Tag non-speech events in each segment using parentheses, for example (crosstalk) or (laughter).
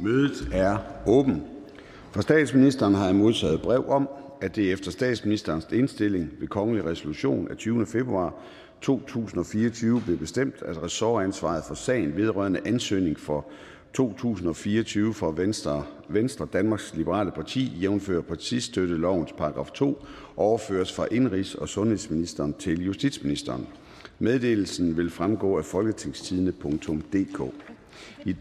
Mødet er åben. Fra statsministeren har jeg modtaget brev om, at det efter statsministerens indstilling ved kongelig resolution af 20. februar 2024 blev bestemt, at ressortansvaret for sagen vedrørende ansøgning for 2024 for Venstre, Venstre Danmarks Liberale Parti, jævnfører partistøttelovens paragraf 2, overføres fra indrigs- og sundhedsministeren til justitsministeren. Meddelelsen vil fremgå af folketingstidene.dk. I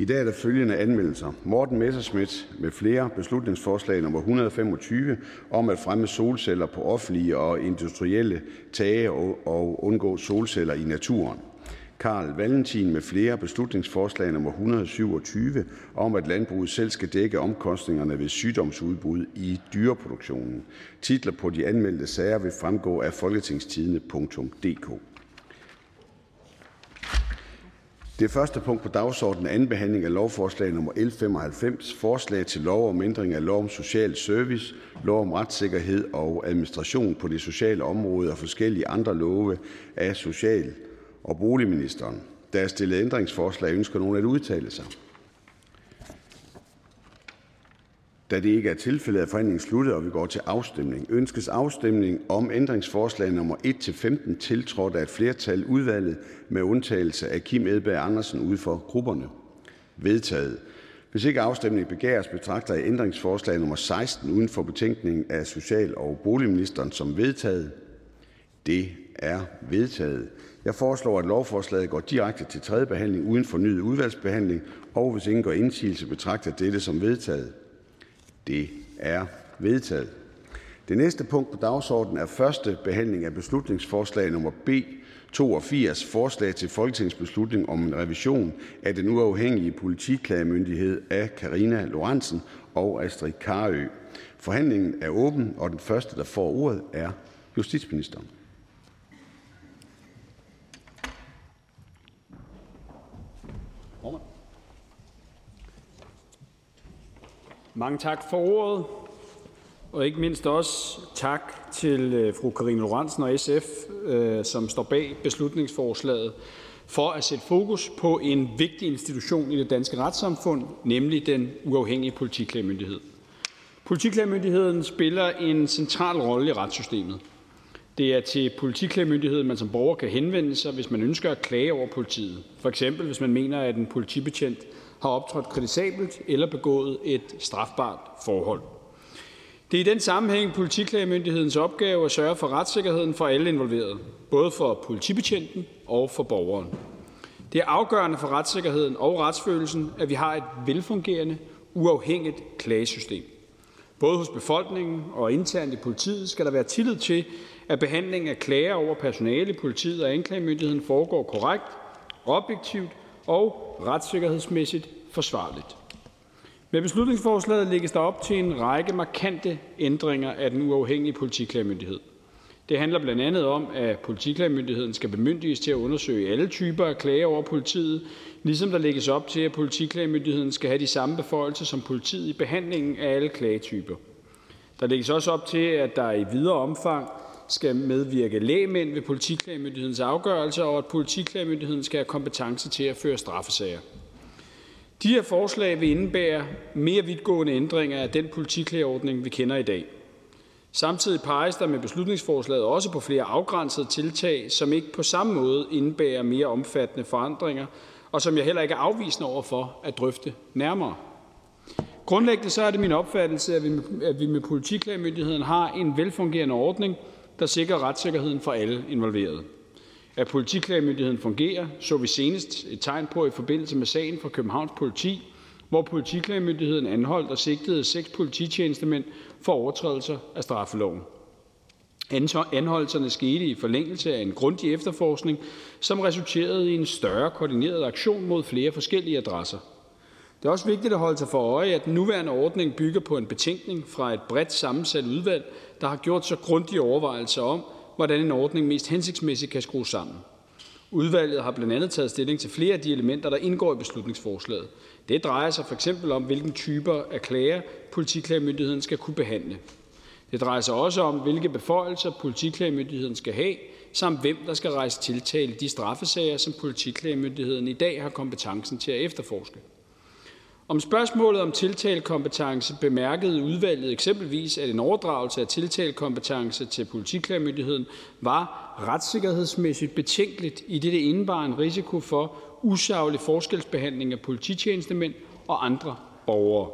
I dag er der følgende anmeldelser: Morten Messerschmidt med flere beslutningsforslag nummer 125 om at fremme solceller på offentlige og industrielle tage og undgå solceller i naturen. Carl Valentin med flere beslutningsforslag nummer 127 om, at landbruget selv skal dække omkostningerne ved sygdomsudbrud i dyreproduktionen. Titler på de anmeldte sager vil fremgå af folketingstidene.dk. Det første punkt på dagsordenen er: anden behandling af lovforslag nummer L 95: Forslag til lov om ændring af lov om social service, lov om retssikkerhed og administration på det sociale område og forskellige andre love. Af social- og boligministeren. Der er stillet ændringsforslag. Ønsker nogen at udtale sig? Da det ikke er tilfældet, er forhandlingen sluttet, og vi går til afstemning. Ønskes afstemning om ændringsforslag nummer 1-15, tiltrådt af et flertal udvalget med undtagelse af Kim Edberg Andersen ude for grupperne? Vedtaget. Hvis ikke afstemning begæres, betragter jeg ændringsforslag nummer 16 uden for betænkningen af social- og boligministeren som vedtaget. Det er vedtaget. Jeg foreslår, at lovforslaget går direkte til tredje behandling uden fornyet udvalgsbehandling, og hvis ingen gør indsigelse, betragter dette som vedtaget. Det er vedtaget. Det næste punkt på dagsordenen er: første behandling af beslutningsforslag nummer B 82: Forslag til folketingsbeslutning om en revision af den uafhængige politiklagemyndighed. Af Karina Lorentzen og Astrid Carøe Forhandlingen er åben, og den første, der får ordet, er justitsministeren. Mange tak for ordet, og ikke mindst også tak til øh, fru Karine Lorentzen og SF, øh, som står bag beslutningsforslaget, for at sætte fokus på en vigtig institution i det danske retssamfund, nemlig den uafhængige politiklagemyndighed. Politiklagemyndigheden spiller en central rolle i retssystemet. Det er til politiklagemyndigheden, man som borger kan henvende sig, hvis man ønsker at klage over politiet. For eksempel hvis man mener, at en politibetjent har optrådt kritisabelt eller begået et strafbart forhold. Det er i den sammenhæng politiklagemyndighedens opgave at sørge for retssikkerheden for alle involverede, både for politibetjenten og for borgeren. Det er afgørende for retssikkerheden og retsfølelsen, at vi har et velfungerende, uafhængigt klagesystem. Både hos befolkningen og internt i politiet skal der være tillid til, at behandlingen af klager over personale i politiet og anklagemyndigheden foregår korrekt, objektivt og retssikkerhedsmæssigt forsvarligt. Med beslutningsforslaget lægges der op til en række markante ændringer af den uafhængige politiklagemyndighed. Det handler blandt andet om, at politiklagemyndigheden skal bemyndiges til at undersøge alle typer af klager over politiet, ligesom der lægges op til, at politiklagemyndigheden skal have de samme beføjelser som politiet i behandlingen af alle klagetyper. Der lægges også op til, at der i videre omfang skal medvirke lægmænd ved politiklagemyndighedens afgørelse, og at politiklagemyndigheden skal have kompetence til at føre straffesager. De her forslag vil indebære mere vidtgående ændringer af den politiklageordning, vi kender i dag. Samtidig peges der med beslutningsforslaget også på flere afgrænsede tiltag, som ikke på samme måde indebærer mere omfattende forandringer, og som jeg heller ikke er afvisende over for at drøfte nærmere. Grundlæggende så er det min opfattelse, at vi med politiklagemyndigheden har en velfungerende ordning, der sikrer retssikkerheden for alle involverede. At politiklagemyndigheden fungerer, så vi senest et tegn på i forbindelse med sagen fra Københavns Politi, hvor politiklagemyndigheden anholdt og sigtede seks polititjenestemænd for overtrædelser af straffeloven. Anholdelserne skete i forlængelse af en grundig efterforskning, som resulterede i en større koordineret aktion mod flere forskellige adresser. Det er også vigtigt at holde sig for øje, at den nuværende ordning bygger på en betænkning fra et bredt sammensat udvalg, der har gjort sig grundige overvejelser om, hvordan en ordning mest hensigtsmæssigt kan skrues sammen. Udvalget har blandt andet taget stilling til flere af de elementer, der indgår i beslutningsforslaget. Det drejer sig f.eks. om, hvilken typer af klager politiklagemyndigheden skal kunne behandle. Det drejer sig også om, hvilke beføjelser politiklagemyndigheden skal have, samt hvem der skal rejse tiltale i de straffesager, som politiklagemyndigheden i dag har kompetencen til at efterforske. Om spørgsmålet om tiltalekompetence bemærkede udvalget eksempelvis, at en overdragelse af tiltalekompetence til politiklagemyndigheden var retssikkerhedsmæssigt betænkeligt, i det det indebar en risiko for usaglig forskelsbehandling af polititjenestemænd og andre borgere.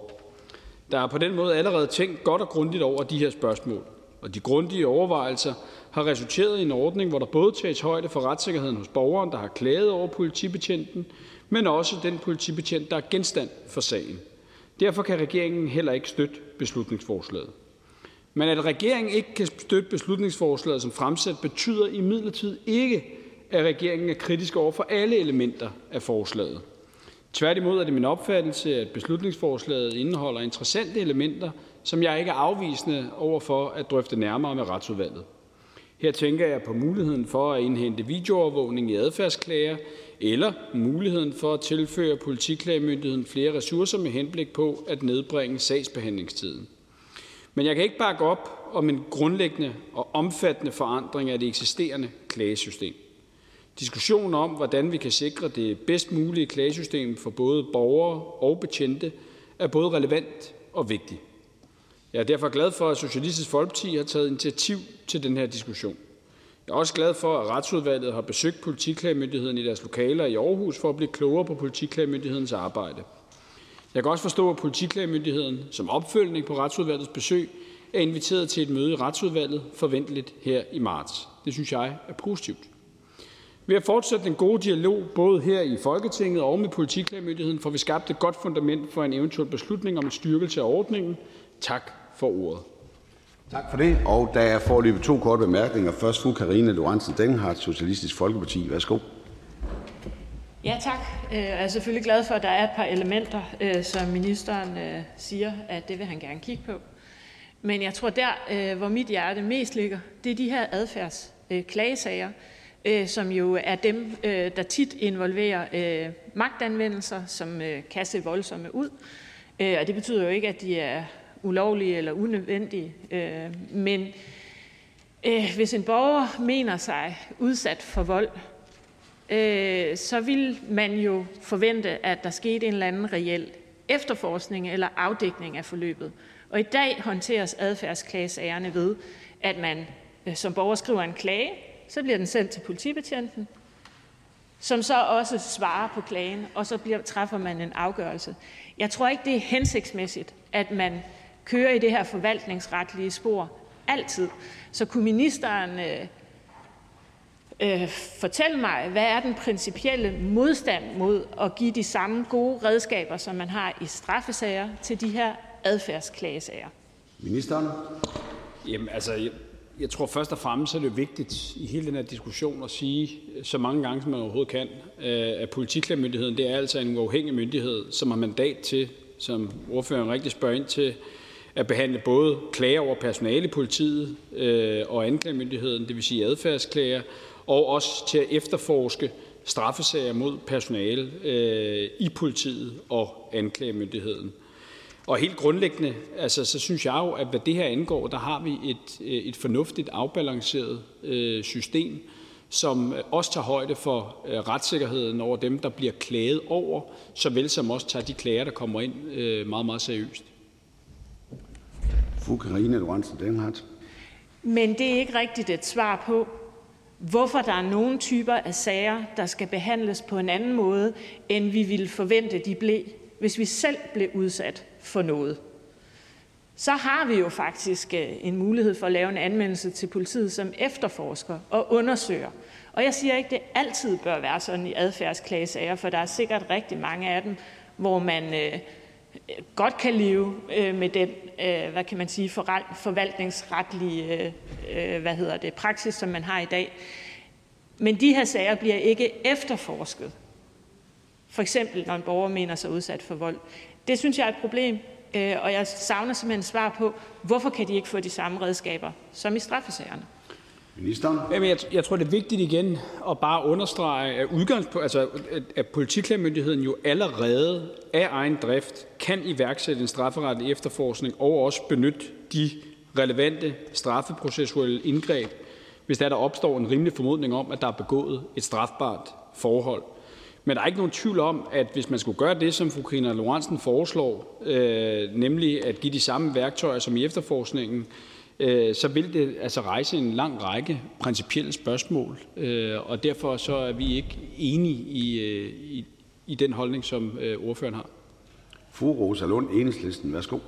Der er på den måde allerede tænkt godt og grundigt over de her spørgsmål, og de grundige overvejelser har resulteret i en ordning, hvor der både tages højde for retssikkerheden hos borgeren, der har klaget over politibetjenten, men også den politibetjent, der er genstand for sagen. Derfor kan regeringen heller ikke støtte beslutningsforslaget. Men at regeringen ikke kan støtte beslutningsforslaget som fremsat, betyder imidlertid ikke, at regeringen er kritisk over for alle elementer af forslaget. Tværtimod er det min opfattelse, at beslutningsforslaget indeholder interessante elementer, som jeg ikke er afvisende over for at drøfte nærmere med retsudvalget. Her tænker jeg på muligheden for at indhente videoovervågning i adfærdsklager eller muligheden for at tilføre politiklagemyndigheden flere ressourcer med henblik på at nedbringe sagsbehandlingstiden. Men jeg kan ikke bakke op om en grundlæggende og omfattende forandring af det eksisterende klagesystem. Diskussionen om, hvordan vi kan sikre det bedst mulige klagesystem for både borgere og betjente, er både relevant og vigtig. Jeg er derfor glad for, at Socialistisk Folkeparti har taget initiativ til den her diskussion. Jeg er også glad for, at Retsudvalget har besøgt politiklagemyndigheden i deres lokaler i Aarhus for at blive klogere på politiklagemyndighedens arbejde. Jeg kan også forstå, at politiklagemyndigheden som opfølgning på Retsudvalgets besøg er inviteret til et møde i Retsudvalget forventeligt her i marts. Det synes jeg er positivt. Ved at fortsætte den gode dialog både her i Folketinget og med politiklagemyndigheden får vi skabt et godt fundament for en eventuel beslutning om en styrkelse af ordningen. Tak for ordet. Tak for det. Og der er foreløbig to korte bemærkninger. Først fru Karina Lorentzen Denhardt, Socialistisk Folkeparti. Værsgo. Ja, tak. Øh, jeg er selvfølgelig glad for, at der er et par elementer, øh, som ministeren øh, siger, at det vil han gerne kigge på. Men jeg tror, der, hvor mit hjerte mest ligger, det er de her adfærdsklagesager, som jo er dem, der tit involverer magtanvendelser, som kan se voldsomme ud. Og det betyder jo ikke, at de er ulovlige eller unødvendige. Øh, men øh, hvis en borger mener sig udsat for vold, øh, så vil man jo forvente, at der skete en eller anden reel efterforskning eller afdækning af forløbet. Og i dag håndteres adfærdsklagesagerne ved, at man øh, som borger skriver en klage, så bliver den sendt til politibetjenten, som så også svarer på klagen, og så bliver, træffer man en afgørelse. Jeg tror ikke, det er hensigtsmæssigt, at man kører i det her forvaltningsretlige spor altid. Så kunne ministeren øh, øh, fortælle mig, hvad er den principielle modstand mod at give de samme gode redskaber, som man har i straffesager, til de her adfærdsklagesager? Ministeren? Jamen, altså, jeg, jeg tror først og fremmest er det vigtigt i hele den her diskussion at sige så mange gange, som man overhovedet kan, øh, at politiklagemyndigheden det er altså en uafhængig myndighed, som har mandat til, som ordføreren rigtig spørger ind til, at behandle både klager over personale i politiet øh, og anklagemyndigheden, det vil sige adfærdsklager, og også til at efterforske straffesager mod personale øh, i politiet og anklagemyndigheden. Og helt grundlæggende, altså, så synes jeg jo, at hvad det her angår, der har vi et, øh, et fornuftigt afbalanceret øh, system, som også tager højde for øh, retssikkerheden over dem, der bliver klaget over, såvel som også tager de klager, der kommer ind, øh, meget, meget seriøst. Fru Karina Lorentzen Dehnhardt. Men det er ikke rigtigt et svar på, hvorfor der er nogle typer af sager, der skal behandles på en anden måde, end vi ville forvente, de blev, hvis vi selv blev udsat for noget. Så har vi jo faktisk øh, en mulighed for at lave en anmeldelse til politiet, som efterforsker og undersøger. Og jeg siger ikke, det altid bør være sådan i adfærdsklagesager, for der er sikkert rigtig mange af dem, hvor man øh, godt kan leve øh, med den Øh, hvad kan man sige, forvaltningsretlige øh, hvad hedder det, praksis, som man har i dag. Men de her sager bliver ikke efterforsket. For eksempel når en borger mener sig udsat for vold. Det synes jeg er et problem, øh, og jeg savner simpelthen svar på, hvorfor kan de ikke få de samme redskaber som i straffesagerne. Ministeren? Jamen, jeg, jeg tror, det er vigtigt igen at bare understrege, at, udgangspunkt, altså, at, at politiklagemyndigheden jo allerede af egen drift kan iværksætte en strafferetlig efterforskning og også benytte de relevante straffeprocessuelle indgreb, hvis der, der opstår en rimelig formodning om, at der er begået et strafbart forhold. Men der er ikke nogen tvivl om, at hvis man skulle gøre det, som fru Karina Lorentzen foreslår, øh, nemlig at give de samme værktøjer som i efterforskningen, øh, så vil det altså rejse en lang række principielle spørgsmål. Øh, og derfor så er vi ikke enige i, øh, i, i den holdning, som øh, ordføreren har. Fru Rosa Lund, Enhedslisten. Værsgo.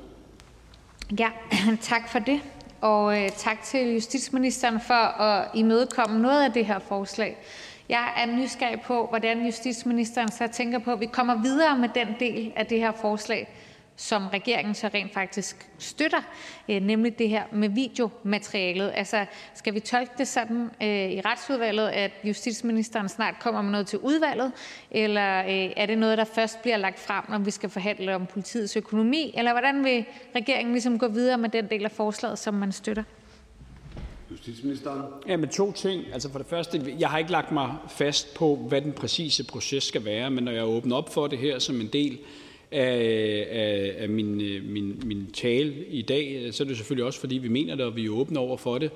Ja, (clears throat) tak for det. Og øh, tak til justitsministeren for at imødekomme noget af det her forslag. Jeg er nysgerrig på, hvordan justitsministeren så tænker på, at vi kommer videre med den del af det her forslag, som regeringen så rent faktisk støtter, øh, nemlig det her med videomaterialet. Altså, skal vi tolke det sådan øh, i retsudvalget, at justitsministeren snart kommer med noget til udvalget, eller øh, er det noget, der først bliver lagt frem, når vi skal forhandle om politiets økonomi, eller hvordan vil regeringen ligesom gå videre med den del af forslaget, som man støtter? Justitsministeren? Ja, men to ting. Altså for det første, jeg har ikke lagt mig fast på, hvad den præcise proces skal være, men når jeg åbner op for det her som en del af, af, af min, øh, min, min tale i dag, så er det selvfølgelig også, fordi vi mener det, og vi er åbne over for det.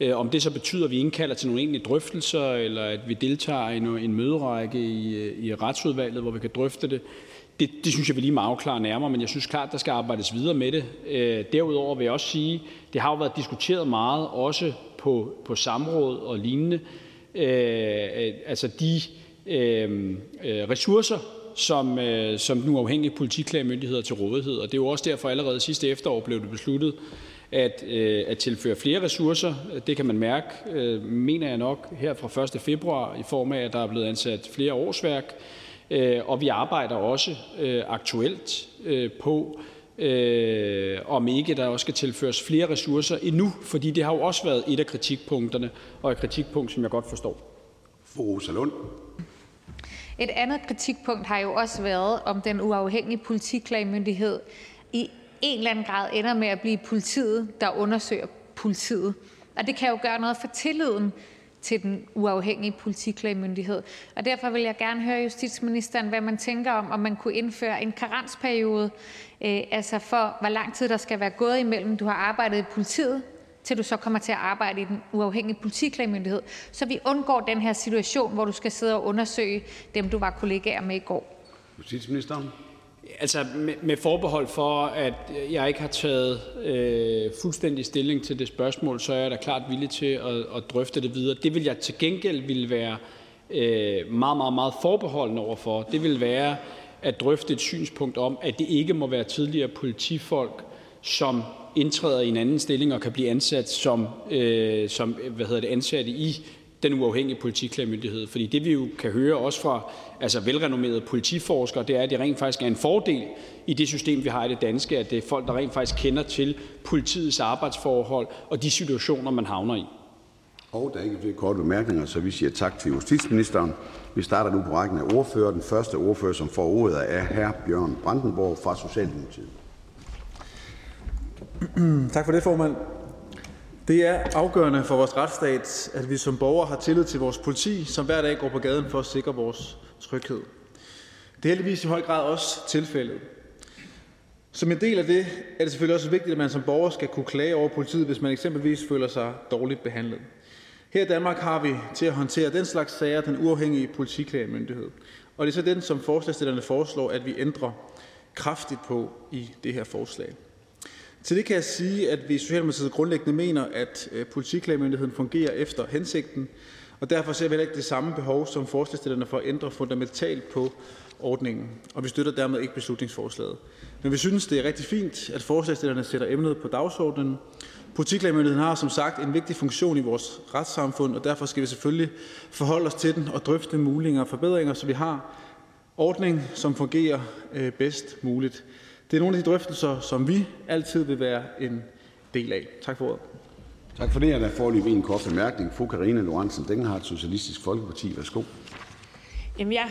Øh, om det så betyder, at vi indkalder til nogle egentlige drøftelser, eller at vi deltager i en møderække i, øh, i retsudvalget, hvor vi kan drøfte det, det, det synes jeg, vi lige må afklare nærmere, men jeg synes klart, der skal arbejdes videre med det. Øh, derudover vil jeg også sige, det har jo været diskuteret meget, også på, på samråd og lignende, øh, altså de øh, ressourcer, som, øh, som den uafhængige politiklagemyndighed til rådighed. Og det er jo også derfor, allerede sidste efterår blev det besluttet at, øh, at tilføre flere ressourcer. Det kan man mærke, øh, mener jeg nok, her fra 1. februar, i form af, at der er blevet ansat flere årsværk. Øh, og vi arbejder også øh, aktuelt øh, på, øh, om ikke der også skal tilføres flere ressourcer endnu, fordi det har jo også været et af kritikpunkterne, og et kritikpunkt, som jeg godt forstår. Fru Rosa Lund. Et andet kritikpunkt har jo også været, om den uafhængige politiklagemyndighed i en eller anden grad ender med at blive politiet, der undersøger politiet. Og det kan jo gøre noget for tilliden til den uafhængige politiklagemyndighed. Og derfor vil jeg gerne høre justitsministeren, hvad man tænker om, om man kunne indføre en karensperiode, øh, altså for hvor lang tid der skal være gået imellem, du har arbejdet i politiet, til du så kommer til at arbejde i den uafhængige politiklagemyndighed, så vi undgår den her situation, hvor du skal sidde og undersøge dem, du var kollegaer med i går. Justitsministeren. Altså med, med forbehold for, at jeg ikke har taget øh, fuldstændig stilling til det spørgsmål, så er jeg da klart villig til at, at drøfte det videre. Det vil jeg til gengæld ville være øh, meget, meget, meget forbeholden overfor. Det vil være at drøfte et synspunkt om, at det ikke må være tidligere politifolk, som indtræder i en anden stilling og kan blive ansat som, øh, som hvad hedder det, ansatte i den uafhængige politiklagemyndighed. Fordi det, vi jo kan høre også fra altså velrenommerede politiforskere, det er, at det rent faktisk er en fordel i det system, vi har i det danske, at det er folk, der rent faktisk kender til politiets arbejdsforhold og de situationer, man havner i. Og der er ikke flere korte bemærkninger, så vi siger tak til justitsministeren. Vi starter nu på rækken af ordfører. Den første ordfører, som får ordet, er hr. Bjørn Brandenborg fra Socialdemokratiet. (clears throat) Tak for det, formand. Det er afgørende for vores retsstat, at vi som borgere har tillid til vores politi, som hver dag går på gaden for at sikre vores tryghed. Det er heldigvis i høj grad også tilfældet. Som en del af det er det selvfølgelig også vigtigt, at man som borger skal kunne klage over politiet, hvis man eksempelvis føler sig dårligt behandlet. Her i Danmark har vi til at håndtere den slags sager den uafhængige politiklagemyndighed. Og det er så den, som forslagstillerne foreslår, at vi ændrer kraftigt på i det her forslag. Til det kan jeg sige, at vi i Socialdemokratiet grundlæggende mener, at øh, politiklagemyndigheden fungerer efter hensigten, og derfor ser vi heller ikke det samme behov som forslagstillerne for at ændre fundamentalt på ordningen, og vi støtter dermed ikke beslutningsforslaget. Men vi synes, det er rigtig fint, at forslagstillerne sætter emnet på dagsordenen. Politiklagemyndigheden har som sagt en vigtig funktion i vores retssamfund, og derfor skal vi selvfølgelig forholde os til den og drøfte muligheder og forbedringer, så vi har ordning, som fungerer øh, bedst muligt. Det er nogle af de drøftelser, som vi altid vil være en del af. Tak for ordet. Tak for det. Jeg får lige en kort bemærkning. Fru Karina Lorentzen Dengenhardt, Socialistisk Folkeparti. Værsgo. Jamen, jeg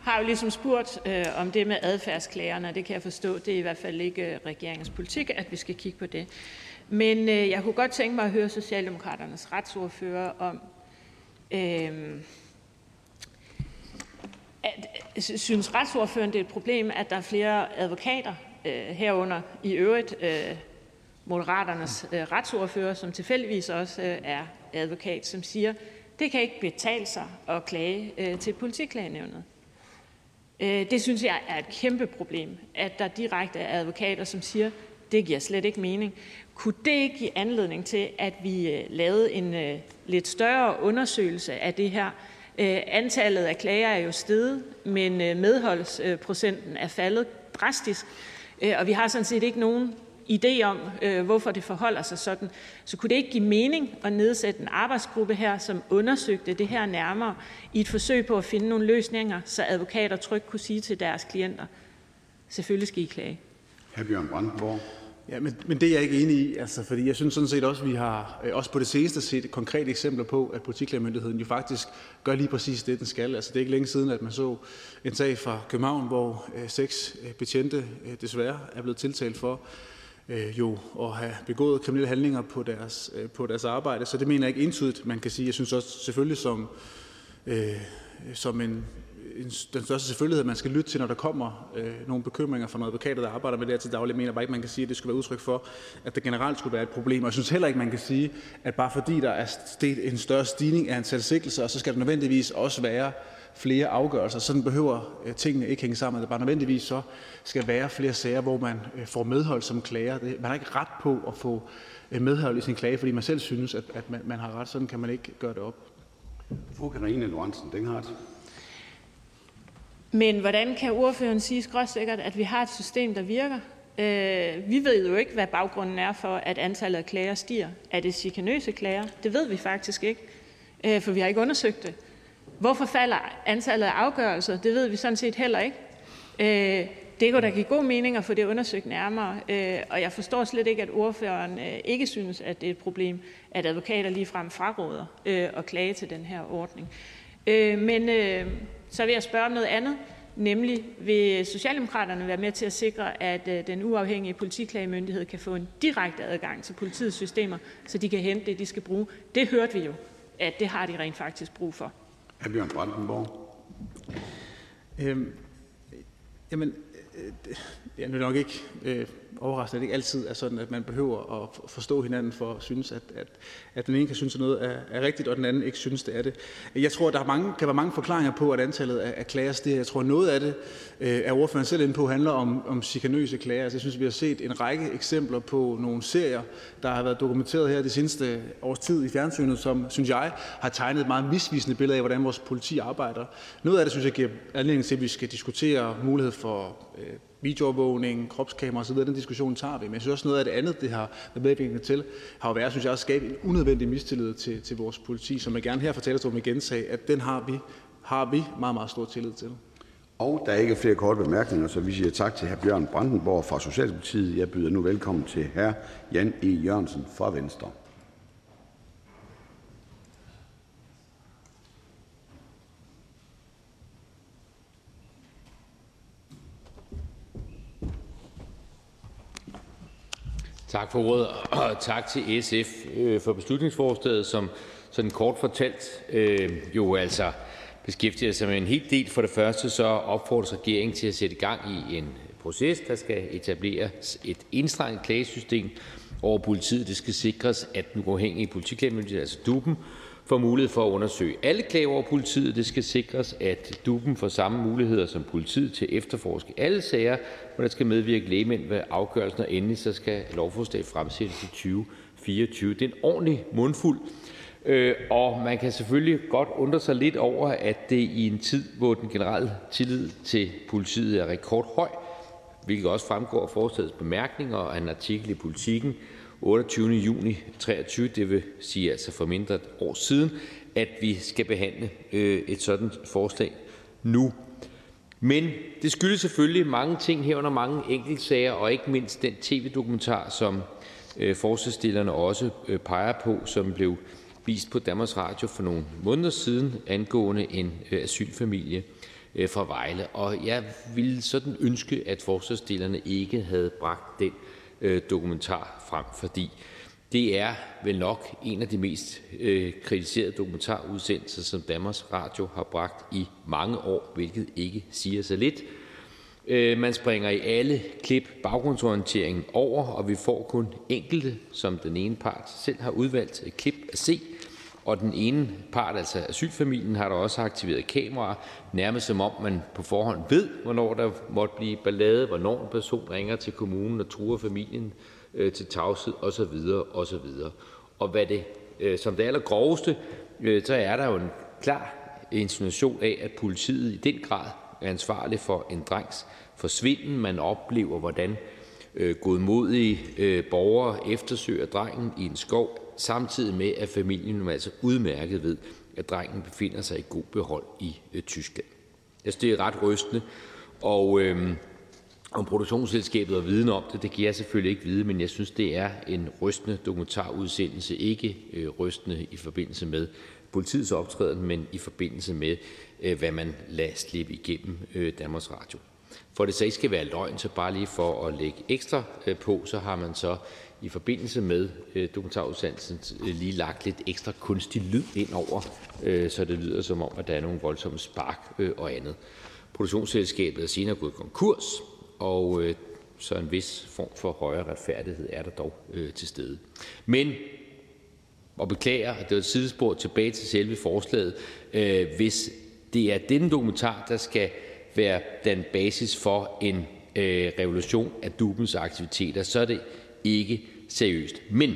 har jo ligesom spurgt øh, om det med adfærdsklagerne, og det kan jeg forstå, det er i hvert fald ikke øh, regeringens politik, at vi skal kigge på det. Men øh, jeg kunne godt tænke mig at høre Socialdemokraternes retsordfører om, øh, at, øh, synes retsordføreren, det er et problem, at der er flere advokater, øh, herunder i øvrigt øh, Moderaternes øh, retsordfører, som tilfældigvis også øh, er advokat, som siger, det kan ikke betale sig at klage øh, til politiklagenævnet. Øh, det synes jeg er et kæmpe problem, at der direkte er advokater, som siger, det giver slet ikke mening. Kunne det ikke give anledning til, at vi øh, lavede en øh, lidt større undersøgelse af det her? Øh, antallet af klager er jo steget, men øh, medholdsprocenten øh, er faldet drastisk, og vi har sådan set ikke nogen idé om, hvorfor det forholder sig sådan. Så kunne det ikke give mening at nedsætte en arbejdsgruppe her, som undersøgte det her nærmere i et forsøg på at finde nogle løsninger, så advokater trygt kunne sige til deres klienter, selvfølgelig skal I klage. Hr. Bjørn Brandenborg. Ja, men, men det er jeg ikke enig i, altså, fordi jeg synes sådan set også, at vi har øh, også på det seneste set konkrete eksempler på, at politiklagemyndigheden jo faktisk gør lige præcis det, den skal. Altså, det er ikke længe siden, at man så en sag fra København, hvor øh, seks øh, betjente øh, desværre er blevet tiltalt for øh, jo at have begået kriminelle handlinger på deres, øh, på deres arbejde. Så det mener jeg ikke entydigt, man kan sige. Jeg synes også selvfølgelig som, øh, som en, en, den største selvfølgelighed, at man skal lytte til, når der kommer øh, nogle bekymringer fra nogle advokater, der arbejder med det her til daglig. Jeg mener bare ikke, man kan sige, at det skulle være udtryk for, at det generelt skulle være et problem. Og jeg synes heller ikke, man kan sige, at bare fordi der er en større stigning af antal sigtelser, så skal der nødvendigvis også være flere afgørelser. Sådan behøver øh, tingene ikke hænge sammen. Det bare nødvendigvis så skal være flere sager, hvor man øh, får medhold som klager. Det, Man har ikke ret på at få øh, medhold i sin klage, fordi man selv synes, at, at man, man har ret. Sådan kan man ikke gøre det op. Fru Karine Lorentzen Denghardt. Men hvordan kan ordføreren sige skråsikkert, at vi har et system, der virker? Øh, vi ved jo ikke, hvad baggrunden er for, at antallet af klager stiger. Er det chikanøse klager? Det ved vi faktisk ikke, øh, for vi har ikke undersøgt det. Hvorfor falder antallet af afgørelser? Det ved vi sådan set heller ikke. Øh, det kunne da give god mening at få det undersøgt nærmere, øh, og jeg forstår slet ikke, at ordføreren øh, ikke synes, at det er et problem, at advokater ligefrem fraråder øh, at klage til den her ordning. Men så vil jeg spørge om noget andet, nemlig vil Socialdemokraterne være med til at sikre, at den uafhængige politiklagemyndighed kan få en direkte adgang til politiets systemer, så de kan hente det, de skal bruge? Det hørte vi jo, at det har de rent faktisk brug for. Hr. Bjørn Brandenborg. Øhm, jamen, øh, det er nok ikke øh, overraskende, at det ikke altid er sådan, at man behøver at forstå hinanden for at synes, at, at, at den ene kan synes, at noget er, er rigtigt, og den anden ikke synes, det er det. Jeg tror, der er mange, kan være mange forklaringer på, at antallet af, af klager stiger. Jeg tror, noget af det, øh, er ordføreren selv inde på, handler om, om chikanøse klager. Altså, jeg synes, vi har set en række eksempler på nogle serier, der har været dokumenteret her de seneste års tid i fjernsynet, som, synes jeg, har tegnet et meget misvisende billede af, hvordan vores politi arbejder. Noget af det, synes jeg, giver anledning til, at vi skal diskutere mulighed for øh, videoovervågning, kropskamera osv., den diskussion tager vi. Men jeg synes også, noget af det andet, det har været medvirkende til, har været, synes jeg, at skabe en unødvendig mistillid til, til vores politi, som jeg gerne her fra talerstolen vil gentage, at den har vi, har vi meget, meget stor tillid til. Og der er ikke flere korte bemærkninger, så vi siger tak til hr. Bjørn Brandenborg fra Socialdemokratiet. Jeg byder nu velkommen til hr. Jan E. Jørgensen fra Venstre. Tak for ordet, og (clears throat) tak til SF øh, for beslutningsforslaget, som sådan kort fortalt øh, jo altså beskæftiger sig med en hel del. For det første så opfordres regeringen til at sætte gang i en proces, der skal etableres et indstrengt klagesystem over politiet. Det skal sikres, at den uafhængige politiklagemyndighed, altså DUP'en, får mulighed for at undersøge alle klager over politiet. Det skal sikres, at DUP'en får samme muligheder som politiet til at efterforske alle sager, hvor der skal medvirke lægemænd ved afgørelsen, og endelig så skal lovforslaget fremsættes i 2024. Det er en ordentlig mundfuld, øh, og man kan selvfølgelig godt undre sig lidt over, at det i en tid, hvor den generelle tillid til politiet er rekordhøj, hvilket også fremgår af forslagets bemærkninger og en artikel i Politiken, 28. juni 2023, det vil sige altså for mindre et år siden, at vi skal behandle øh, et sådan forslag nu. Men det skyldes selvfølgelig mange ting, herunder mange enkeltsager, og ikke mindst den tv-dokumentar, som øh, forslagsstillerne også øh, peger på, som blev vist på Danmarks Radio for nogle måneder siden angående en øh, asylfamilie øh, fra Vejle. Og jeg ville sådan ønske, at forslagsstillerne ikke havde bragt den øh, dokumentar frem, fordi det er vel nok en af de mest øh, kritiserede dokumentarudsendelser, som Danmarks Radio har bragt i mange år, hvilket ikke siger så lidt. Øh, man springer i alle klip baggrundsorienteringen over, og vi får kun enkelte, som den ene part selv har udvalgt, et klip at se. Og den ene part, altså asylfamilien, har der også aktiveret kameraer, nærmest som om man på forhånd ved, hvornår der måtte blive ballade, hvornår en person ringer til kommunen og truer familien Øh, til tavshed osv. osv. Og hvad det, øh, som det allergroveste, øh, så er der jo en klar insinuation af, at politiet i den grad er ansvarlig for en drengs forsvinden. Man oplever, hvordan øh, godmodige øh, borgere eftersøger drengen i en skov, samtidig med at familien altså udmærket ved, at drengen befinder sig i god behold i øh, Tyskland. Jeg synes, det er ret rystende, og øh, om produktionsselskabet har viden om det, det kan jeg selvfølgelig ikke vide, men jeg synes, det er en rystende dokumentarudsendelse. Ikke øh, rystende i forbindelse med politiets optræden, men i forbindelse med, øh, hvad man lader slippe igennem øh, Danmarks Radio. For det så ikke skal være løgn, så bare lige for at lægge ekstra øh, på, så har man så i forbindelse med øh, dokumentarudsendelsen øh, lige lagt lidt ekstra kunstig lyd ind over, øh, så det lyder som om, at der er nogle voldsomme spark øh, og andet. Produktionsselskabet er senere gået konkurs, og øh, så en vis form for højere retfærdighed er der dog øh, til stede. Men og beklager, at det var et sidespor tilbage til selve forslaget. Øh, hvis det er denne dokumentar, der skal være den basis for en øh, revolution af DUBens aktiviteter, så er det ikke seriøst. Men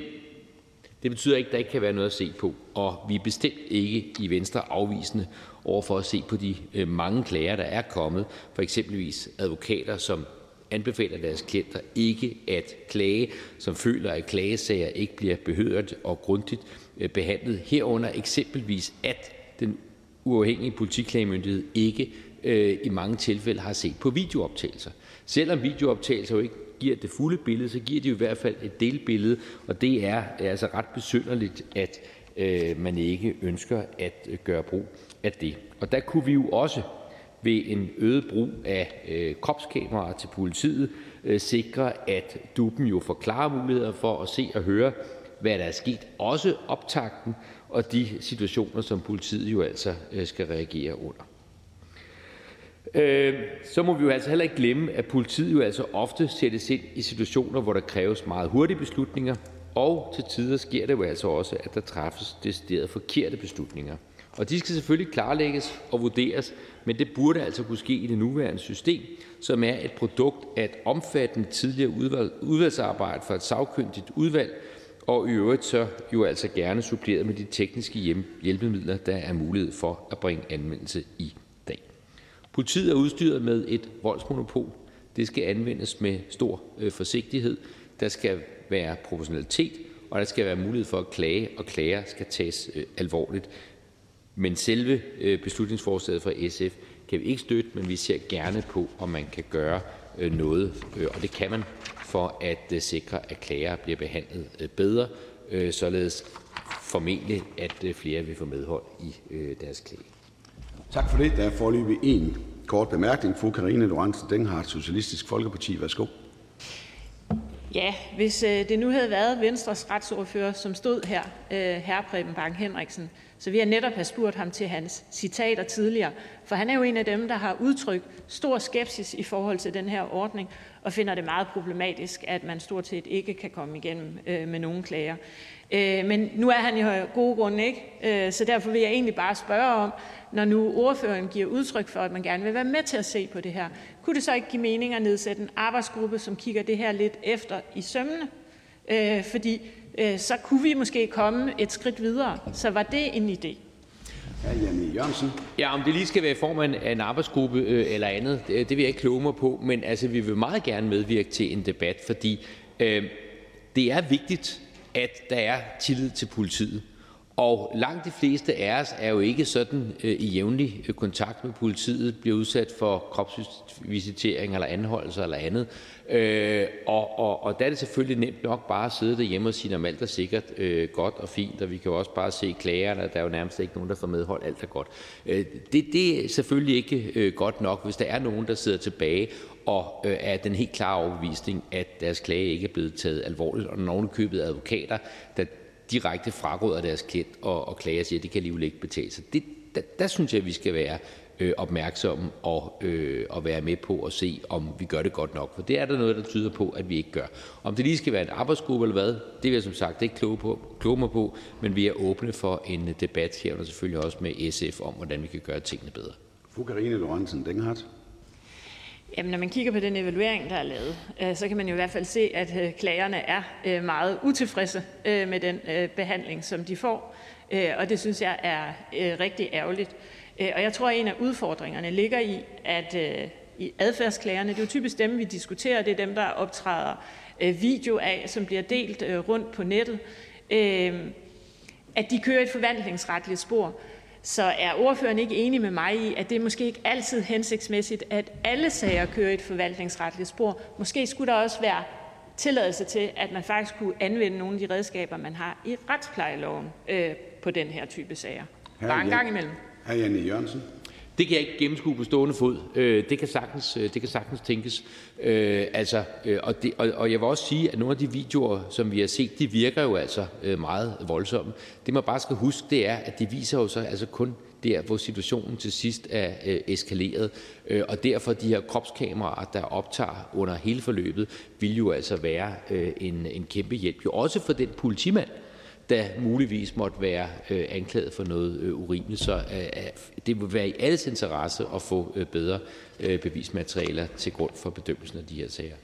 det betyder ikke, at der ikke kan være noget at se på, og vi er bestemt ikke i Venstre afvisende over for at se på de øh, mange klager, der er kommet, for eksempelvis advokater, som anbefaler deres klienter ikke at klage, som føler, at klagesager ikke bliver behørt og grundigt øh, behandlet, herunder eksempelvis, at den uafhængige politiklagemyndighed ikke øh, i mange tilfælde har set på videooptagelser. Selvom videooptagelser jo ikke giver det fulde billede, så giver de jo i hvert fald et delbillede, og det er altså ret besynderligt, at øh, man ikke ønsker at øh, gøre brug af det. Og der kunne vi jo også ved en øget brug af øh, kropskameraer til politiet øh, sikre, at duppen jo får klare muligheder for at se og høre, hvad der er sket, også optakten og de situationer, som politiet jo altså øh, skal reagere under. Øh, så må vi jo altså heller ikke glemme, at politiet jo altså ofte sættes ind i situationer, hvor der kræves meget hurtige beslutninger, og til tider sker det jo altså også, at der træffes decideret forkerte beslutninger. Og de skal selvfølgelig klarlægges og vurderes, men det burde altså kunne ske i det nuværende system, som er et produkt af et omfattende tidligere udvalg, udvalgsarbejde for et sagkyndigt udvalg, og i øvrigt så jo altså gerne suppleret med de tekniske hjælpemidler, der er mulighed for at bringe anvendelse i dag. Politiet er udstyret med et voldsmonopol. Det skal anvendes med stor øh, forsigtighed. Der skal være proportionalitet, og der skal være mulighed for at klage, og klager skal tages øh, alvorligt. Men selve øh, beslutningsforslaget fra SF kan vi ikke støtte, men vi ser gerne på, om man kan gøre øh, noget, øh, og det kan man, for at sikre, at klager bliver behandlet bedre, således formentlig, at flere vil få medhold i deres klage. Tak for det. Der er forløbig en kort bemærkning. Fru Karine Lorentzen Dehnhardt, Socialistisk Folkeparti. Værsgo. Ja, hvis det nu havde været Venstres retsordfører, som stod her, herre Preben Bang Henriksen, så vi har netop have spurgt ham til hans citater tidligere, for han er jo en af dem, der har udtrykt stor skepsis i forhold til den her ordning og finder det meget problematisk, at man stort set ikke kan komme igennem øh, med nogen klager. Øh, men nu er han jo af gode grunde ikke, øh, så derfor vil jeg egentlig bare spørge om, når nu ordføreren giver udtryk for, at man gerne vil være med til at se på det her, kunne det så ikke give mening at nedsætte en arbejdsgruppe, som kigger det her lidt efter i sømmene? Øh, fordi så kunne vi måske komme et skridt videre. Så var det en idé? Ja, om det lige skal være i form af en arbejdsgruppe øh, eller andet, det vil jeg ikke kloge mig på, men altså, vi vil meget gerne medvirke til en debat, fordi øh, det er vigtigt, at der er tillid til politiet. Og langt de fleste af os er jo ikke sådan øh, i jævnlig øh, kontakt med politiet, bliver udsat for kropsvisitering eller anholdelse eller andet. Øh, og, og, og der er det selvfølgelig nemt nok bare at sidde derhjemme og sige, at alt er sikkert øh, godt og fint, og vi kan jo også bare se klagerne, der er jo nærmest ikke nogen, der får medhold, alt er godt. Øh, det, det er selvfølgelig ikke øh, godt nok, hvis der er nogen, der sidder tilbage og øh, er den helt klare overbevisning, at deres klage ikke er blevet taget alvorligt, og når købet advokater, der direkte fraråder deres klient og, og klager og siger, at det kan alligevel ikke betale sig. Det, der, der synes jeg, at vi skal være øh, opmærksomme og, øh, og være med på at se, om vi gør det godt nok. For det er der noget, der tyder på, at vi ikke gør. Om det lige skal være en arbejdsgruppe eller hvad, det vil jeg som sagt ikke kloge, på, kloge mig på, men vi er åbne for en øh, debat her, og selvfølgelig også med SF om, hvordan vi kan gøre tingene bedre. Fru Karine Lorentzen Denghardt. Jamen, når man kigger på den evaluering, der er lavet, øh, så kan man jo i hvert fald se, at øh, klagerne er øh, meget utilfredse med den behandling, som de får, og det synes jeg er rigtig ærgerligt. Og jeg tror, at en af udfordringerne ligger i, at i adfærdsklagerne, det er jo typisk dem, vi diskuterer, det er dem, der optræder video af, som bliver delt rundt på nettet, at de kører et forvandlingsretligt spor. Så er ordføreren ikke enig med mig i, at det måske ikke altid hensigtsmæssigt, at alle sager kører i et forvaltningsretligt spor? Måske skulle der også være tilladelse til, at man faktisk kunne anvende nogle af de redskaber, man har i retsplejeloven øh, på den her type sager. Bare en gang imellem. Hr. Janne Jørgensen. Det kan jeg ikke gennemskue på stående fod. Øh, det kan sagtens, øh, det kan sagtens tænkes. Øh, altså, og, det, og, og jeg vil også sige, at nogle af de videoer, som vi har set, de virker jo altså meget voldsomme. Det man bare skal huske, det er, at de viser jo så altså kun der, hvor situationen til sidst er eskaleret. Og derfor de her kropskameraer, der optager under hele forløbet, vil jo altså være en, en kæmpe hjælp. Jo også for den politimand, der muligvis måtte være øh, anklaget for noget øh, urimeligt. Så øh, det vil være i alles interesse at få bedre bevismaterialer til grund for bedømmelsen af de her sager.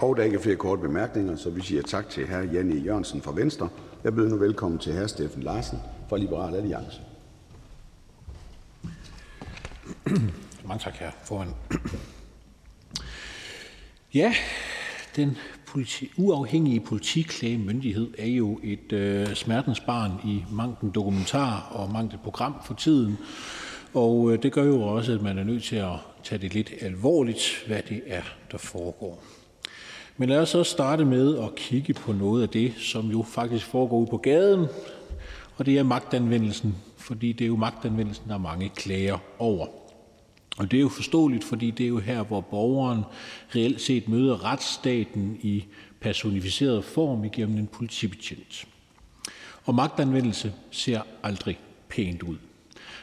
Og der er ikke flere korte bemærkninger, så vi siger tak til hr. Janne Jørgensen fra Venstre. Jeg byder nu velkommen til hr. Steffen Larsen fra Liberal Alliance. Mange tak, her formand. Ja, den politi, uafhængige politiklagemyndighed er jo et øh, smertens barn i mangen dokumentar og mangen program for tiden. Og øh, det gør jo også, at man er nødt til at tage det lidt alvorligt, hvad det er, der foregår. Men lad os så starte med at kigge på noget af det, som jo faktisk foregår ude på gaden, og det er magtanvendelsen, fordi det er jo magtanvendelsen, der er mange klager over. Og det er jo forståeligt, fordi det er jo her, hvor borgeren reelt set møder retsstaten i personificeret form igennem en politibetjent. Og magtanvendelse ser aldrig pænt ud.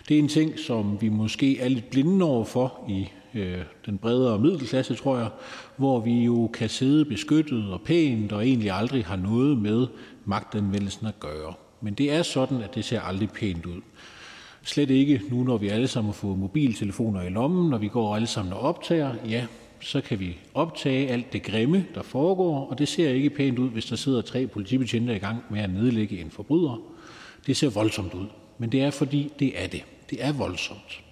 Det er en ting, som vi måske er lidt blinde over for i øh, den bredere middelklasse, tror jeg, hvor vi jo kan sidde beskyttet og pænt og egentlig aldrig har noget med magtanvendelsen at gøre. Men det er sådan, at det ser aldrig pænt ud. Slet ikke nu, når vi alle sammen har fået mobiltelefoner i lommen, når vi går alle sammen og optager. Ja, så kan vi optage alt det grimme, der foregår, og det ser ikke pænt ud, hvis der sidder tre politibetjente i gang med at nedlægge en forbryder. Det ser voldsomt ud, men det er fordi, det er det. Det er voldsomt.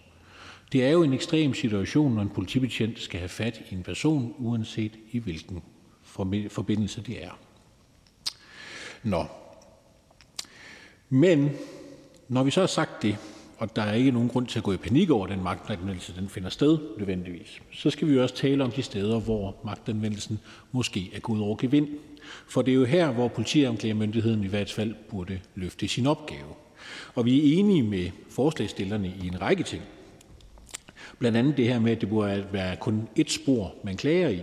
Det er jo en ekstrem situation, når en politibetjent skal have fat i en person, uanset i hvilken forbindelse det er. Nå. Men når vi så har sagt det, og der er ikke nogen grund til at gå i panik over den magtanvendelse, den finder sted nødvendigvis. Så skal vi også tale om de steder, hvor magtanvendelsen måske er gået over gevind. For det er jo her, hvor politianklagemyndigheden i hvert fald burde løfte sin opgave. Og vi er enige med forslagstillerne i en række ting. Blandt andet det her med, at det burde være kun et spor, man klager i.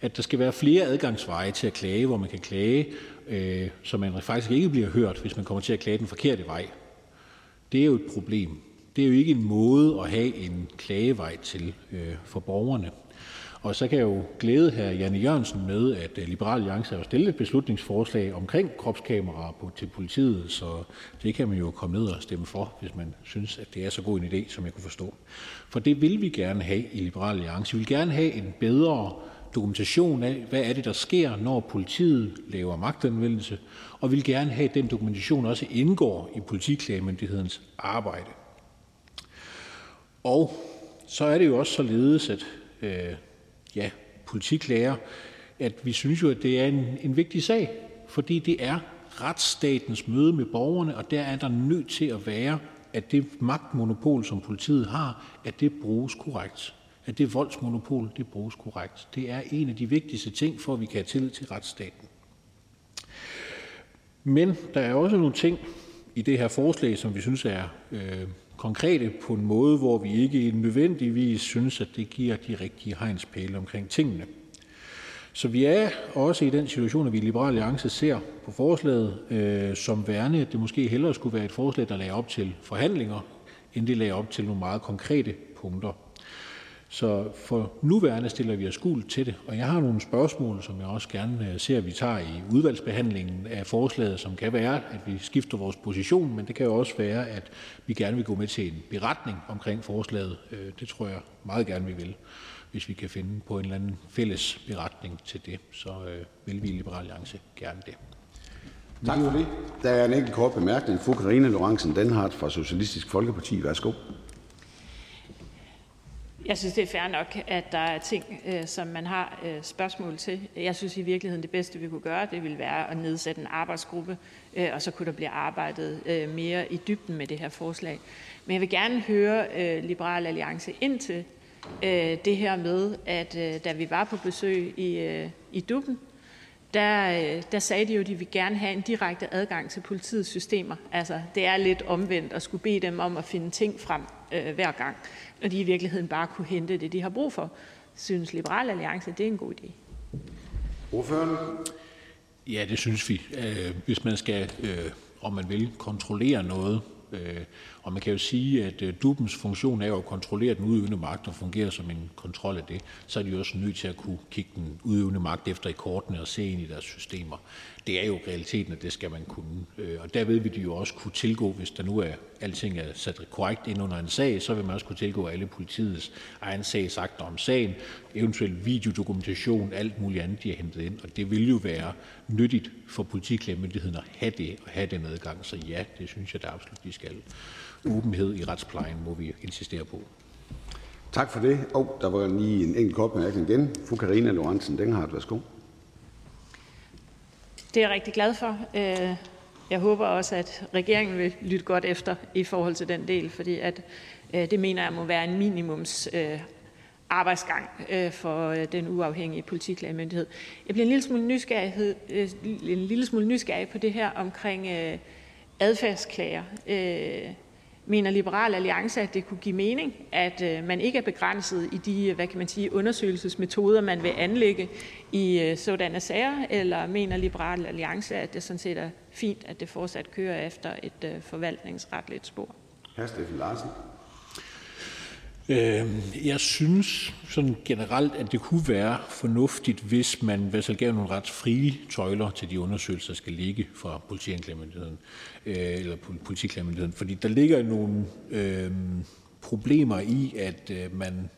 At der skal være flere adgangsveje til at klage, hvor man kan klage, øh, så man faktisk ikke bliver hørt, hvis man kommer til at klage den forkerte vej det er jo et problem. Det er jo ikke en måde at have en klagevej til øh, for borgerne. Og så kan jeg jo glæde her Janne Jørgensen med, at øh, Liberal Alliance har stillet et beslutningsforslag omkring kropskameraer på, til politiet, så det kan man jo komme ned og stemme for, hvis man synes, at det er så god en idé, som jeg kunne forstå. For det vil vi gerne have i Liberal Alliance. Vi vil gerne have en bedre dokumentation af, hvad er det, der sker, når politiet laver magtanvendelse, og vil gerne have, at den dokumentation også indgår i politiklagemyndighedens arbejde. Og så er det jo også således, at øh, ja, politiklager, at vi synes jo, at det er en, en vigtig sag, fordi det er retsstatens møde med borgerne, og der er der nødt til at være, at det magtmonopol, som politiet har, at det bruges korrekt. At det voldsmonopol, det bruges korrekt. Det er en af de vigtigste ting, for at vi kan have tillid til retsstaten. Men der er også nogle ting i det her forslag, som vi synes er øh, konkrete på en måde, hvor vi ikke nødvendigvis synes, at det giver de rigtige hegnspæle omkring tingene. Så vi er også i den situation, at vi i Liberale Alliance ser på forslaget øh, som værende, at det måske hellere skulle være et forslag, der lagde op til forhandlinger, end det lagde op til nogle meget konkrete punkter. Så for nuværende stiller vi os skuld til det, og jeg har nogle spørgsmål, som jeg også gerne øh, ser, at vi tager i udvalgsbehandlingen af forslaget, som kan være, at vi skifter vores position, men det kan jo også være, at vi gerne vil gå med til en beretning omkring forslaget. Øh, det tror jeg meget gerne, vi vil, hvis vi kan finde på en eller anden fælles beretning til det. Så øh, vil vi i Liberal Alliance gerne det. Tak for det. Der er en enkelt kort bemærkning. Fru Karina Lorentzen Danhardt fra Socialistisk Folkeparti. Værsgo. Jeg synes, det er fair nok, at der er ting, øh, som man har øh, spørgsmål til. Jeg synes i virkeligheden, det bedste, vi kunne gøre, det ville være at nedsætte en arbejdsgruppe, øh, og så kunne der blive arbejdet mere i dybden med det her forslag. Men jeg vil gerne høre Liberal Alliance ind til det her med, at da vi var på besøg i, i Dubben, der, der sagde de jo, at de vil gerne have en direkte adgang til politiets systemer. Altså, det er lidt omvendt at skulle bede dem om at finde ting frem øh, hver gang når de i virkeligheden bare kunne hente det, de har brug for. Synes Liberal Alliance, det er en god idé? Ordføreren? Ja, det synes vi. Øh, hvis man skal, øh, om man vil, kontrollere noget, øh, og man kan jo sige, at øh, DUBens funktion er jo at kontrollere den udøvende magt og fungere som en kontrol af det, så er de også nødt til at kunne kigge den udøvende magt efter i kortene og se ind i deres systemer. Det er jo realiteten, at det skal man kunne. Øh, og derved vil de jo også kunne tilgå, hvis der nu er alting er sat korrekt ind under en sag, så vil man også kunne tilgå alle politiets egen sagsakter om sagen, eventuelt videodokumentation, alt muligt andet, de har hentet ind. Og det vil jo være nyttigt for politiklagemyndigheden at have det og have den adgang. Så ja, det synes jeg da absolut, de skal. Åbenhed i retsplejen må vi insistere på. Tak for det. Og der var lige en enkelt kort bemærkning igen. Fru Karina Lorentzen Denhardt, værsgo. Det er jeg rigtig glad for. Øh, jeg håber også, at regeringen vil lytte godt efter i forhold til den del, fordi at, øh, det mener jeg må være en minimums øh, arbejdsgang for den uafhængige politiklagemyndighed. Jeg bliver en lille smule nysgerrig, en lille smule nysgerrig på det her omkring adfærdsklager. Mener Liberal Alliance, at det kunne give mening, at øh, man ikke er begrænset i de øh, hvad kan man sige, undersøgelsesmetoder, man vil anlægge i øh, sådanne sager, eller mener Liberal Alliance, at det sådan set er fint, at det fortsat kører efter et forvaltningsretligt spor? Hr. Steffen Larsen. Øhm, jeg synes sådan generelt, at det kunne være fornuftigt, hvis man i hvert fald gav nogle ret frie tøjler til de undersøgelser, der skal ligge fra politianklagemyndigheden, øh, eller politiklagemyndigheden. Fordi der ligger nogle øh, problemer i, at øh, man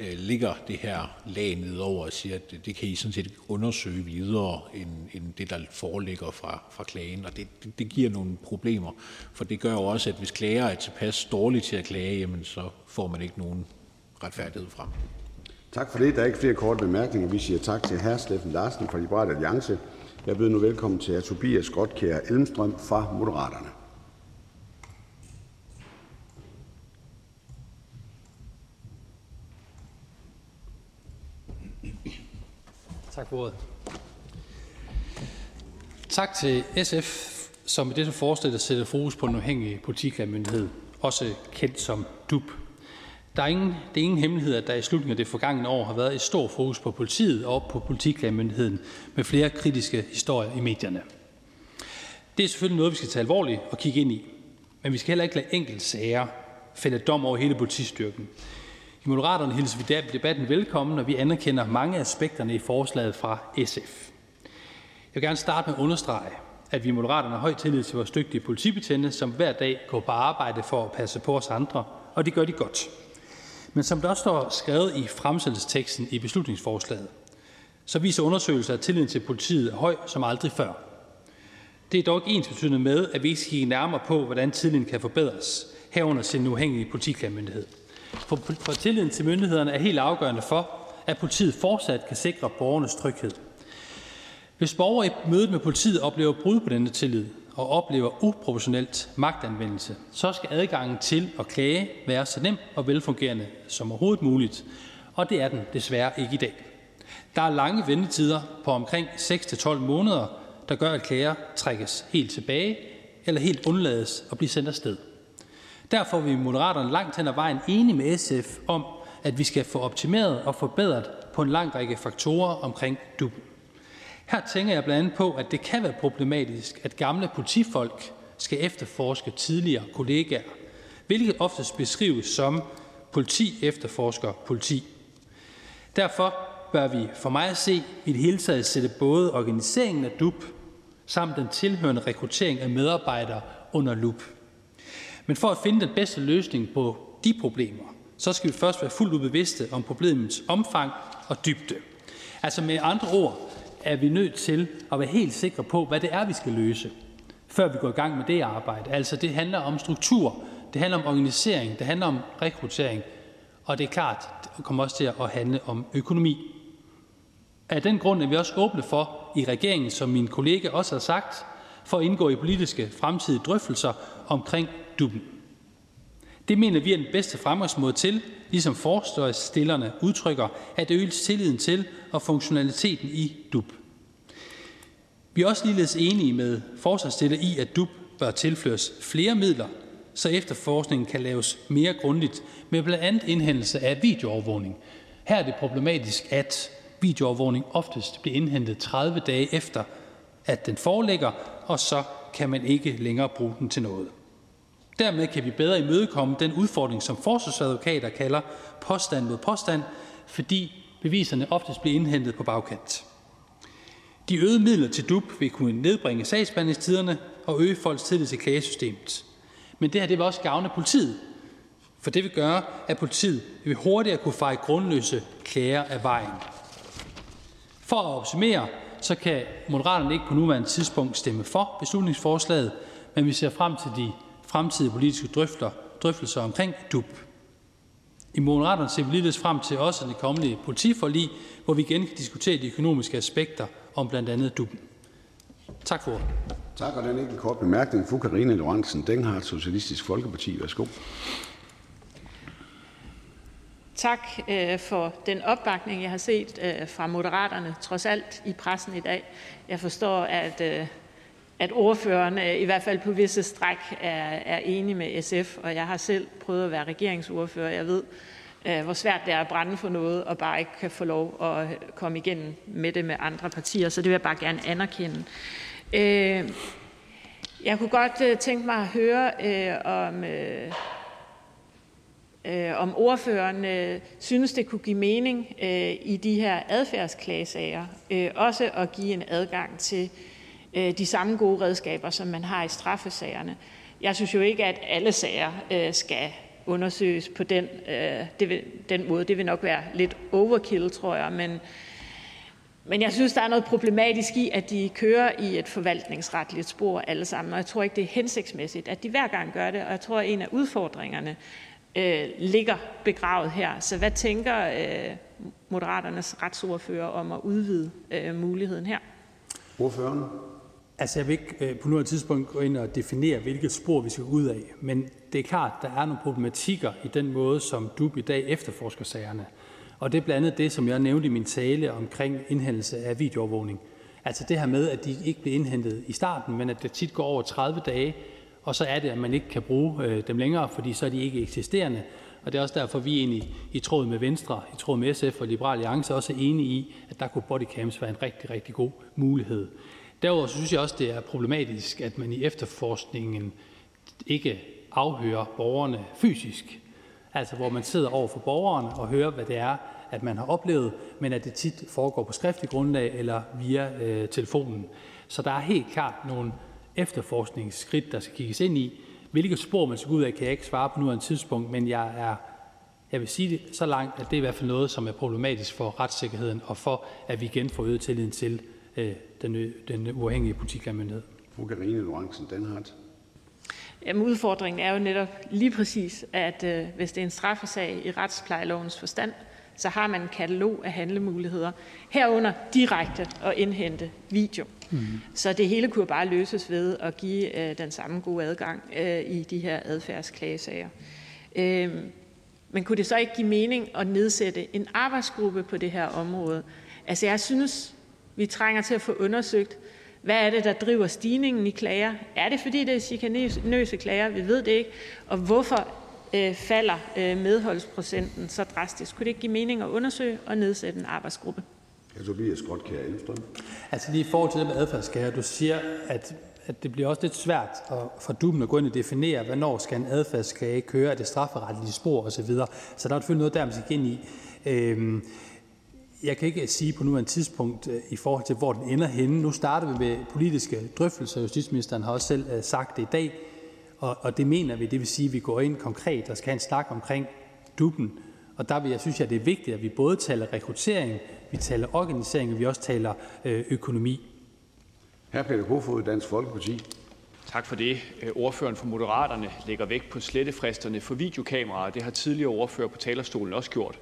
øh, ligger det her lag nedover og siger, at det kan I sådan set undersøge videre, end, end det, der foreligger fra, fra klagen. Og det, det, det giver nogle problemer, for det gør jo også, at hvis klager er tilpas dårlige til at klage, jamen så får man ikke nogen retfærdighed frem. Tak for det. Der er ikke flere korte bemærkninger. Vi siger tak til hr. Steffen Larsen fra Liberal Alliance. Jeg byder nu velkommen til hr. Tobias Grotkjær Elmstrøm fra Moderaterne. Tak for ordet. Tak til SF, som i dette forslag sætter fokus på den uafhængige politiklagemyndighed, også kendt som DUP. Der er ingen, det er ingen hemmelighed, at der i slutningen af det forgangne år har været et stort fokus på politiet og på politiklagemyndigheden med flere kritiske historier i medierne. Det er selvfølgelig noget, vi skal tage alvorligt og kigge ind i. Men vi skal heller ikke lade enkelte sager fælde dom over hele politistyrken. I Moderaterne hilser vi debatten velkommen, og vi anerkender mange af aspekterne i forslaget fra SF. Jeg vil gerne starte med at understrege, at vi i Moderaterne har høj tillid til vores dygtige politibetjente, som hver dag går på arbejde for at passe på os andre, og det gør de godt. Men som der også står skrevet i fremsættelsesteksten i beslutningsforslaget, så viser undersøgelser, at tilliden til politiet er høj som aldrig før. Det er dog ikke ens betydende med, at vi ikke skal kigge nærmere på, hvordan tilliden kan forbedres, herunder sin uafhængige politiklagemyndighed. For, for tilliden til myndighederne er helt afgørende for, at politiet fortsat kan sikre borgernes tryghed. Hvis borgere i mødet med politiet oplever brud på denne tillid og oplever uproportionelt magtanvendelse, så skal adgangen til at klage være så nem og velfungerende som overhovedet muligt, og det er den desværre ikke i dag. Der er lange ventetider på omkring 6-12 måneder, der gør, at klager trækkes helt tilbage eller helt undlades at blive sendt afsted. Derfor er vi i Moderaterne langt hen ad vejen enige med SF om, at vi skal få optimeret og forbedret på en lang række faktorer omkring DUP. Her tænker jeg blandt andet på, at det kan være problematisk, at gamle politifolk skal efterforske tidligere kollegaer, hvilket oftest beskrives som politi efterforsker politi. Derfor bør vi for mig at se i det hele taget sætte både organiseringen af DUP samt den tilhørende rekruttering af medarbejdere under lup. Men for at finde den bedste løsning på de problemer, så skal vi først være fuldt bevidste om problemets omfang og dybde. Altså med andre ord er vi nødt til at være helt sikre på, hvad det er, vi skal løse, før vi går i gang med det arbejde. Altså det handler om struktur, det handler om organisering, det handler om rekruttering, og det er klart, det kommer også til at handle om økonomi. Af den grund er vi også åbne for i regeringen, som min kollega også har sagt, for at indgå i politiske fremtidige drøftelser omkring klubben. Det mener vi er den bedste fremgangsmåde til, ligesom forståelsesstillerne udtrykker, at øge tilliden til og funktionaliteten i DUB. Vi er også ligeledes enige med forslagsstiller i, at DUB bør tilføres flere midler, så efterforskningen kan laves mere grundigt med blandt andet indhentelse af videoovervågning. Her er det problematisk, at videoovervågning oftest bliver indhentet 30 dage efter, at den foreligger, og så kan man ikke længere bruge den til noget. Dermed kan vi bedre imødekomme den udfordring, som forsvarsadvokater kalder påstand mod påstand, fordi beviserne oftest bliver indhentet på bagkant. De øgede midler til DUP vil kunne nedbringe sagsbehandlingstiderne og øge folks tillid til klagesystemet. Men det her det vil også gavne politiet, for det vil gøre, at politiet vil hurtigere kunne feje grundløse klager af vejen. For at opsummere, så kan Moderaterne ikke på nuværende tidspunkt stemme for beslutningsforslaget, men vi ser frem til de fremtidige politiske drøfter, drøftelser omkring DUB. I Moderaterne ser vi ligeledes frem til også det kommende politiforlig, hvor vi igen kan diskutere de økonomiske aspekter om blandt andet DUB. Tak for ordet. Tak, og den er ikke en kort bemærkning. Fru Karine Lorentzen Denghardt, Socialistisk Folkeparti. Værsgo. Tak øh, for den opbakning, jeg har set øh, fra Moderaterne, trods alt i pressen i dag. Jeg forstår, at, øh, at ordføreren øh, i hvert fald på visse stræk er, er enig med SF, og jeg har selv prøvet at være regeringsordfører. Jeg ved, øh, hvor svært det er at brænde for noget og bare ikke kan få lov at øh, komme igennem med det med andre partier, så det vil jeg bare gerne anerkende. Jeg kunne godt tænke mig at høre, om om ordføreren øh, synes, det kunne give mening øh, i de her adfærdsklagesager også at give en adgang til Øh, de samme gode redskaber, som man har i straffesagerne. Jeg synes jo ikke, at alle sager øh, skal undersøges på den, øh, den måde. Det vil nok være lidt overkill, tror jeg, men, men jeg synes, der er noget problematisk i, at de kører i et forvaltningsretligt spor alle sammen, og jeg tror ikke, det er hensigtsmæssigt, at de hver gang gør det, og jeg tror, at en af udfordringerne øh, ligger begravet her. Så hvad tænker øh, Moderaternes retsordfører om at udvide øh, muligheden her? Ordføreren? Altså, jeg vil ikke øh, på nuværende tidspunkt gå ind og definere, hvilket spor vi skal ud af, men det er klart, der er nogle problematikker i den måde, som DUB i dag efterforsker sagerne. Og det er blandt andet det, som jeg nævnte i min tale omkring indhentelse af videoovervågning. Altså det her med, at de ikke bliver indhentet i starten, men at det tit går over 30 dage, og så er det, at man ikke kan bruge øh, dem længere, fordi så er de ikke eksisterende. Og det er også derfor, vi egentlig i tråd med Venstre, i tråd med SF og Liberal Alliance også er enige i, at der kunne bodycams være en rigtig, rigtig god mulighed. Derudover synes jeg også, det er problematisk, at man i efterforskningen ikke afhører borgerne fysisk. Altså hvor man sidder over for borgerne og hører, hvad det er, at man har oplevet, men at det tit foregår på skriftlig grundlag eller via øh, telefonen. Så der er helt klart nogle efterforskningsskridt, der skal kigges ind i. Hvilket spor man skal ud af, kan jeg ikke svare på nu af en tidspunkt, men jeg er jeg vil sige det så langt, at det er i hvert fald noget, som er problematisk for retssikkerheden og for, at vi igen får øget tilliden til den, den uafhængige politiklagemyndighed. Fru Karine Lorentzen Denhardt. Jamen, udfordringen er jo netop lige præcis, at øh, hvis det er en straffesag i retsplejelovens forstand, så har man en katalog af handlemuligheder, herunder direkte at indhente video. Mm. Så det hele kunne bare løses ved at give øh, den samme gode adgang øh, i de her adfærdsklagesager. Øh, men kunne det så ikke give mening at nedsætte en arbejdsgruppe på det her område? Altså jeg synes, vi trænger til at få undersøgt, hvad er det, der driver stigningen i klager? Er det, fordi det er chikanøse klager? Vi ved det ikke. Og hvorfor øh, falder øh, medholdsprocenten så drastisk? Kunne det ikke give mening at undersøge og nedsætte en arbejdsgruppe? Tobias Grotkjær Elmstrøm. Altså lige i forhold til det med adfærdsskader, du siger, at, at det bliver også lidt svært at, for duben at gå ind og definere, hvornår skal en adfærdsskade køre, er det strafferetlige spor osv. Så, videre. så der er selvfølgelig noget der, man skal ind i. Øhm, jeg kan ikke sige på nuværende tidspunkt øh, i forhold til, hvor den ender henne. Nu starter vi med politiske drøftelser. Justitsministeren har også selv øh, sagt det i dag, og, og det mener vi. Det vil sige, at vi går ind konkret og skal have en snak omkring duben. Og der vil jeg synes, at det er vigtigt, at vi både taler rekruttering, vi taler organisering, og vi også taler øh, økonomi. Hr. Peter Kofod, Dansk Folkeparti. Tak for det. Ordføreren for Moderaterne lægger vægt på slettefristerne for videokameraer. Det har tidligere ordfører på talerstolen også gjort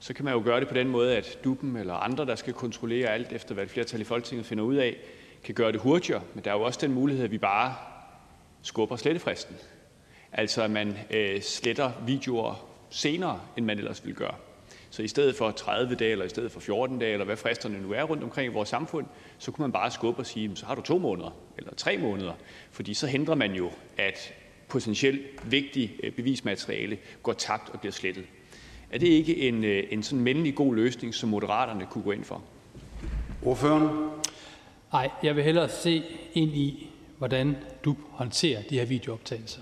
så kan man jo gøre det på den måde, at duppen eller andre, der skal kontrollere alt efter, hvad et flertal i Folketinget finder ud af, kan gøre det hurtigere. Men der er jo også den mulighed, at vi bare skubber slettefristen. Altså at man øh, sletter videoer senere, end man ellers ville gøre. Så i stedet for 30 dage, eller i stedet for 14 dage, eller hvad fristerne nu er rundt omkring i vores samfund, så kunne man bare skubbe og sige, så har du to måneder, eller tre måneder. Fordi så hindrer man jo, at potentielt vigtigt øh, bevismateriale går tabt og bliver slettet. Er det ikke en, øh, en sådan mindelig god løsning, som Moderaterne kunne gå ind for? Ordføreren? Nej, jeg vil hellere se ind i, hvordan du håndterer de her videooptagelser.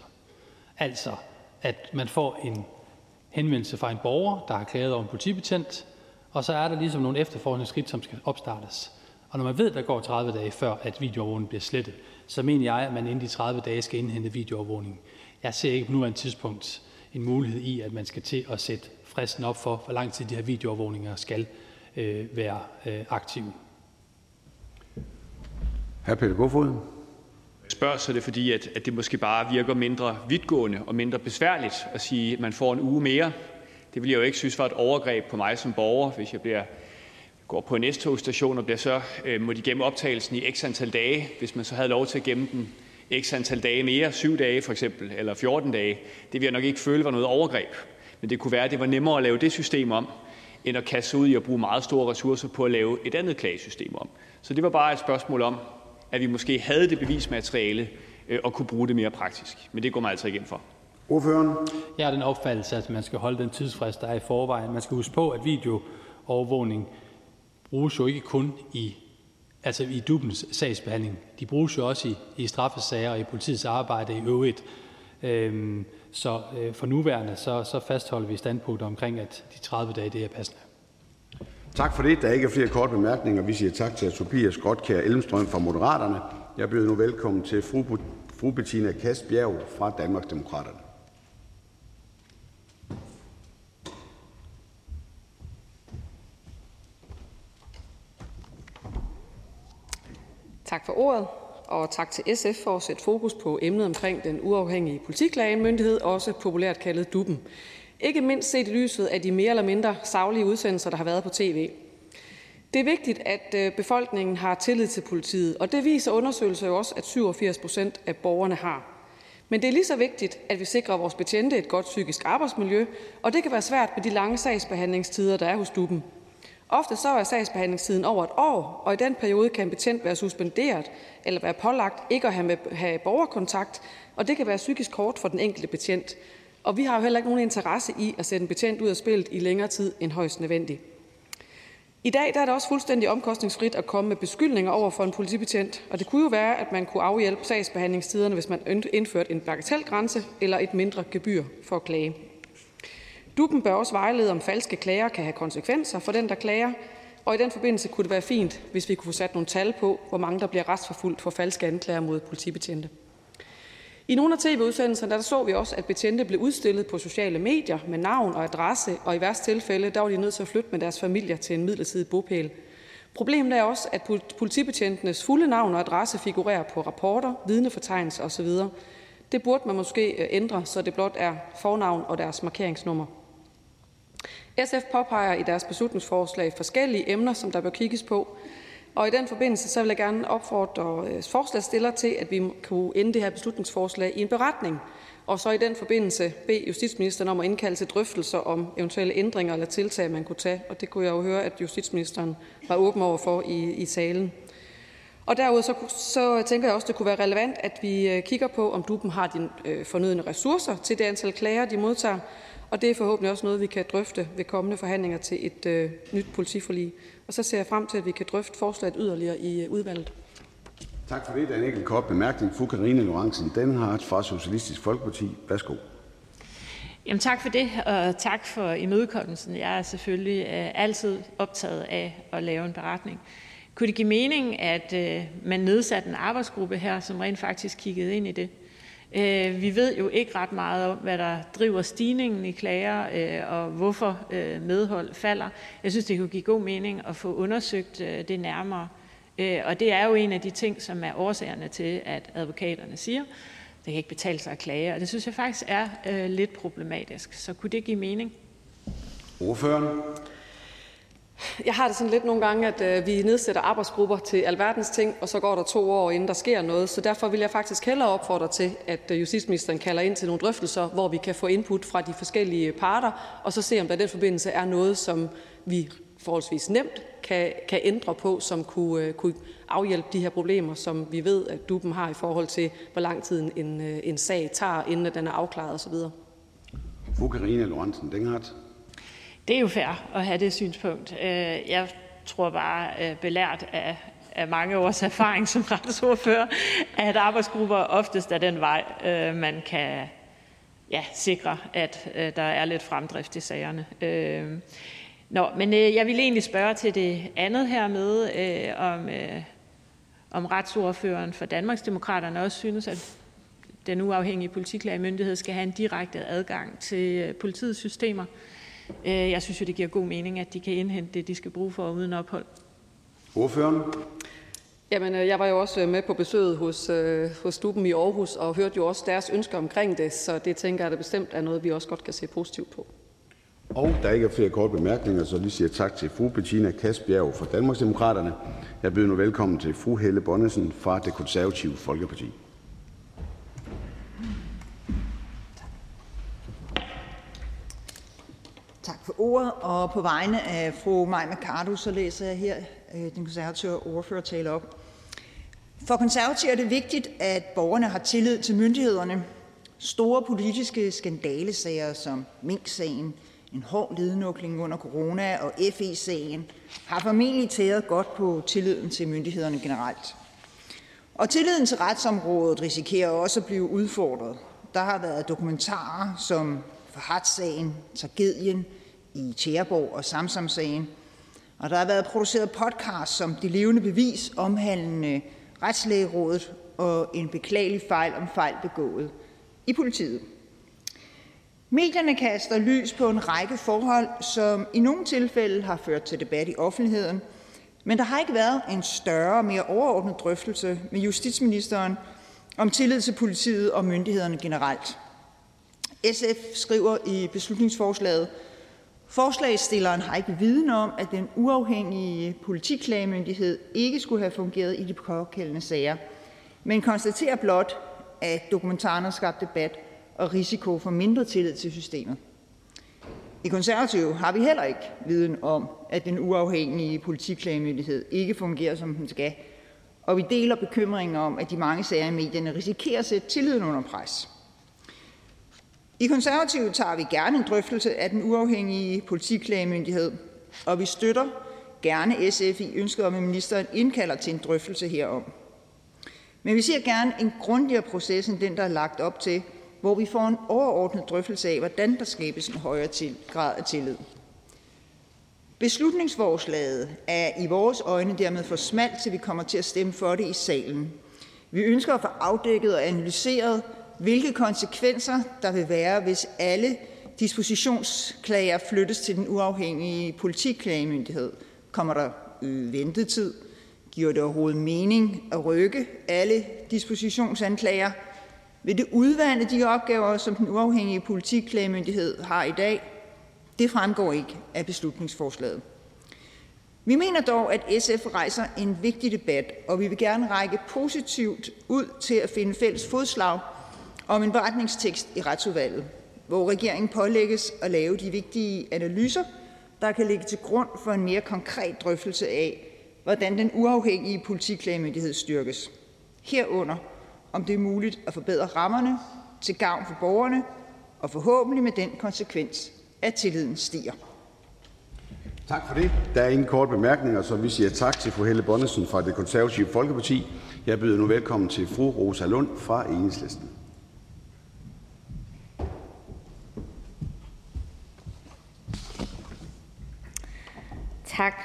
Altså, at man får en henvendelse fra en borger, der har klaget over en politibetjent, og så er der ligesom nogle efterforskningsskridt, som skal opstartes. Og når man ved, at der går 30 dage før, at videoovervågningen bliver slettet, så mener jeg, at man inden de 30 dage skal indhente videoovervågning. Jeg ser ikke på nuværende tidspunkt en mulighed i, at man skal til at sætte fristen op for, hvor lang tid de her videoovervågninger skal øh, være øh, aktive. Hr. Peter Kofod. Spørg, så det fordi, at, at det måske bare virker mindre vidtgående og mindre besværligt at sige, at man får en uge mere. Det vil jeg jo ikke synes var et overgreb på mig som borger, hvis jeg bliver går på en S-togstation og bliver så, øh, må de gemme optagelsen i x antal dage, hvis man så havde lov til at gemme den x antal dage mere, syv dage for eksempel, eller 14 dage. Det vil jeg nok ikke føle var noget overgreb. Men det kunne være, at det var nemmere at lave det system om, end at kaste ud i at bruge meget store ressourcer på at lave et andet klagesystem om. Så det var bare et spørgsmål om, at vi måske havde det bevismateriale øh, og kunne bruge det mere praktisk. Men det går man altså ikke ind for. Ordføreren? Jeg har den opfattelse, at man skal holde den tidsfrist, der er i forvejen. Man skal huske på, at videoovervågning bruges jo ikke kun i altså i dubbens sagsbehandling. De bruges jo også i, i straffesager og i politiets arbejde i øvrigt. Øhm, så øh, for nuværende så, så fastholder vi standpunktet omkring, at de 30 dage det er passende. Tak for det. Der er ikke flere korte bemærkninger. Vi siger tak til Tobias Grotkær Elmstrøm fra Moderaterne. Jeg byder nu velkommen til fru, fru Bettina Kastbjerg fra Danmarksdemokraterne. Tak for ordet og tak til SF for at sætte fokus på emnet omkring den uafhængige politiklagemyndighed, også populært kaldet Duppen. Ikke mindst set i lyset af de mere eller mindre savlige udsendelser, der har været på tv. Det er vigtigt, at øh, befolkningen har tillid til politiet, og det viser undersøgelser jo også, at 87 procent af borgerne har. Men det er lige så vigtigt, at vi sikrer vores betjente et godt psykisk arbejdsmiljø, og det kan være svært med de lange sagsbehandlingstider, der er hos Duppen. Ofte så er sagsbehandlingstiden over et år, og i den periode kan en betjent være suspenderet eller være pålagt ikke at have, med, have borgerkontakt, og det kan være psykisk kort for den enkelte betjent. Og vi har jo heller ikke nogen interesse i at sætte en betjent ud af spillet i længere tid end højst nødvendigt. I dag der er det også fuldstændig omkostningsfrit at komme med beskyldninger over for en politibetjent, og det kunne jo være, at man kunne afhjælpe sagsbehandlingstiderne, hvis man indførte en bagatelgrænse eller et mindre gebyr for at klage. Duppen bør også vejlede om falske klager kan have konsekvenser for den, der klager, og i den forbindelse kunne det være fint, hvis vi kunne få sat nogle tal på, hvor mange der bliver retsforfulgt for falske anklager mod politibetjente. I nogle af tv-udsendelserne der så vi også, at betjente blev udstillet på sociale medier med navn og adresse, og i værste tilfælde der var de nødt til at flytte med deres familier til en midlertidig bopæl. Problemet er også, at politibetjentenes fulde navn og adresse figurerer på rapporter, vidnefortegnelser osv. Det burde man måske øh, ændre, så det blot er fornavn og deres markeringsnummer. SF påpeger i deres beslutningsforslag forskellige emner, som der bør kigges på, og i den forbindelse så vil jeg gerne opfordre øh, forslagstiller til, at vi kunne ende det her beslutningsforslag i en beretning, og så i den forbindelse bede justitsministeren om at indkalde til drøftelser om eventuelle ændringer eller tiltag, man kunne tage. Og det kunne jeg jo høre, at justitsministeren var åben over for i, i salen. Og derudover så, så tænker jeg også, at det kunne være relevant, at vi øh, kigger på, om duppen har de øh, fornødne ressourcer til det antal klager, de modtager. Og det er forhåbentlig også noget, vi kan drøfte ved kommende forhandlinger til et øh, nyt politiforlig. Og så ser jeg frem til, at vi kan drøfte forslaget yderligere i øh, udvalget. Tak for det. Der er en enkelt kort bemærkning. Fru Karine Lorentzen Denhardt fra Socialistisk Folkeparti. Værsgo. Jamen, tak for det, og tak for imødekommelsen. Jeg er selvfølgelig øh, altid optaget af at lave en beretning. Kunne det give mening, at øh, man nedsatte en arbejdsgruppe her, som rent faktisk kiggede ind i det? Øh, vi ved jo ikke ret meget om, hvad der driver stigningen i klager, øh, og hvorfor øh, medhold falder. Jeg synes, det kunne give god mening at få undersøgt øh, det nærmere. Øh, og det er jo en af de ting, som er årsagerne til, at advokaterne siger, det kan ikke betale sig at klage. Og det synes jeg faktisk er øh, lidt problematisk. Så kunne det give mening? Ordføreren. Jeg har det sådan lidt nogle gange, at øh, vi nedsætter arbejdsgrupper til alverdens ting, og så går der to år, inden der sker noget. Så derfor vil jeg faktisk hellere opfordre til, at øh, justitsministeren kalder ind til nogle drøftelser, hvor vi kan få input fra de forskellige parter, og så se, om der i den forbindelse er noget, som vi forholdsvis nemt kan, kan ændre på, som kunne, øh, kunne afhjælpe de her problemer, som vi ved, at DUB'en har i forhold til, hvor lang tid en, øh, en sag tager, inden den er afklaret osv. Fru Karina Lorentzen Denghardt. Det er jo fair at have det synspunkt. Øh, jeg tror bare, øh, belært af, af mange års erfaring som retsordfører, at arbejdsgrupper oftest er den vej, øh, man kan ja, sikre, at øh, der er lidt fremdrift i sagerne. Nå, men jeg vil egentlig spørge til det andet her med, om, om retsordføreren for Danmarksdemokraterne også synes, at den uafhængige politiklagemyndighed skal have en direkte adgang til politiets systemer. Øh, jeg synes jo, det giver god mening, at de kan indhente det, de skal bruge for uden ophold. Ordføreren. Jamen, øh, jeg var jo også med på besøget hos, øh, hos Duben i Aarhus og hørte jo også deres ønsker omkring det, så det tænker jeg, at det bestemt er noget, vi også godt kan se positivt på. Og der ikke er flere korte bemærkninger, så vi siger tak til fru Bettina Kasbjerg fra Danmarksdemokraterne. Jeg byder nu velkommen til fru Helle Bonnesen fra Det Konservative Folkeparti. Tak for ordet. Og på vegne af fru Maja Mercado, så læser jeg her øh, den konservative ordfører tale op. For konservative er det vigtigt, at borgerne har tillid til myndighederne. Store politiske skandalesager som Mink-sagen, en hård lednukling under corona og FE-sagen har formentlig taget godt på tilliden til myndighederne generelt. Og tilliden til retsområdet risikerer også at blive udfordret. Der har været dokumentarer som for sagen tragedien i Tjæreborg og Samsamsagen. Og der har været produceret podcast som Det levende bevis omhandlende Retslægerådet og en beklagelig fejl om fejl begået i politiet. Medierne kaster lys på en række forhold, som i nogle tilfælde har ført til debat i offentligheden, men der har ikke været en større, mere overordnet drøftelse med justitsministeren om tillid til politiet og myndighederne generelt. SF skriver i beslutningsforslaget, Forslagsstilleren har ikke viden om, at den uafhængige politiklagemyndighed ikke skulle have fungeret i de pågældende sager, men konstaterer blot, at dokumentaren har skabt debat og risiko for mindre tillid til systemet. I konservative har vi heller ikke viden om, at den uafhængige politiklagemyndighed ikke fungerer, som den skal, og vi deler bekymringen om, at de mange sager i medierne risikerer at sætte tilliden under pres. I Konservative tager vi gerne en drøftelse af den uafhængige politiklagemyndighed, og vi støtter gerne SF i ønsket om, at ministeren indkalder til en drøftelse herom. Men vi ser gerne en grundigere proces end den, der er lagt op til, hvor vi får en overordnet drøftelse af, hvordan der skabes en højere til, grad af tillid. Beslutningsforslaget er i vores øjne dermed for smalt, til vi kommer til at stemme for det i salen. Vi ønsker at få afdækket og analyseret, hvilke konsekvenser der vil være, hvis alle dispositionsklager flyttes til den uafhængige politiklagemyndighed. Kommer der øget ventetid? Giver det overhovedet mening at rykke alle dispositionsanklager? Vil det udvande de opgaver, som den uafhængige politiklagemyndighed har i dag? Det fremgår ikke af beslutningsforslaget. Vi mener dog, at SF rejser en vigtig debat, og vi vil gerne række positivt ud til at finde fælles fodslag om en beretningstekst i retsudvalget, hvor regeringen pålægges at lave de vigtige analyser, der kan ligge til grund for en mere konkret drøftelse af, hvordan den uafhængige politiklagemyndighed styrkes. Herunder, om det er muligt at forbedre rammerne til gavn for borgerne, og forhåbentlig med den konsekvens, at tilliden stiger. Tak for det. Der er ingen korte bemærkninger, så vi siger tak til fru Helle Bonnesen fra Det Konservative Folkeparti. Jeg byder nu velkommen til fru Rosa Lund fra Enhedslisten. Tak.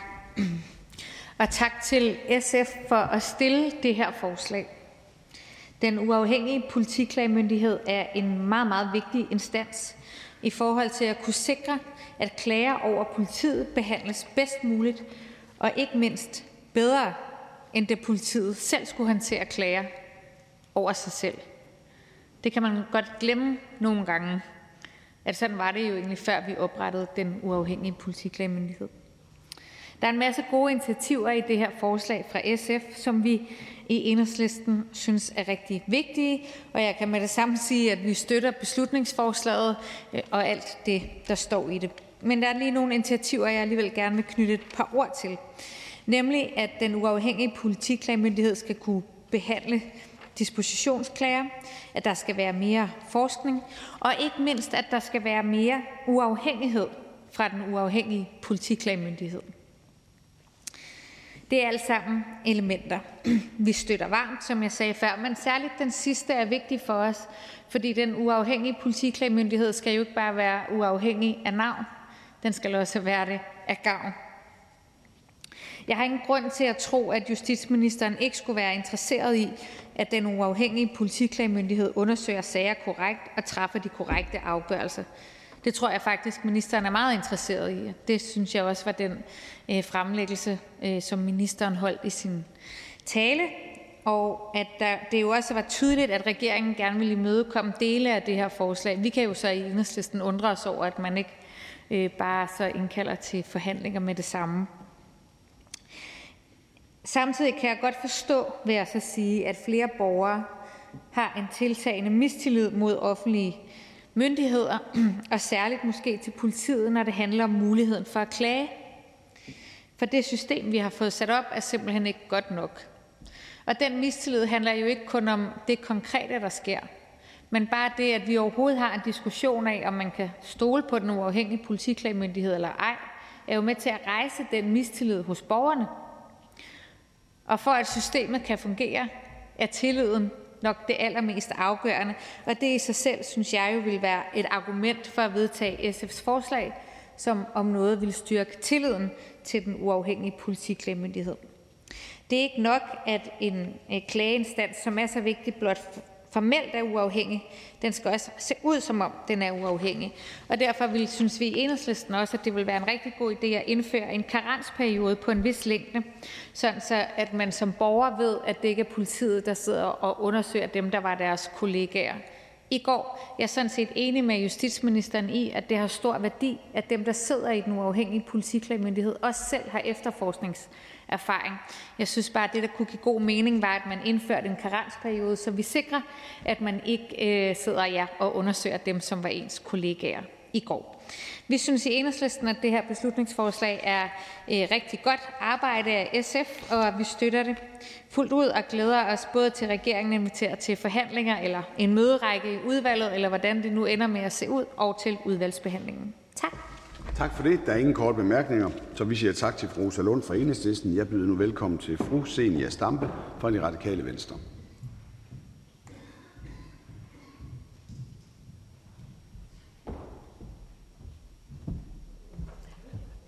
Og tak til SF for at stille det her forslag. Den uafhængige politiklagemyndighed er en meget, meget vigtig instans i forhold til at kunne sikre, at klager over politiet behandles bedst muligt, og ikke mindst bedre, end det politiet selv skulle håndtere klager over sig selv. Det kan man godt glemme nogle gange, at sådan var det jo egentlig, før vi oprettede den uafhængige politiklagemyndighed. Der er en masse gode initiativer i det her forslag fra SF, som vi i Enhedslisten synes er rigtig vigtige, og jeg kan med det samme sige, at vi støtter beslutningsforslaget øh, og alt det, der står i det. Men der er lige nogle initiativer, jeg alligevel gerne vil knytte et par ord til. Nemlig, at den uafhængige politiklagemyndighed skal kunne behandle dispositionsklager, at der skal være mere forskning, og ikke mindst, at der skal være mere uafhængighed fra den uafhængige politiklagemyndighed. Det er alt sammen elementer, (clears throat) vi støtter varmt, som jeg sagde før, men særligt den sidste er vigtig for os, fordi den uafhængige politiklagemyndighed skal jo ikke bare være uafhængig af navn, den skal også være det af gavn. Jeg har ingen grund til at tro, at justitsministeren ikke skulle være interesseret i, at den uafhængige politiklagemyndighed undersøger sager korrekt og træffer de korrekte afgørelser. Det tror jeg faktisk ministeren er meget interesseret i. Det synes jeg også var den øh, fremlæggelse, øh, som ministeren holdt i sin tale, og at der, det jo også var tydeligt, at regeringen gerne ville imødekomme dele af det her forslag. Vi kan jo så i Enhedslisten undre os over, at man ikke øh, bare så indkalder til forhandlinger med det samme. Samtidig kan jeg godt forstå, vil jeg så sige, at flere borgere har en tiltagende mistillid mod offentlige myndigheder, og særligt måske til politiet, når det handler om muligheden for at klage. For det system, vi har fået sat op, er simpelthen ikke godt nok. Og den mistillid handler jo ikke kun om det konkrete, der sker, men bare det, at vi overhovedet har en diskussion af, om man kan stole på den uafhængige politiklagemyndighed eller ej, er jo med til at rejse den mistillid hos borgerne. Og for at systemet kan fungere, er tilliden nok det allermest afgørende, og det i sig selv synes jeg jo vil være et argument for at vedtage SF's forslag, som om noget vil styrke tilliden til den uafhængige politiklagemyndighed. Det er ikke nok, at en øh, klageinstans, som er så vigtig, blot formelt er uafhængig. Den skal også se ud, som om den er uafhængig. Og derfor vil, synes vi i Enhedslisten også, at det vil være en rigtig god idé at indføre en karensperiode på en vis længde, sådan så at man som borger ved, at det ikke er politiet, der sidder og undersøger dem, der var deres kollegaer. I går jeg er sådan set enig med justitsministeren i, at det har stor værdi, at dem, der sidder i den uafhængige politiklagemyndighed, også selv har efterforsknings erfaring. Jeg synes bare, at det, der kunne give god mening, var, at man indførte en karensperiode, så vi sikrer, at man ikke øh, sidder ja, og undersøger dem, som var ens kollegaer i går. Vi synes i Enhedslisten, at det her beslutningsforslag er øh, rigtig godt arbejde af SF, og vi støtter det fuldt ud og glæder os både til, at regeringen inviterer til forhandlinger eller en møderække i udvalget, eller hvordan det nu ender med at se ud, og til udvalgsbehandlingen. Tak. Tak for det. Der er ingen korte bemærkninger, så vi siger tak til fru Rosa Lund fra Enhedslisten. Jeg byder nu velkommen til fru Zenia Stampe fra De Radikale Venstre.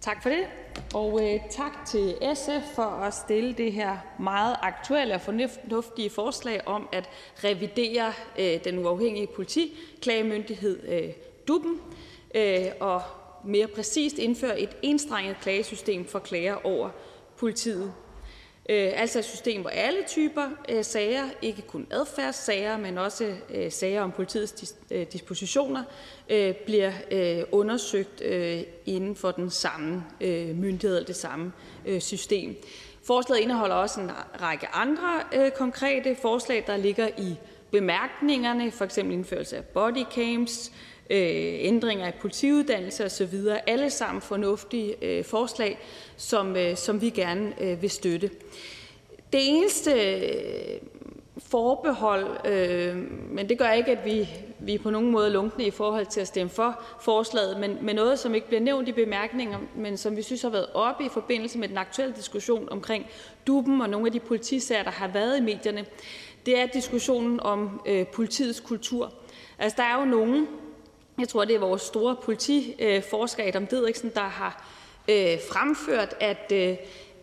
Tak for det, og øh, tak til SF for at stille det her meget aktuelle og fornuftige forslag om at revidere øh, den uafhængige politiklagemyndighed øh, DUB'en øh, og mere præcist indføre et enstrenget klagesystem for klager over politiet. Øh, altså et system, hvor alle typer øh, sager, ikke kun adfærdssager, men også øh, sager om politiets dispositioner, bliver undersøgt inden for den samme myndighed eller det samme system. Forslaget indeholder også en række andre øh, konkrete forslag, der ligger i bemærkningerne, for eksempel indførelse af bodycams, øh, ændringer i politiuddannelse osv. Alle sammen fornuftige øh, forslag, som, øh, som vi gerne øh, vil støtte. Det eneste øh, forbehold, øh, men det gør ikke, at vi, vi er på nogen måde lunkne i forhold til at stemme for forslaget, men, men noget, som ikke bliver nævnt i bemærkninger, men som vi synes har været oppe i forbindelse med den aktuelle diskussion omkring duben og nogle af de politisager, der har været i medierne, det er diskussionen om øh, politiets kultur. Altså, der er jo nogen, jeg tror, det er vores store politiforsker Adam Didriksen, der har øh, fremført, at, øh,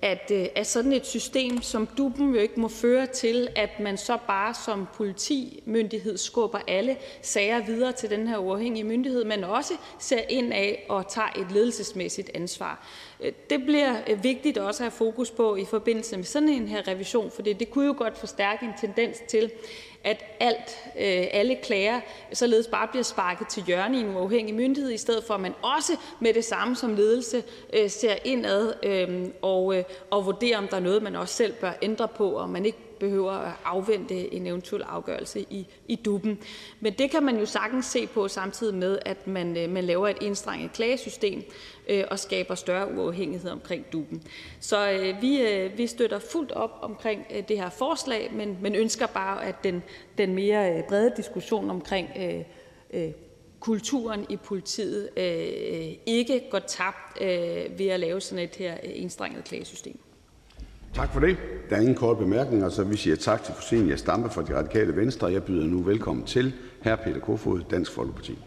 at, øh, at sådan et system som DUP'en jo ikke må føre til, at man så bare som politimyndighed skubber alle sager videre til den her uafhængige myndighed, men også ser ind af og tager et ledelsesmæssigt ansvar. Øh, det bliver øh, vigtigt også at have fokus på i forbindelse med sådan en her revision, for det kunne jo godt forstærke en tendens til, at alt, øh, alle klager således bare bliver sparket til hjørne i en uafhængig myndighed, i stedet for at man også med det samme som ledelse øh, ser indad øh, og, og vurderer, om der er noget, man også selv bør ændre på, og man ikke behøver at afvente en eventuel afgørelse i, i duppen. Men det kan man jo sagtens se på samtidig med, at man, øh, man laver et indstrenget klagesystem øh, og skaber større uafhængighed omkring duppen. Så øh, vi, øh, vi støtter fuldt op omkring øh, det her forslag, men, men ønsker bare, at den, den mere øh, brede diskussion omkring øh, øh, kulturen i politiet øh, øh ikke går tabt øh, ved at lave sådan et her øh, enstrenget klagesystem. Tak for det. Der er ingen korte bemærkninger, så vi siger tak til fru Zenia Stampe fra De Radikale Venstre. Jeg byder nu velkommen til hr. Peter Kofod, Dansk Folkeparti.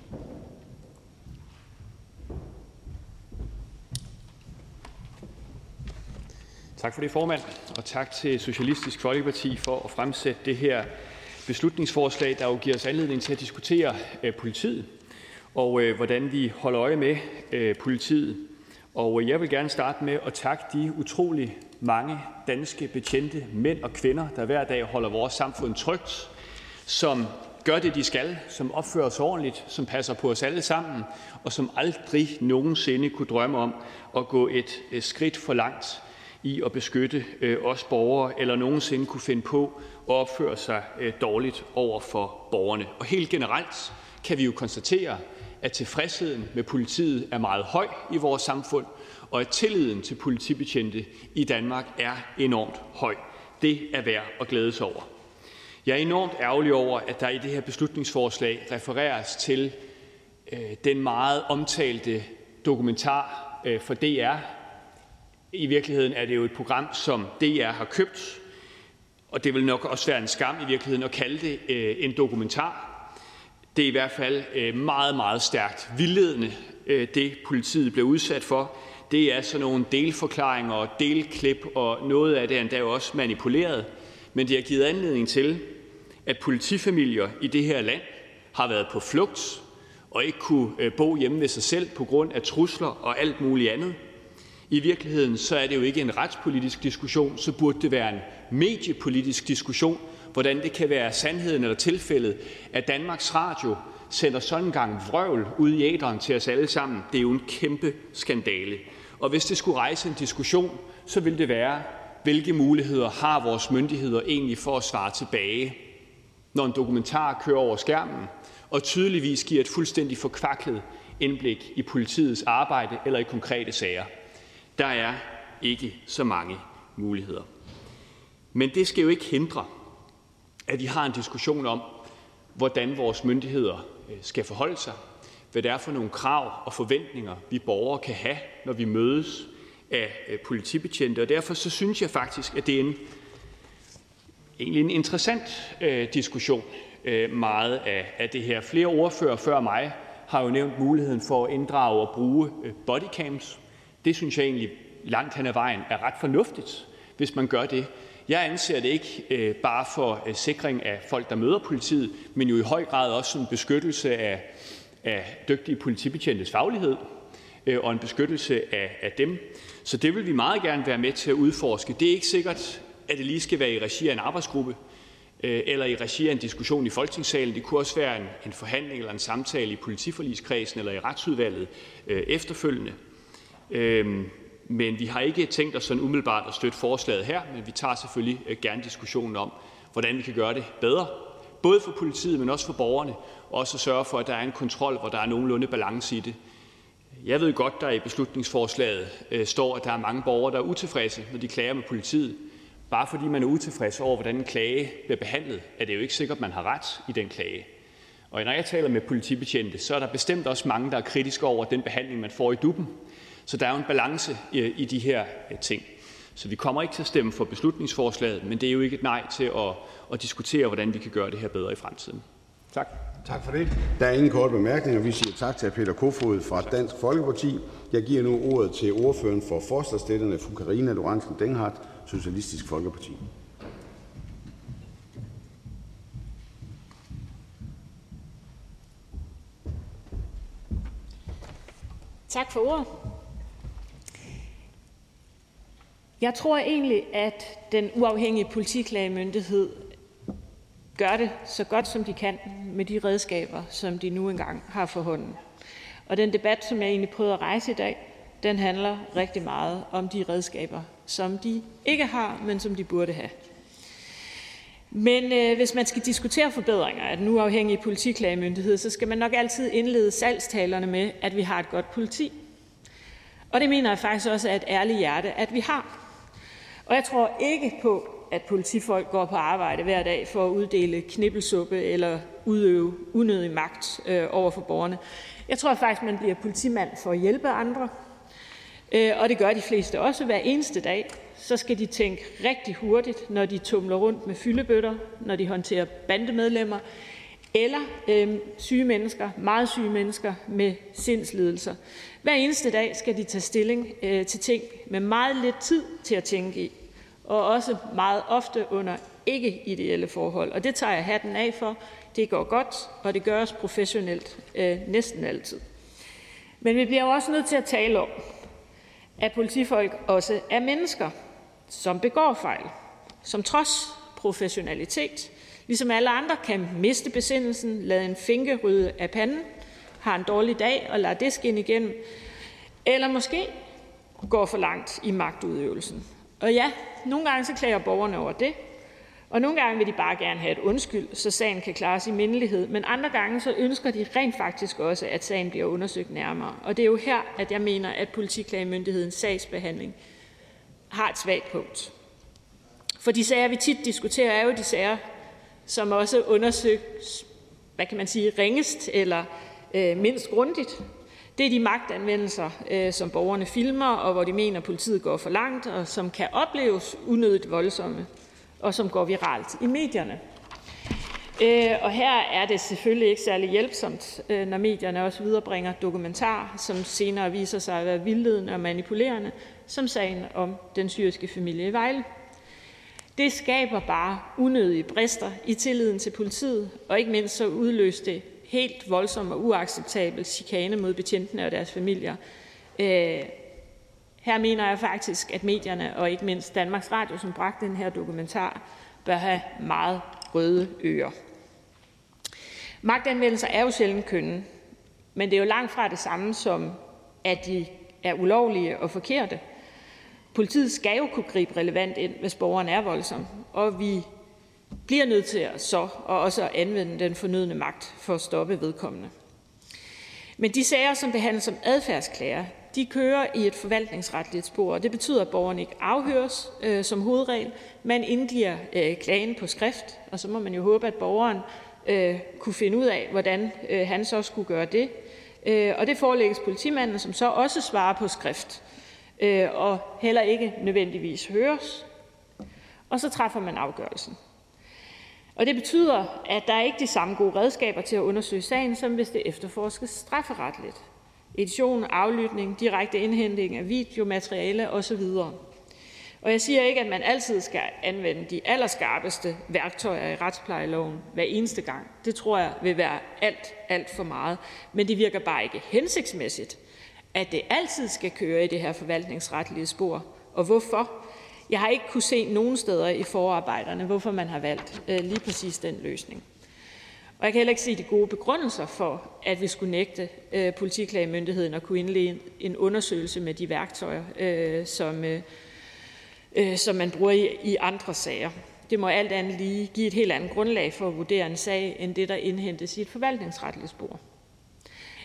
Tak for det, formand, og tak til Socialistisk Folkeparti for at fremsætte det her beslutningsforslag, der jo giver os anledning til at diskutere øh, politiet og øh, hvordan vi holder øje med øh, politiet. Og øh, jeg vil gerne starte med at takke de utrolig mange danske betjente, mænd og kvinder, der hver dag holder vores samfund trygt, som gør det, de skal, som opfører sig ordentligt, som passer på os alle sammen, og som aldrig nogensinde kunne drømme om at gå et øh, skridt for langt i at beskytte øh, os borgere, eller nogensinde kunne finde på at opføre sig øh, dårligt over for borgerne. Og helt generelt kan vi jo konstatere, at tilfredsheden med politiet er meget høj i vores samfund, og at tilliden til politibetjente i Danmark er enormt høj. Det er værd at glæde sig over. Jeg er enormt ærgerlig over, at der i det her beslutningsforslag refereres til øh, den meget omtalte dokumentar øh, for DR. I virkeligheden er det jo et program, som DR har købt, og det vil nok også være en skam i virkeligheden at kalde det øh, en dokumentar. Det er i hvert fald øh, meget, meget stærkt vildledende, øh, det politiet blev udsat for. Det er sådan nogle delforklaringer og delklip, og noget af det er endda også manipuleret. Men det har givet anledning til, at politifamilier i det her land har været på flugt og ikke kunne øh, bo hjemme ved sig selv på grund af trusler og alt muligt andet. I virkeligheden så er det jo ikke en retspolitisk diskussion, så burde det være en mediepolitisk diskussion, hvordan det kan være sandheden eller tilfældet, at Danmarks Radio sender sådan en gang vrøvl ud i æderen til os alle sammen. Det er jo en kæmpe skandale. Og hvis det skulle rejse en diskussion, så ville det være, hvilke muligheder har vores myndigheder egentlig for at svare tilbage, når en dokumentar kører over skærmen og tydeligvis giver et fuldstændig forkvaklet indblik i politiets arbejde eller i konkrete sager. Der er ikke så mange muligheder. Men det skal jo ikke hindre, at vi har en diskussion om, hvordan vores myndigheder øh, skal forholde sig, hvad det er for nogle krav og forventninger, vi borgere kan have, når vi mødes af politibetjente. Og derfor så synes jeg faktisk, at det er en, egentlig en interessant øh, diskussion, øh, meget af, af det her. Flere ordfører før mig har jo nævnt muligheden for at inddrage og bruge øh, bodycams. Det synes jeg egentlig langt hen ad vejen er ret fornuftigt, hvis man gør det. Jeg anser det ikke øh, bare for øh, sikring af folk, der møder politiet, men jo i høj grad også en beskyttelse af, af dygtige politibetjentes faglighed. Øh, og en beskyttelse af, af dem. Så det vil vi meget gerne være med til at udforske. Det er ikke sikkert, at det lige skal være i regi af en arbejdsgruppe øh, eller i regi af en diskussion i Folketingssalen. Det kunne også være en, en forhandling eller en samtale i politiforligskredsen eller i retsudvalget øh, efterfølgende. Øhm, men vi har ikke tænkt os sådan umiddelbart at støtte forslaget her, men vi tager selvfølgelig øh, gerne diskussionen om, hvordan vi kan gøre det bedre, både for politiet, men også for borgerne, også at sørge for, at der er en kontrol, hvor der er nogenlunde balance i det. Jeg ved godt, der i beslutningsforslaget øh, står, at der er mange borgere, der er utilfredse, når de klager med politiet. Bare fordi man er utilfreds over, hvordan en klage bliver behandlet, er det jo ikke sikkert, at man har ret i den klage. Og når jeg taler med politibetjente, så er der bestemt også mange, der er kritiske over den behandling, man får i duppen. Så der er jo en balance øh, i de her øh, ting. Så vi kommer ikke til at stemme for beslutningsforslaget, men det er jo ikke et nej til at, at diskutere, hvordan vi kan gøre det her bedre i fremtiden. Tak. Tak for det. Der er ingen korte bemærkninger. Vi siger tak til Peter Kofod fra Dansk Folkeparti. Jeg giver nu ordet til ordføreren for forslagsstillerne, fru Karina Lorentzen Denghardt, Socialistisk Folkeparti. Tak for ordet. Jeg tror egentlig, at den uafhængige politiklagemyndighed gør det så godt, som de kan med de redskaber, som de nu engang har for hånden. Og den debat, som jeg egentlig prøvede at rejse i dag, den handler rigtig meget om de redskaber, som de ikke har, men som de burde have. Men øh, hvis man skal diskutere forbedringer af den uafhængige politiklagemyndighed, så skal man nok altid indlede salgstalerne med, at vi har et godt politi. Og det mener jeg faktisk også er et ærligt hjerte, at vi har. Og jeg tror ikke på, at politifolk går på arbejde hver dag for at uddele knibbelsuppe eller udøve unødig magt øh, over for borgerne. Jeg tror faktisk, man bliver politimand for at hjælpe andre, øh, og det gør de fleste også hver eneste dag. Så skal de tænke rigtig hurtigt, når de tumler rundt med fyldebøtter, når de håndterer bandemedlemmer, eller øh, syge mennesker, meget syge mennesker med sindslidelser. Hver eneste dag skal de tage stilling øh, til ting med meget lidt tid til at tænke i, og også meget ofte under ikke-ideelle forhold. Og det tager jeg hatten af for. Det går godt, og det gøres professionelt øh, næsten altid. Men vi bliver jo også nødt til at tale om, at politifolk også er mennesker, som begår fejl, som trods professionalitet, ligesom alle andre, kan miste besindelsen, lade en finke rydde af panden, har en dårlig dag og lader det skinne igennem, eller måske går for langt i magtudøvelsen. Og ja, nogle gange så klager borgerne over det, og nogle gange vil de bare gerne have et undskyld, så sagen kan klares i mindelighed, men andre gange så ønsker de rent faktisk også, at sagen bliver undersøgt nærmere. Og det er jo her, at jeg mener, at politiklagemyndighedens sagsbehandling har et svagt punkt. For de sager, vi tit diskuterer, er jo de sager, som også undersøges, hvad kan man sige, ringest eller øh, mindst grundigt. Det er de magtanvendelser, øh, som borgerne filmer, og hvor de mener, at politiet går for langt, og som kan opleves unødigt voldsomme, og som går viralt i medierne. Øh, og her er det selvfølgelig ikke særlig hjælpsomt, øh, når medierne også viderebringer dokumentarer, som senere viser sig at være vildledende og manipulerende, som sagen om den syriske familie i Vejle. Det skaber bare unødige brister i tilliden til politiet, og ikke mindst så udløste det helt voldsom og uacceptabel chikane mod betjentene og deres familier. Øh, her mener jeg faktisk, at medierne og ikke mindst Danmarks Radio, som bragte den her dokumentar, bør have meget røde ører. Magtanvendelser er jo sjældent kønne, men det er jo langt fra det samme som, at de er ulovlige og forkerte. Politiet skal jo kunne gribe relevant ind, hvis borgeren er voldsom, og vi bliver nødt til at så og også at anvende den fornødne magt for at stoppe vedkommende. Men de sager, som behandles som adfærdsklager, de kører i et forvaltningsretligt spor, og det betyder, at borgeren ikke afhøres øh, som hovedregel. Man indgiver øh, klagen på skrift, og så må man jo håbe, at borgeren øh, kunne finde ud af, hvordan øh, han så skulle gøre det. Øh, og det forelægges politimanden, som så også svarer på skrift, øh, og heller ikke nødvendigvis høres. Og så træffer man afgørelsen. Og det betyder, at der ikke er de samme gode redskaber til at undersøge sagen, som hvis det efterforskes strafferetligt. Edition, aflytning, direkte indhentning af videomateriale osv. Og jeg siger ikke, at man altid skal anvende de allerskarpeste værktøjer i retsplejeloven hver eneste gang. Det tror jeg vil være alt, alt for meget. Men det virker bare ikke hensigtsmæssigt, at det altid skal køre i det her forvaltningsretlige spor, og hvorfor. Jeg har ikke kunne se nogen steder i forarbejderne, hvorfor man har valgt øh, lige præcis den løsning. Og jeg kan heller ikke se de gode begrundelser for, at vi skulle nægte øh, politiklagemyndigheden at kunne indlede en undersøgelse med de værktøjer, øh, som, øh, øh, som man bruger i, i andre sager. Det må alt andet lige give et helt andet grundlag for at vurdere en sag, end det, der indhentes i et forvaltningsretligt spor.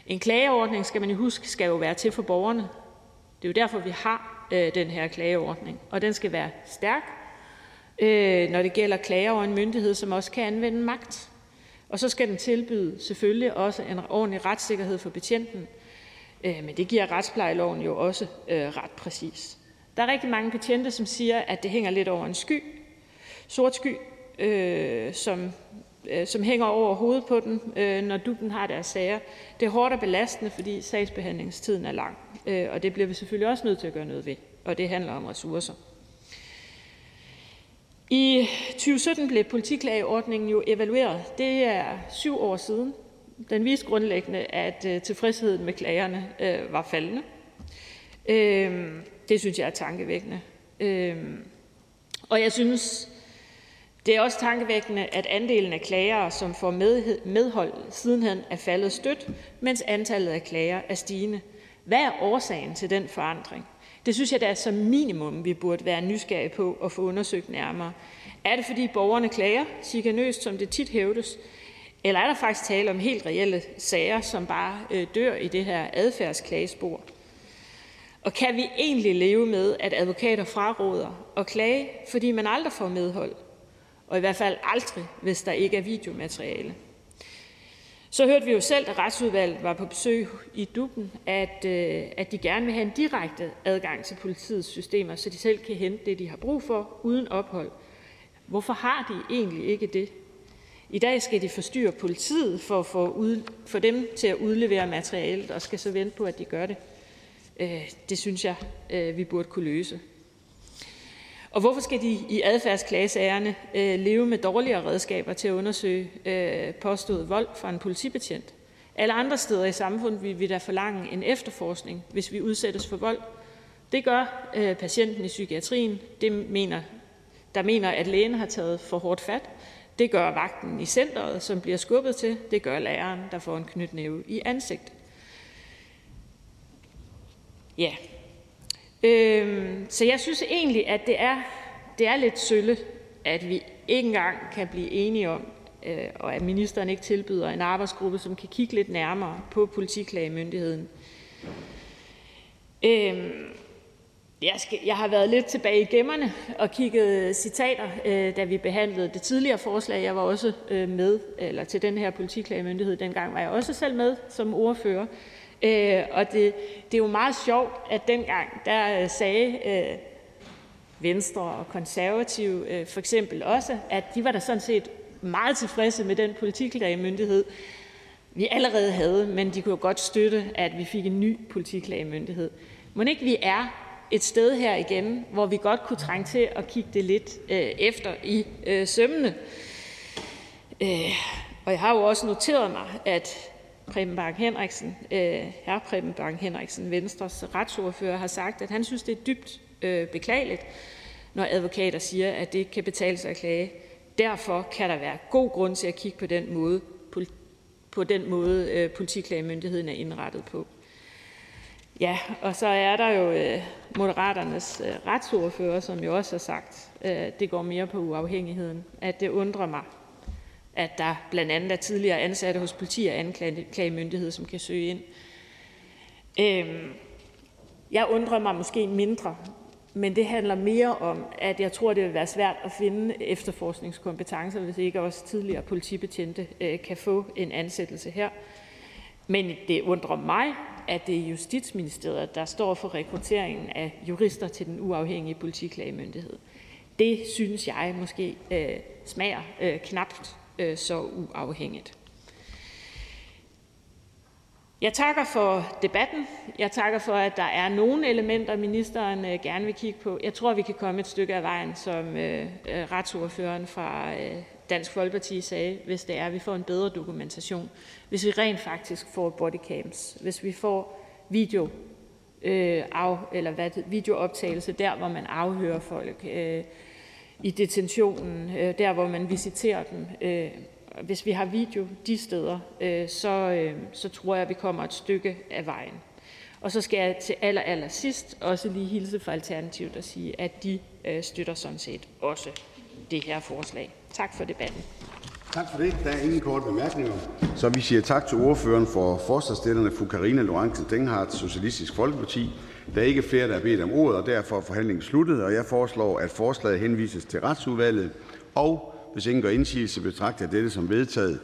En klageordning, skal man jo huske, skal jo være til for borgerne. Det er jo derfor, vi har øh, den her klageordning, og den skal være stærk, øh, når det gælder klager over en myndighed, som også kan anvende magt. Og så skal den tilbyde selvfølgelig også en ordentlig retssikkerhed for betjenten, øh, men det giver retsplejeloven jo også øh, ret præcis. Der er rigtig mange betjente, som siger, at det hænger lidt over en sky, sort sky, øh, som, øh, som hænger over hovedet på den, øh, når DUB'en har deres sager. Det er hårdt og belastende, fordi sagsbehandlingstiden er lang, øh, og det bliver vi selvfølgelig også nødt til at gøre noget ved, og det handler om ressourcer. I 2017 blev politiklageordningen jo evalueret. Det er syv år siden. Den viste grundlæggende, at øh, tilfredsheden med klagerne øh, var faldende. Øh, det synes jeg er tankevækkende. Øh, og jeg synes, det er også tankevækkende, at andelen af klagere, som får medhold sidenhen, er faldet stødt, mens antallet af klager er stigende. Hvad er årsagen til den forandring? Det synes jeg da som minimum, vi burde være nysgerrige på at få undersøgt nærmere. Er det, fordi borgerne klager chikanøst, som det tit hævdes, eller er der faktisk tale om helt reelle sager, som bare øh, dør i det her adfærdsklagespor? Og kan vi egentlig leve med, at advokater fraråder at klage, fordi man aldrig får medhold? Og i hvert fald aldrig, hvis der ikke er videomateriale. Så hørte vi jo selv, da retsudvalget var på besøg i Duben, at, øh, at de gerne vil have en direkte adgang til politiets systemer, så de selv kan hente det, de har brug for, uden ophold. Hvorfor har de egentlig ikke det? I dag skal de forstyrre politiet for at få ud, for dem til at udlevere materialet, og skal så vente på, at de gør det. Øh, det synes jeg, øh, vi burde kunne løse. Og hvorfor skal de i adfærdsklagesagerne øh, leve med dårligere redskaber til at undersøge øh, påstået vold fra en politibetjent? Alle andre steder i samfundet vil vi da forlange en efterforskning, hvis vi udsættes for vold. Det gør øh, patienten i psykiatrien. Det mener, der mener, at lægen har taget for hårdt fat. Det gør vagten i centret, som bliver skubbet til. Det gør læreren, der får en knytnæve i ansigtet. Ja, Øhm, så jeg synes egentlig, at det er, det er lidt sølle, at vi ikke engang kan blive enige om, øh, og at ministeren ikke tilbyder en arbejdsgruppe, som kan kigge lidt nærmere på politiklagemyndigheden. Øhm, jeg, skal, jeg har været lidt tilbage i gemmerne og kigget citater, øh, da vi behandlede det tidligere forslag. Jeg var også øh, med, eller til den her politiklagemyndighed, dengang var jeg også selv med som ordfører. Øh, og det, det er jo meget sjovt, at dengang der øh, sagde øh, Venstre og Konservative øh, for eksempel også, at de var da sådan set meget tilfredse med den politiklagemyndighed, vi allerede havde, men de kunne jo godt støtte, at vi fik en ny politiklagemyndighed. Må ikke vi er et sted her igen, hvor vi godt kunne trænge til at kigge det lidt øh, efter i øh, sømmene. Øh, og jeg har jo også noteret mig, at Preben Bang Henriksen, øh, hr. Preben Bang Henriksen, Venstres retsordfører, har sagt, at han synes, det er dybt øh, beklageligt, når advokater siger, at det ikke kan betale sig at klage. Derfor kan der være god grund til at kigge på den måde, på den måde øh, politiklagemyndigheden er indrettet på. Ja, og så er der jo øh, Moderaternes øh, retsordfører, som jo også har sagt, øh, det går mere på uafhængigheden, at det undrer mig, at der blandt andet er tidligere ansatte hos politi og anklagemyndighed, som kan søge ind. Øhm, jeg undrer mig måske mindre, men det handler mere om, at jeg tror, det vil være svært at finde efterforskningskompetencer, hvis ikke også tidligere politibetjente øh, kan få en ansættelse her. Men det undrer mig, at det er Justitsministeriet, der står for rekrutteringen af jurister til den uafhængige politiklagemyndighed. Det synes jeg måske øh, smager øh, knapt Øh, så uafhængigt. Jeg takker for debatten. Jeg takker for, at der er nogle elementer, ministeren øh, gerne vil kigge på. Jeg tror, vi kan komme et stykke af vejen, som øh, øh retsordføreren fra øh, Dansk Folkeparti sagde, hvis det er, at vi får en bedre dokumentation. Hvis vi rent faktisk får bodycams. Hvis vi får video øh, af, eller hvad, videooptagelse der, hvor man afhører folk øh, i detentionen, øh, der hvor man visiterer dem. Øh, hvis vi har video de steder, øh, så, øh, så tror jeg, at vi kommer et stykke af vejen. Og så skal jeg til aller, aller sidst også lige hilse fra Alternativet og sige, at de øh, støtter sådan set også det her forslag. Tak for debatten. Tak for det. Der er ingen korte bemærkninger. Så vi siger tak til ordføreren for forslagsstillerne, fru Karina Lorentzen Denghardt, Socialistisk Folkeparti. Der er ikke flere, der har bedt om ordet, og derfor er forhandlingen sluttet. Og jeg foreslår, at forslaget henvises til Retsudvalget. Og hvis ingen gør indsigelse, betragter jeg dette som vedtaget.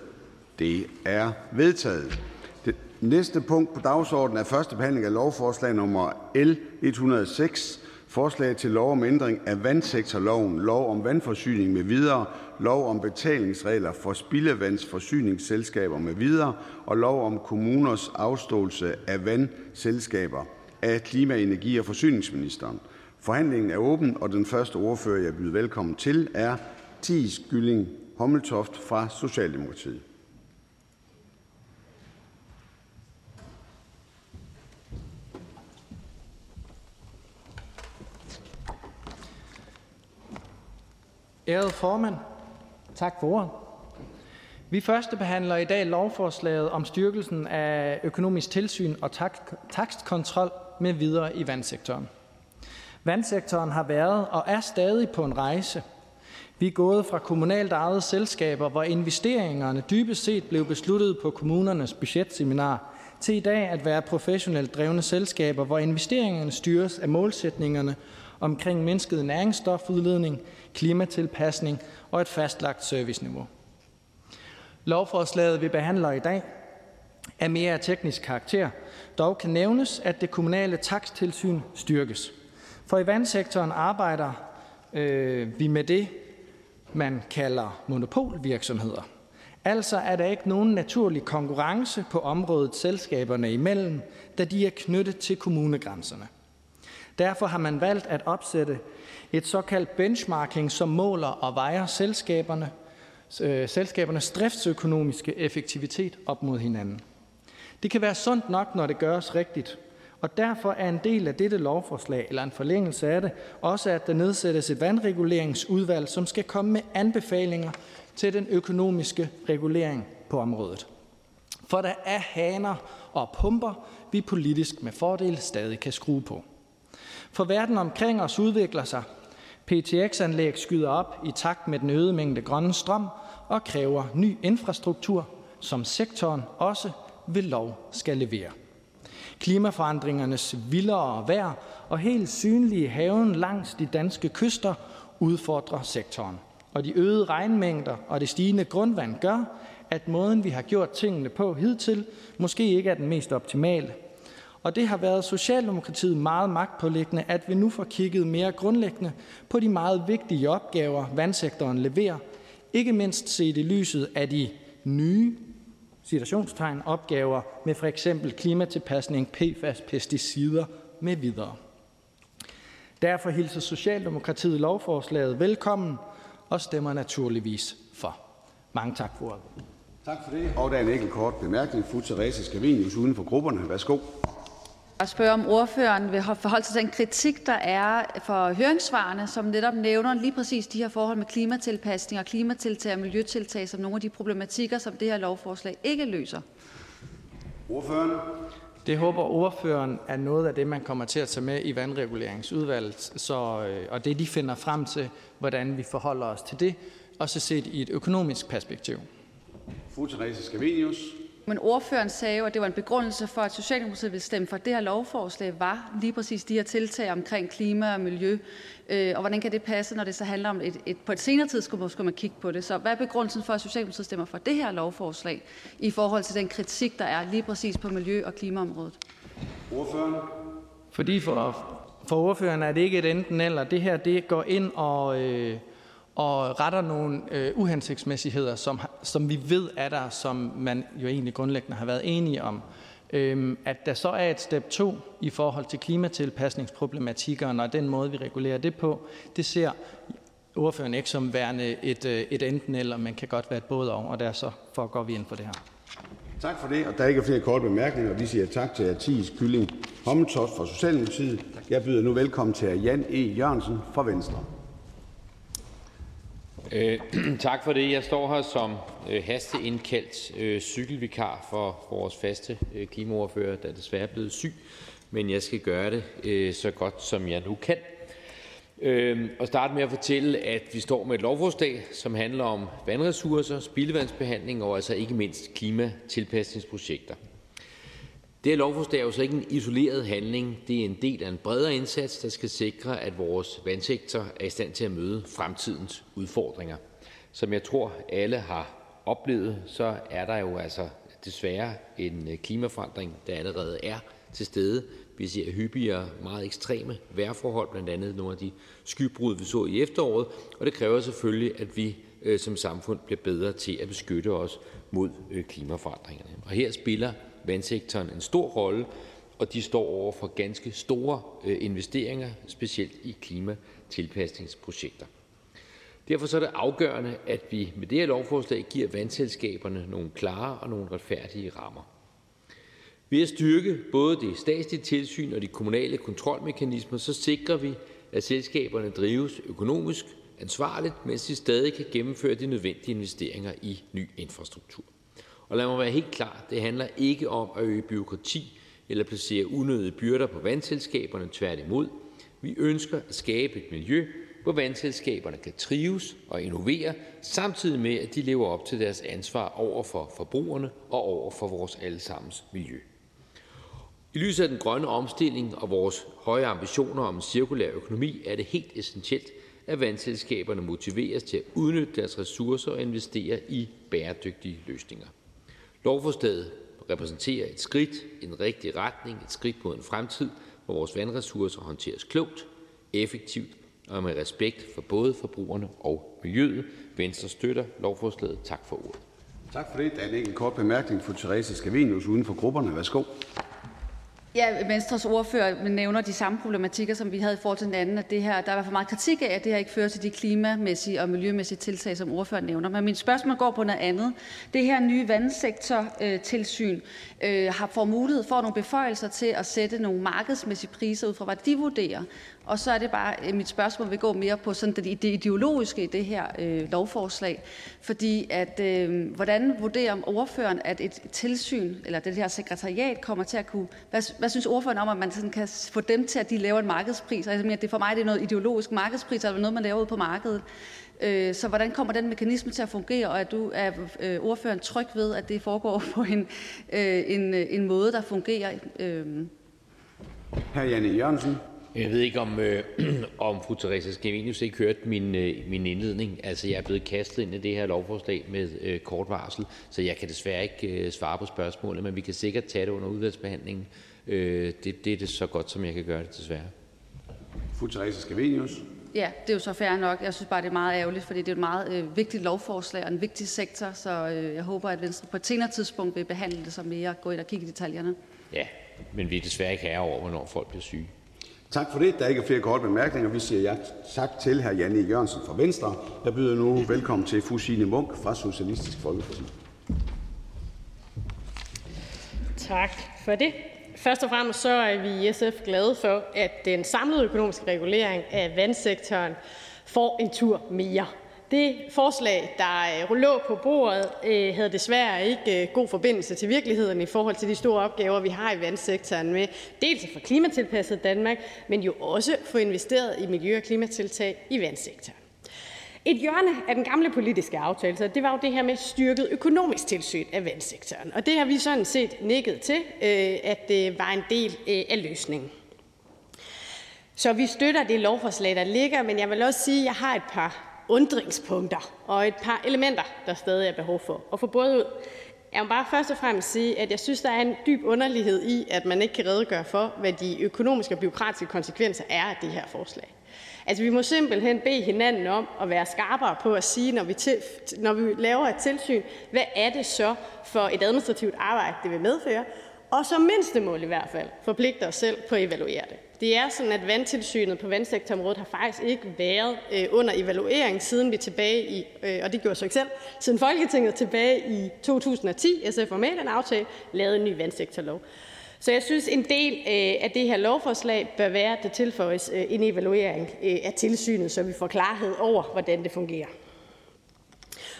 Det er vedtaget. Det næste punkt på dagsordenen er første behandling af lovforslag nummer L 106. Forslag til lov om ændring af vandsektorloven, lov om vandforsyning med videre, lov om betalingsregler for spildevandsforsyningsselskaber med videre og lov om kommuners afståelse af vandselskaber. Af klima-, energi- og forsyningsministeren. Forhandlingen er åben, og den første ordfører, jeg byder velkommen til, er Thies Gylling Hommeltoft fra Socialdemokratiet. Ærede formand, tak for ordet. Vi første behandler i dag lovforslaget om styrkelsen af økonomisk tilsyn og takstkontrol med videre i vandsektoren. Vandsektoren har været og er stadig på en rejse. Vi er gået fra kommunalt ejede selskaber, hvor investeringerne dybest set blev besluttet på kommunernes budgetseminar, til i dag at være professionelt drevne selskaber, hvor investeringerne styres af målsætningerne omkring mindsket næringsstofudledning, klimatilpasning og et fastlagt serviceniveau. Lovforslaget, vi behandler i dag, er mere af teknisk karakter. Dog kan nævnes, at det kommunale taksttilsyn styrkes. For i vandsektoren arbejder øh, vi med det, man kalder monopolvirksomheder. Altså er der ikke nogen naturlig konkurrence på området selskaberne imellem, da de er knyttet til kommunegrænserne. Derfor har man valgt at opsætte et såkaldt benchmarking, som måler og vejer selskaberne, øh, selskabernes driftsøkonomiske effektivitet op mod hinanden. Det kan være sundt nok, når det gøres rigtigt, og derfor er en del af dette lovforslag, eller en forlængelse af det, også at der nedsættes et vandreguleringsudvalg, som skal komme med anbefalinger til den økonomiske regulering på området. For der er haner og pumper, vi politisk med fordel stadig kan skrue på. For verden omkring os udvikler sig. PTX-anlæg skyder op i takt med den øgede mængde grønne strøm og kræver ny infrastruktur, som sektoren også ved lov skal levere. Klimaforandringernes vildere vejr og helt synlige haven langs de danske kyster udfordrer sektoren. Og de øgede regnmængder og det stigende grundvand gør, at måden vi har gjort tingene på hidtil måske ikke er den mest optimale. Og det har været Socialdemokratiet meget magtpålæggende, at vi nu får kigget mere grundlæggende på de meget vigtige opgaver, vandsektoren leverer, ikke mindst set i lyset af de nye citationstegn, opgaver med for eksempel klimatilpasning, PFAS, pesticider med videre. Derfor hilser Socialdemokratiet lovforslaget velkommen og stemmer naturligvis for. Mange tak for ordet. Tak for det. Og der er en enkelt kort bemærkning. Fru Therese Scavenius uden for grupperne. Værsgo at spørge, om ordføreren vil forholde sig til den kritik, der er for høringssvarene, som netop nævner lige præcis de her forhold med klimatilpasning og klimatiltag og miljøtiltag som nogle af de problematikker, som det her lovforslag ikke løser. Ordføreren? Det håber ordføreren er noget af det, man kommer til at tage med i vandreguleringsudvalget, så, øh, og det de finder frem til, hvordan vi forholder os til det, også set i et økonomisk perspektiv. Fru Therese Scavenius. Men ordføreren sagde jo, at det var en begrundelse for, at Socialdemokratiet ville stemme for det her lovforslag, var lige præcis de her tiltag omkring klima og miljø. Øh, og hvordan kan det passe, når det så handler om, et, et, på et senere tidspunkt skulle man kigge på det. Så hvad er begrundelsen for, at Socialdemokratiet stemmer for det her lovforslag, i forhold til den kritik, der er lige præcis på miljø- og klimaområdet? Ordføreren? Fordi for, for ordføreren er det ikke et enten eller. Det her det går ind og... Øh, og retter nogle øh, uhensigtsmæssigheder, som, som vi ved er der, som man jo egentlig grundlæggende har været enige om. Øhm, at der så er et step 2 i forhold til klimatilpasningsproblematikkerne og den måde, vi regulerer det på, det ser ordføreren ikke som værende et, øh, et enten eller, men kan godt være et både og, og derfor går vi ind på det her. Tak for det, og der er ikke flere korte bemærkninger. Vi siger tak til Athis Kylling Hommeltoft fra Socialdemokratiet. Jeg byder nu velkommen til Jan E. Jørgensen fra Venstre. Øh, (clears throat) tak for det. Jeg står her som øh, hasteindkaldt øh, cykelvikar for vores faste øh, klimaordfører, der desværre er blevet syg, men jeg skal gøre det øh, så godt, som jeg nu kan. Øh, og starte med at fortælle, at vi står med et lovforslag, som handler om vandressourcer, spildevandsbehandling og altså ikke mindst klimatilpasningsprojekter. Det her lovforslag er jo så ikke en isoleret handling. Det er en del af en bredere indsats, der skal sikre, at vores vandsektor er i stand til at møde fremtidens udfordringer. Som jeg tror, alle har oplevet, så er der jo altså desværre en øh, klimaforandring, der allerede er til stede. Vi ser hyppigere meget ekstreme vejrforhold, blandt andet nogle af de skybrud, vi så i efteråret, og det kræver selvfølgelig, at vi øh, som samfund bliver bedre til at beskytte os mod øh, klimaforandringerne. Og her spiller vandsektoren en stor rolle, og de står over for ganske store øh, investeringer, specielt i klimatilpasningsprojekter. Derfor er det afgørende, at vi med det her lovforslag giver vandselskaberne nogle klare og nogle retfærdige rammer. Ved at styrke både det statslige tilsyn og de kommunale kontrolmekanismer, så sikrer vi, at selskaberne drives økonomisk ansvarligt, mens de stadig kan gennemføre de nødvendige investeringer i ny infrastruktur. Og lad mig være helt klar, det handler ikke om at øge byråkrati eller placere unødige byrder på vandselskaberne, tværtimod. Vi ønsker at skabe et miljø, hvor vandselskaberne kan trives og innovere, samtidig med at de lever op til deres ansvar over for forbrugerne og over for vores allesammens miljø. I lyset af den grønne omstilling og vores høje ambitioner om en cirkulær økonomi er det helt essentielt, at vandselskaberne motiveres til at udnytte deres ressourcer og investere i bæredygtige løsninger. Lovforslaget repræsenterer et skridt i den rigtige retning, et skridt mod en fremtid, hvor vores vandressourcer håndteres klogt, effektivt og med respekt for både forbrugerne og miljøet. Venstre støtter lovforslaget. Tak for ordet. Tak for det. Der er en enkelt kort bemærkning fra Therese Scavenius uden for grupperne. Værsgo. Ja, Venstres ordfører nævner de samme problematikker, som vi havde i forhold til den anden, at det her, der er for meget kritik af, at det her ikke fører til de klimamæssige og miljømæssige tiltag, som ordføreren nævner. Men mit spørgsmål går på noget andet. Det her nye vandsektortilsyn øh, har får mulighed for nogle beføjelser til at sætte nogle markedsmæssige priser ud fra, hvad de vurderer. Og så er det bare, at mit spørgsmål vil gå mere på sådan det, det ideologiske i det her øh, lovforslag. Fordi at, øh, hvordan vurderer ordføreren, at et tilsyn, eller det her sekretariat, kommer til at kunne... Hvad, hvad synes ordføreren om, at man sådan kan få dem til, at de laver en markedspris? Altså, det for mig det er noget ideologisk markedspris, eller noget, man laver ud på markedet. Øh, så hvordan kommer den mekanisme til at fungere, og er, du, er øh, ordføreren tryg ved, at det foregår på en, øh, en, en måde, der fungerer? Hr. Janne Jørgensen. Jeg ved ikke, om, øh, (clears throat) om fru Theresa Scavenius ikke hørte min, øh, min indledning. Altså, jeg er blevet kastet ind i det her lovforslag med øh, kort varsel, så jeg kan desværre ikke øh, svare på spørgsmålet, men vi kan sikkert tage det under udvalgsbehandlingen. Øh, det, det er det så godt, som jeg kan gøre det, desværre. Fru Theresa Scavenius. Ja, det er jo så fair nok. Jeg synes bare, det er meget ærgerligt, fordi det er et meget øh, vigtigt lovforslag og en vigtig sektor, så øh, jeg håber, at Venstre på et senere tidspunkt vil behandle det som mere, gå ind og kigge i detaljerne. Ja, men vi er desværre ikke herre over, hvornår folk bliver syge. Tak for det. Der er ikke flere korte bemærkninger. Vi siger ja, tak til hr. Janne Jørgensen fra Venstre. Jeg byder nu velkommen til fru Signe Munk fra Socialistisk Folkeparti. Tak for det. Først og fremmest så er vi i SF glade for, at den samlede økonomiske regulering af vandsektoren får en tur mere. Det forslag, der øh, lå på bordet, øh, havde desværre ikke øh, god forbindelse til virkeligheden i forhold til de store opgaver, vi har i vandsektoren med dels at få klimatilpasset Danmark, men jo også få investeret i miljø- og klimatiltag i vandsektoren. Et hjørne af den gamle politiske aftale, så det var jo det her med styrket økonomisk tilsyn af vandsektoren. Og det har vi sådan set nikket til, øh, at det var en del øh, af løsningen. Så vi støtter det lovforslag, der ligger, men jeg vil også sige, at jeg har et par undringspunkter og et par elementer, der stadig er behov for at få både ud. Jeg vil bare først og fremmest sige, at jeg synes, der er en dyb underlighed i, at man ikke kan redegøre for, hvad de økonomiske og byråkratiske konsekvenser er af det her forslag. Altså, vi må simpelthen bede hinanden om at være skarpere på at sige, når vi, til, når vi laver et tilsyn, hvad er det så for et administrativt arbejde, det vil medføre, og som mindstemål i hvert fald forpligter os selv på at evaluere det. Det er sådan, at vandtilsynet på vandsektorområdet har faktisk ikke været øh, under evaluering, siden vi tilbage i, øh, og det gjorde så ikke selv, siden Folketinget tilbage i 2010, SF var med i den aftale, lavede en ny vandsektorlov. Så jeg synes, en del øh, af det her lovforslag bør være, at der tilføjes øh, en evaluering øh, af tilsynet, så vi får klarhed over, hvordan det fungerer.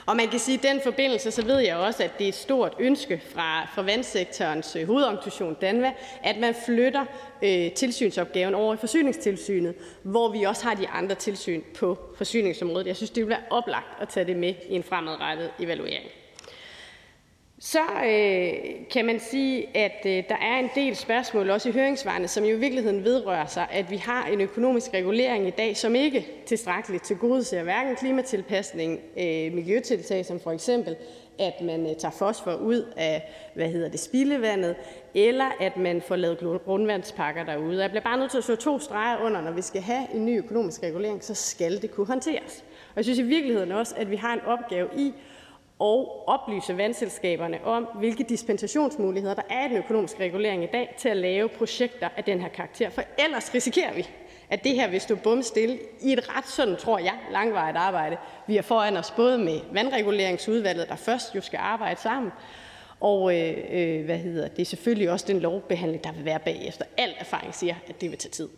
Og man kan sige, at i den forbindelse, så ved jeg også, at det er et stort ønske fra, fra vandsektorens øh, hovedorganisation Danva, at man flytter øh, tilsynsopgaven over i forsyningstilsynet, hvor vi også har de andre tilsyn på forsyningsområdet. Jeg synes, det vil være oplagt at tage det med i en fremadrettet evaluering. Så øh, kan man sige, at øh, der er en del spørgsmål også i høringsvarene, som jo i virkeligheden vedrører sig, at vi har en økonomisk regulering i dag, som ikke tilstrækkeligt tilgodeser hverken klimatilpasning, øh, miljøtiltag, som for eksempel at man øh, tager fosfor ud af hvad hedder det, spildevandet, eller at man får lavet grundvandspakker derude. Jeg bliver bare nødt til at slå to streger under, når vi skal have en ny økonomisk regulering, så skal det kunne håndteres. Og jeg synes i virkeligheden også, at vi har en opgave i og oplyse vandselskaberne om, hvilke dispensationsmuligheder der er i den økonomiske regulering i dag til at lave projekter af den her karakter. For ellers risikerer vi, at det her vil stå bumstille i et ret sådan, tror jeg, langvarigt arbejde. Vi har foran os både med vandreguleringsudvalget, der først jo skal arbejde sammen, og øh, øh, hvad hedder det, selvfølgelig også den lovbehandling, der vil være bagefter. Al erfaring siger, at det vil tage tid.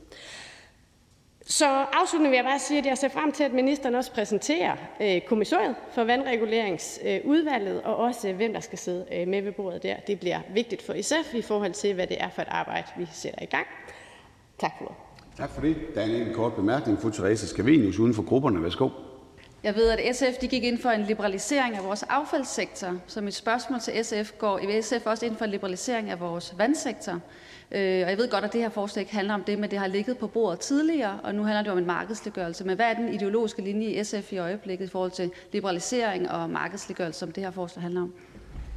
Så afsluttende vil jeg bare sige, at jeg ser frem til, at ministeren også præsenterer øh, kommissoriet for vandreguleringsudvalget, og også hvem der skal sidde øh, med ved bordet der. Det bliver vigtigt for SF i forhold til, hvad det er for et arbejde, vi sætter i gang. Tak for Tak for det. Der er en kort bemærkning. Fru Therese Skavenius uden for grupperne. Værsgo. Jeg ved, at SF de gik ind for en liberalisering af vores affaldssektor, så mit spørgsmål til SF går i SF også ind for en liberalisering af vores vandsektor. Øh, og jeg ved godt, at det her forslag ikke handler om det, men det har ligget på bordet tidligere, og nu handler det om en markedsliggørelse. Men hvad er den ideologiske linje i SF i øjeblikket i forhold til liberalisering og markedsliggørelse, som det her forslag handler om?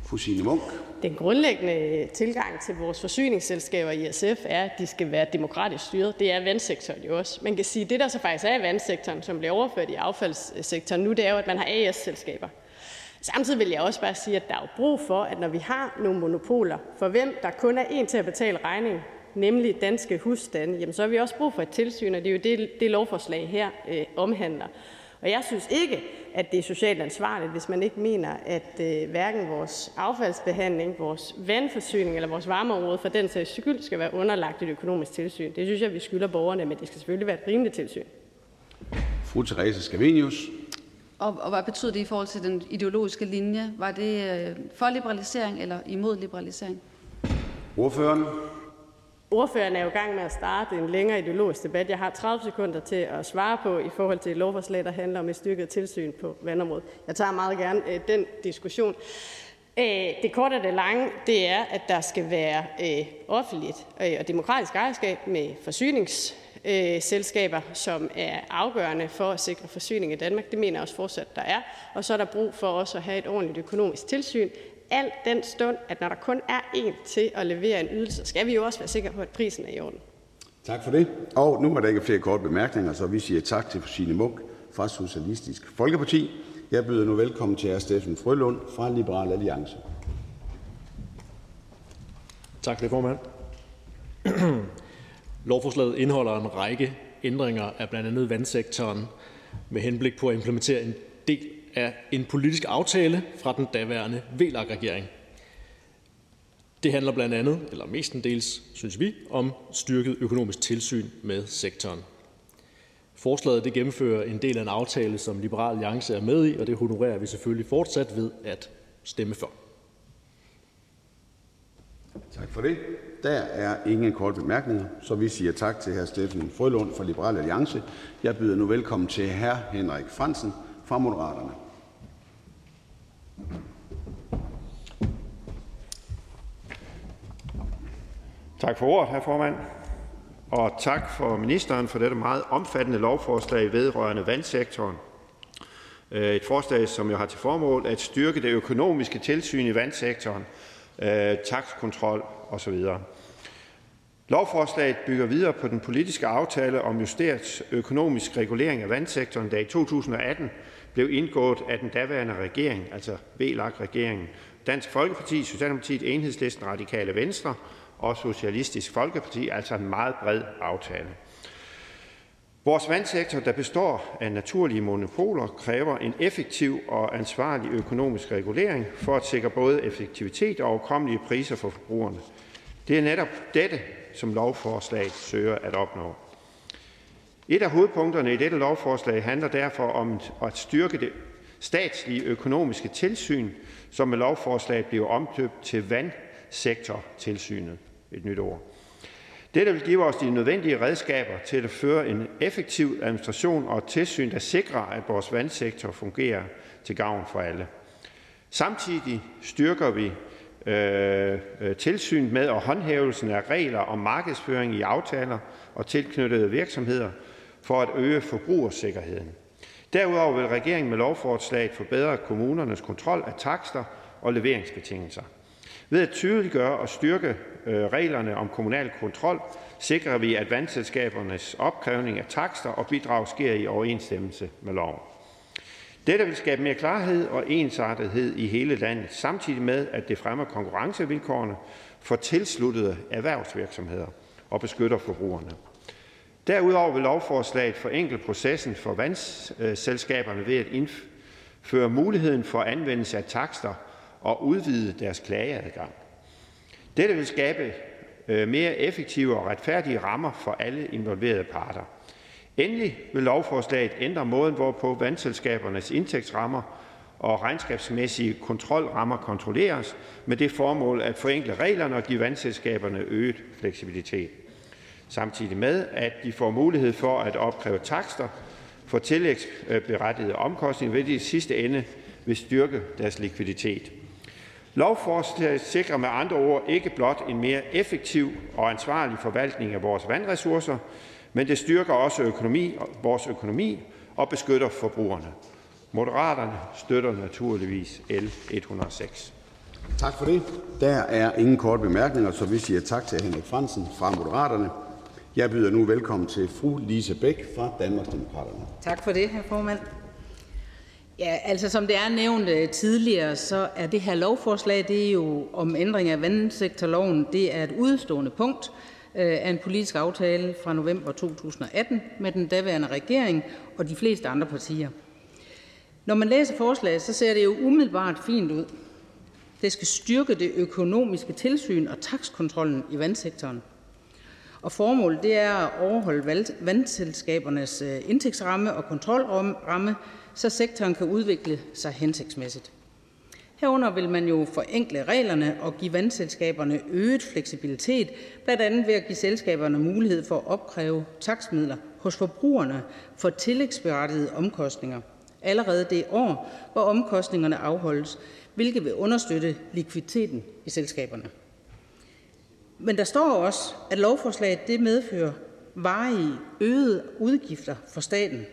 Fru Signe Munk. Den grundlæggende tilgang til vores forsyningsselskaber i SF er, at de skal være demokratisk styret. Det er vandsektoren jo også. Man kan sige, at det, der så faktisk er i vandsektoren, som bliver overført i affaldssektoren nu, det er jo, at man har AS-selskaber. Samtidig vil jeg også bare sige, at der er jo brug for, at når vi har nogle monopoler, for hvem der kun er en til at betale regningen, nemlig danske husstande, jamen så har vi også brug for et tilsyn, og det er jo det, det lovforslag her øh, omhandler. Og jeg synes ikke, at det er socialt ansvarligt, hvis man ikke mener, at øh, hverken vores affaldsbehandling, vores vandforsyning eller vores varmeområde for den sags skyld skal være underlagt et økonomisk tilsyn. Det synes jeg, vi skylder borgerne, men det skal selvfølgelig være et rimeligt tilsyn. Fru Therese Scavenius. Og, og hvad betyder det i forhold til den ideologiske linje? Var det øh, for liberalisering eller imod liberalisering? Ordføreren. Ordføreren er jo i gang med at starte en længere ideologisk debat. Jeg har 30 sekunder til at svare på i forhold til et lovforslag, der handler om et styrket tilsyn på vandområdet. Jeg tager meget gerne øh, den diskussion. Øh, det korte og det lange, det er, at der skal være øh, offentligt øh, og demokratisk ejerskab med forsynings øh, selskaber, som er afgørende for at sikre forsyning i Danmark. Det mener jeg også fortsat, der er. Og så er der brug for også at have et ordentligt økonomisk tilsyn. Alt den stund, at når der kun er en til at levere en ydelse, skal vi jo også være sikre på, at prisen er i orden. Tak for det. Og nu er der ikke flere korte bemærkninger, så vi siger tak til Signe Munk fra Socialistisk Folkeparti. Jeg byder nu velkommen til hr. Steffen Frølund fra Liberal Alliance. Tak for det, formand. Lovforslaget indeholder en række ændringer af blandt andet vandsektoren med henblik på at implementere en del af en politisk aftale fra den daværende VLAG-regering. Det handler blandt andet, eller mestendels, synes vi, om styrket økonomisk tilsyn med sektoren. Forslaget det gennemfører en del af en aftale, som Liberal Alliance er med i, og det honorerer vi selvfølgelig fortsat ved at stemme for. Tak for det. Der er ingen korte bemærkninger, så vi siger tak til hr. Steffen Frølund fra Liberal Alliance. Jeg byder nu velkommen til hr. Henrik Fransen fra Moderaterne. Tak for ordet, hr. formand. Og tak for ministeren for dette meget omfattende lovforslag vedrørende vandsektoren. Øh, et forslag, som jo har til formål at styrke det økonomiske tilsyn i vandsektoren, øh, takskontrol osv. Lovforslaget bygger videre på den politiske aftale om justeret økonomisk regulering af vandsektoren, der i 2018 blev indgået af den daværende regering, altså VLAG-regeringen, Dansk Folkeparti, Socialdemokratiet, Enhedslisten, Radikale Venstre og Socialistisk Folkeparti, altså en meget bred aftale. Vores vandsektor, der består af naturlige monopoler, kræver en effektiv og ansvarlig økonomisk regulering for at sikre både effektivitet og overkommelige priser for forbrugerne. Det er netop dette, som lovforslaget søger at opnå. Et af hovedpunkterne i dette lovforslag handler derfor om at styrke det statslige økonomiske tilsyn, som med lovforslaget bliver omdøbt til vandsektortilsynet. Et nyt ord. Dette vil give os de nødvendige redskaber til at føre en effektiv administration og tilsyn, der sikrer, at vores vandsektor fungerer til gavn for alle. Samtidig styrker vi øh, øh, tilsyn med og håndhævelsen af regler om markedsføring i aftaler og tilknyttede virksomheder for at øge forbrugersikkerheden. Derudover vil regeringen med lovforslaget forbedre kommunernes kontrol af takster og leveringsbetingelser. Ved at tydeliggøre og styrke Øh, reglerne om kommunal kontrol sikrer vi, at vandselskabernes opkrævning af takster og bidrag sker i overensstemmelse med loven. Dette vil skabe mere klarhed og ensartethed i hele landet, samtidig med, at det fremmer konkurrencevilkårene for tilsluttede erhvervsvirksomheder og beskytter forbrugerne. Derudover vil lovforslaget forenkle processen for vandselskaberne ved at indføre muligheden for anvendelse af takster og udvide deres klageadgang. Dette vil skabe øh, mere effektive og retfærdige rammer for alle involverede parter. Endelig vil lovforslaget ændre måden, hvorpå vandselskabernes indtægtsrammer og regnskabsmæssige kontrolrammer kontrolleres, med det formål at forenkle reglerne og give vandselskaberne øget fleksibilitet. Samtidig med, at de får mulighed for at opkræve takster for tillægsberettigede omkostninger, vil de i sidste ende vil styrke deres likviditet. Lovforslaget sikrer med andre ord ikke blot en mere effektiv og ansvarlig forvaltning af vores vandressourcer, men det styrker også økonomi, vores økonomi og beskytter forbrugerne. Moderaterne støtter naturligvis L 106. Tak for det. Der er ingen korte bemærkninger, så vi siger tak til Henrik Fransen fra Moderaterne. Jeg byder nu velkommen til fru Lise Bæk fra Danmarksdemokraterne. Tak for det, hr. formand. Ja, altså som det er nævnt øh, tidligere, så er det her lovforslag, det er jo om ændring af vandsektorloven, det er et udstående punkt øh, af en politisk aftale fra november 2018 med den daværende regering og de fleste andre partier. Når man læser forslaget, så ser det jo umiddelbart fint ud. Det skal styrke det økonomiske tilsyn og takskontrollen i vandsektoren. Og formålet det er at overholde vandselskabernes øh, indtægtsramme og kontrolramme, så sektoren kan udvikle sig hensigtsmæssigt. Herunder vil man jo forenkle reglerne og give vandselskaberne øget fleksibilitet, blandt andet ved at give selskaberne mulighed for at opkræve taksmidler hos forbrugerne for tillægsberettigede omkostninger allerede det år, hvor omkostningerne afholdes, hvilket vil understøtte likviditeten i selskaberne. Men der står også, at lovforslaget det medfører varige øgede udgifter for staten.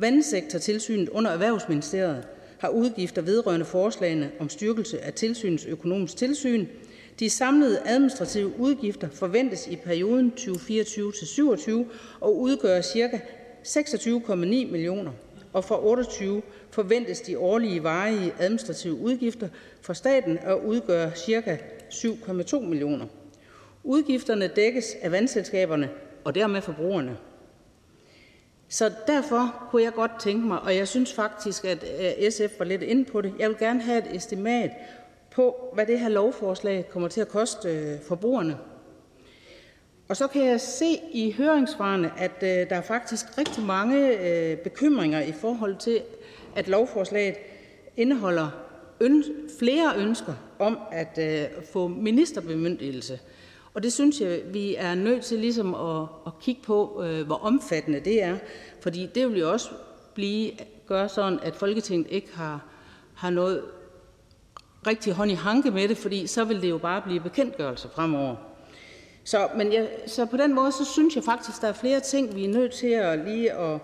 Vandsektortilsynet under Erhvervsministeriet har udgifter vedrørende forslagene om styrkelse af tilsynets økonomisk tilsyn. De samlede administrative udgifter forventes i perioden 2024-27 og udgør ca. 26,9 millioner, og fra 28 forventes de årlige varige administrative udgifter for staten at udgøre ca. 7,2 millioner. Udgifterne dækkes af vandselskaberne og dermed forbrugerne. Så derfor kunne jeg godt tænke mig, og jeg synes faktisk, at øh, SF var lidt inde på det, jeg vil gerne have et estimat på, hvad det her lovforslag kommer til at koste øh, forbrugerne. Og så kan jeg se i høringsvarene, at øh, der er faktisk rigtig mange øh, bekymringer i forhold til, at lovforslaget indeholder flere ønsker om at øh, få ministerbemyndigelse. Og det synes jeg, vi er nødt til ligesom at, at kigge på, øh, hvor omfattende det er. Fordi det vil jo også blive, gøre sådan, at Folketinget ikke har, har noget rigtig hånd i hanke med det, fordi så vil det jo bare blive bekendtgørelse fremover. Så, men jeg, så på den måde, så synes jeg faktisk, der er flere ting, vi er nødt til at lige at,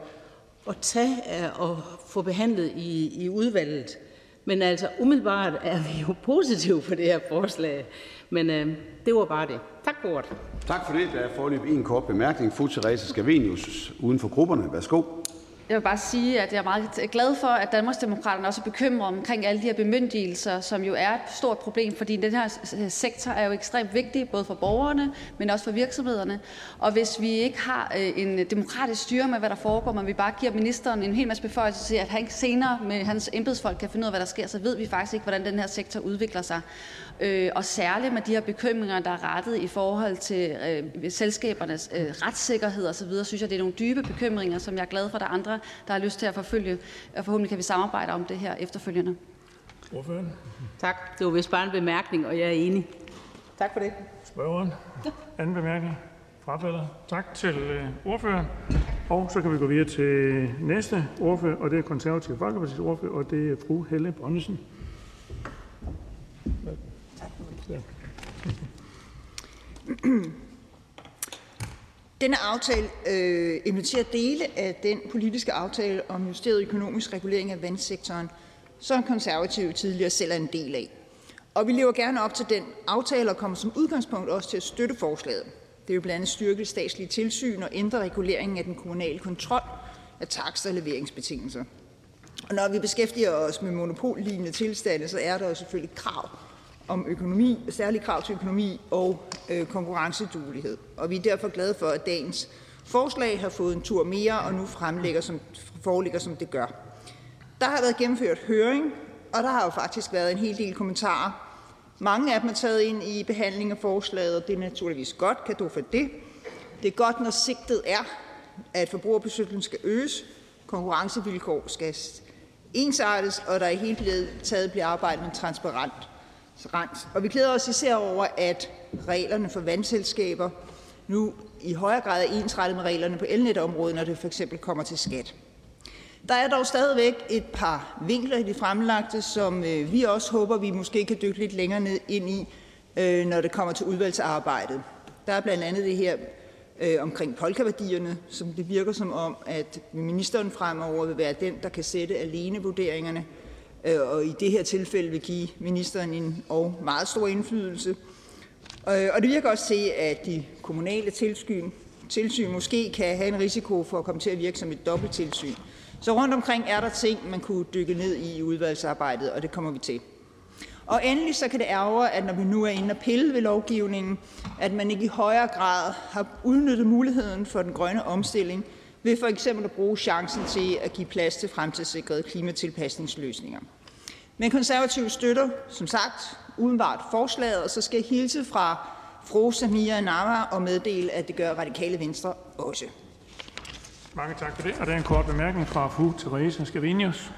at tage og få behandlet i, i udvalget. Men altså umiddelbart er vi jo positive på det her forslag. Men øh, det var bare det. Tak for ordet. Tak for det. Der er forløb en kort bemærkning. Fru Therese Scavenius, uden for grupperne. Værsgo. Jeg vil bare sige, at jeg er meget glad for, at Danmarksdemokraterne også er bekymret omkring alle de her bemyndigelser, som jo er et stort problem, fordi den her sektor er jo ekstremt vigtig, både for borgerne, men også for virksomhederne. Og hvis vi ikke har øh, en demokratisk styre med, hvad der foregår, men vi bare giver ministeren en hel masse beføjelser til, at han senere med hans embedsfolk kan finde ud af, hvad der sker, så ved vi faktisk ikke, hvordan den her sektor udvikler sig. Øh, og særligt med de her bekymringer, der er rettet i forhold til øh, selskabernes øh, retssikkerhed osv., synes jeg, det er nogle dybe bekymringer, som jeg er glad for, at der er andre, der har lyst til at forfølge. Og forhåbentlig kan vi samarbejde om det her efterfølgende. Ordføren. Tak. Det var vist bare en bemærkning, og jeg er enig. Tak for det. Spørgeren. Anden bemærkning. Frafalder. Tak til øh, ordføreren. Og så kan vi gå videre til næste ordfører, og det er konservativ Folkeparti's ordfører, og det er fru Helle Bonnesen. (clears throat) Denne aftale øh, inviterer dele af den politiske aftale om justeret økonomisk regulering af vandsektoren, som konservative tidligere selv er en del af. Og vi lever gerne op til den aftale og kommer som udgangspunkt også til at støtte forslaget. Det er jo blandt andet styrket statslige tilsyn og ændre reguleringen af den kommunale kontrol af takster og leveringsbetingelser. Og når vi beskæftiger os med monopollignende tilstande, så er der jo selvfølgelig krav om økonomi, særlige krav til økonomi og øh, konkurrenceduelighed. Og vi er derfor glade for, at dagens forslag har fået en tur mere og nu fremlægger som, foreligger, som det gør. Der har været gennemført høring, og der har jo faktisk været en hel del kommentarer. Mange af dem er taget ind i behandling af forslaget, og det er naturligvis godt. Kan du for det? Det er godt, når sigtet er, at forbrugerbeskyttelsen skal øges, konkurrencevilkår skal ensartes, og der i hele taget bliver arbejdet med transparent og vi glæder os især over, at reglerne for vandselskaber nu i højere grad er ensrettet med reglerne på elnetområdet, når det for eksempel kommer til skat. Der er dog stadigvæk et par vinkler i de fremlagte, som øh, vi også håber, vi måske kan dykke lidt længere ned ind i, øh, når det kommer til udvalgsarbejdet. Der er blandt andet det her øh, omkring polkaværdierne, som det virker som om, at ministeren fremover vil være den, der kan sætte alene vurderingerne Øh, og i det her tilfælde vil give ministeren en og meget stor indflydelse. Øh, og det virker også til, at de kommunale tilsyn, tilsyn måske kan have en risiko for at komme til at virke som et dobbelttilsyn. Så rundt omkring er der ting, man kunne dykke ned i i udvalgsarbejdet, og det kommer vi til. Og endelig så kan det ærge, at når vi nu er inde og pille ved lovgivningen, at man ikke i højere grad har udnyttet muligheden for den grønne omstilling ved for eksempel at bruge chancen til at give plads til fremtidssikrede klimatilpasningsløsninger. Men konservative støtter, som sagt, udenbart forslaget, og så skal jeg hilse fra fru Samia Nama og meddele, at det gør radikale venstre også. Mange tak for det. Og der er en kort bemærkning fra fru Therese Scavenius.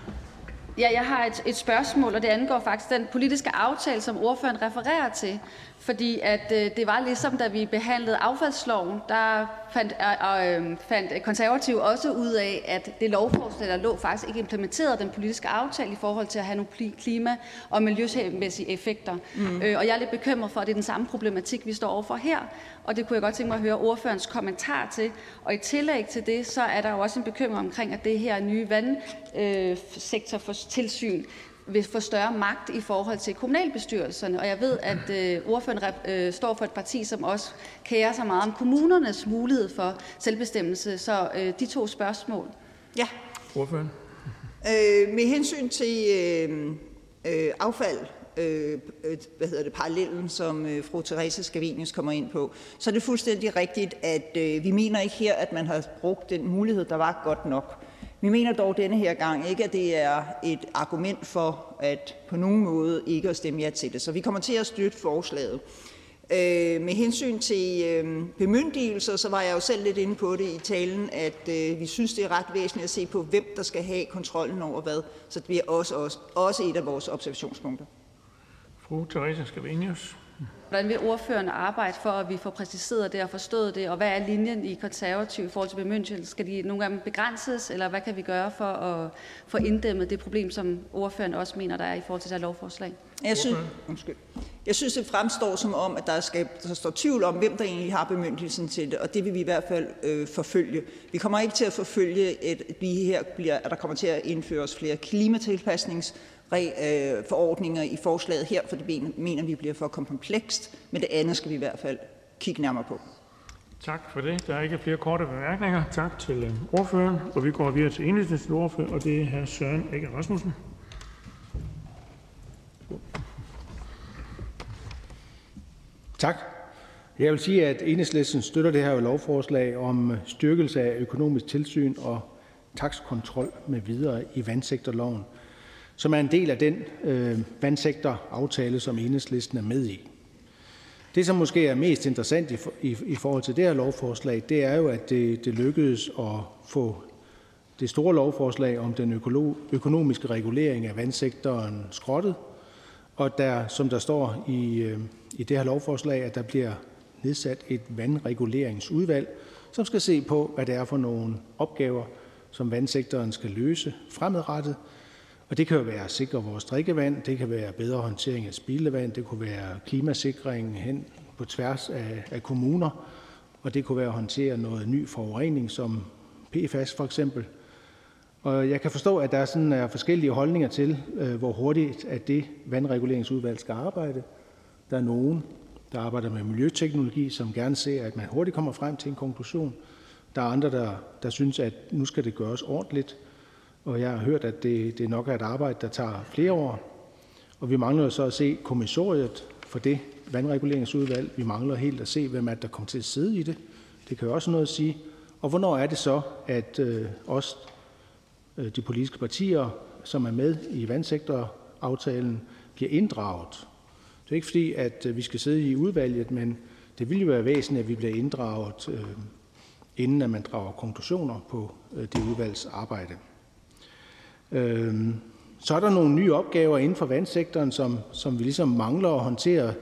Ja, jeg har et, et spørgsmål, og det angår faktisk den politiske aftale, som ordføreren refererer til. Fordi at, øh, det var ligesom, da vi behandlede affaldsloven, der fandt, øh, øh, fandt konservative også ud af, at det lovforslag, der lå, faktisk ikke implementerede den politiske aftale i forhold til at have nogle klima- og miljømæssige effekter. Mm. Øh, og jeg er lidt bekymret for, at det er den samme problematik, vi står overfor her. Og det kunne jeg godt tænke mig at høre ordførens kommentar til. Og i tillæg til det, så er der jo også en bekymring omkring, at det her nye vandsektor øh, for tilsyn vil få større magt i forhold til kommunalbestyrelserne. Og jeg ved, at øh, ordføreren øh, står for et parti, som også kærer sig meget om kommunernes mulighed for selvbestemmelse. Så øh, de to spørgsmål. Ja. Ordføreren. Øh, med hensyn til øh, øh, affald, øh, hvad hedder det, parallellen, som øh, fru Therese Scavenius kommer ind på, så er det fuldstændig rigtigt, at øh, vi mener ikke her, at man har brugt den mulighed, der var godt nok. Vi mener dog denne her gang ikke, at det er et argument for at på nogen måde ikke at stemme ja til det. Så vi kommer til at støtte forslaget. Øh, med hensyn til øh, bemyndigelser, så var jeg jo selv lidt inde på det i talen, at øh, vi synes, det er ret væsentligt at se på, hvem der skal have kontrollen over hvad. Så det er også, også, også et af vores observationspunkter. Fru Teresa Scavenius. Hvordan vil ordføreren arbejde for, at vi får præciseret det og forstået det, og hvad er linjen i konservativ i forhold til bemyndigelse? Skal de nogle gange begrænses, eller hvad kan vi gøre for at få inddæmmet det problem, som ordføreren også mener, der er i forhold til det her lovforslag? Jeg synes, undskyld. Jeg synes, det fremstår som om, at der, skal, der står tvivl om, hvem der egentlig har bemyndigelsen til det, og det vil vi i hvert fald øh, forfølge. Vi kommer ikke til at forfølge, at, vi her bliver, at der kommer til at indføres flere klimatilpasnings Øh, forordninger i forslaget her, for det mener vi bliver for komplekst, men det andet skal vi i hvert fald kigge nærmere på. Tak for det. Der er ikke flere korte bemærkninger. Tak til øh, ordføreren. Og vi går videre til enhedslistens ordfører, og det er hr. Søren Egge Rasmussen. Tak. Jeg vil sige, at enhedslisten støtter det her lovforslag om styrkelse af økonomisk tilsyn og takstkontrol med videre i vandsektorloven, som er en del af den øh, vandsektoraftale, som enhedslisten er med i. Det, som måske er mest interessant i, i, i forhold til det her lovforslag, det er jo, at det, det lykkedes at få det store lovforslag om den økonomiske regulering af vandsektoren skrottet, og der, som der står i, øh, i det her lovforslag, at der bliver nedsat et vandreguleringsudvalg, som skal se på, hvad det er for nogle opgaver, som vandsektoren skal løse fremadrettet. Og det kan jo være at sikre vores drikkevand, det kan være bedre håndtering af spildevand, det kunne være klimasikring hen på tværs af, af kommuner, og det kunne være at håndtere noget ny forurening som PFAS for eksempel. Og jeg kan forstå, at der sådan er forskellige holdninger til, øh, hvor hurtigt at det vandreguleringsudvalg skal arbejde. Der er nogen, der arbejder med miljøteknologi, som gerne ser, at man hurtigt kommer frem til en konklusion. Der er andre, der, der synes, at nu skal det gøres ordentligt. Og jeg har hørt, at det, det nok er et arbejde, der tager flere år. Og vi mangler så at se kommissoriet for det vandreguleringsudvalg. Vi mangler helt at se, hvem er der kommer til at sidde i det. Det kan jo også noget at sige. Og hvornår er det så, at øh, os, øh, de politiske partier, som er med i vandsektoraftalen, bliver inddraget? Det er ikke fordi, at øh, vi skal sidde i udvalget, men det vil jo være væsentligt, at vi bliver inddraget, øh, inden at man drager konklusioner på øh, det udvalgs arbejde. Øhm, så er der nogle nye opgaver inden for vandsektoren, som, som vi ligesom mangler at håndtere.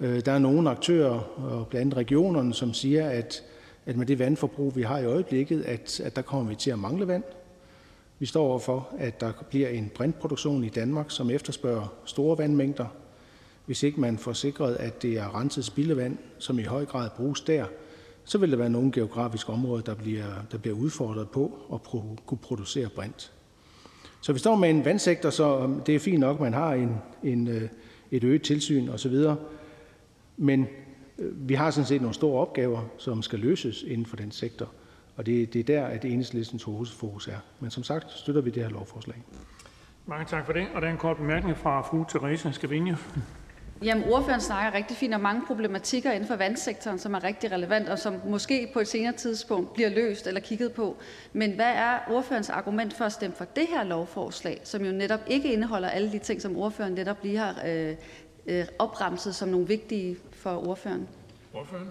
Øh, der er nogle aktører, og blandt andet regionerne, som siger, at, at med det vandforbrug, vi har i øjeblikket, at, at der kommer vi til at mangle vand. Vi står overfor, at der bliver en brintproduktion i Danmark, som efterspørger store vandmængder, hvis ikke man får sikret, at det er renset spildevand, som i høj grad bruges der, så vil der være nogle geografiske områder, der bliver, der bliver udfordret på at kunne producere brint. Så vi står med en vandsektor, så øhm, det er fint nok, at man har en, en, øh, et øget tilsyn osv., men øh, vi har sådan set nogle store opgaver, som skal løses inden for den sektor, og det, det er der, at enhedslistens hovedfokus er. Men som sagt støtter vi det her lovforslag. Mange tak for det. Og der er en kort bemærkning fra fru Therese Skavinje. Jamen, ordføreren snakker rigtig fint om mange problematikker inden for vandsektoren, som er rigtig relevant, og som måske på et senere tidspunkt bliver løst eller kigget på. Men hvad er ordførens argument for at stemme for det her lovforslag, som jo netop ikke indeholder alle de ting, som ordføreren netop lige har øh, øh, opremset som nogle vigtige for ordføreren? Ordføreren?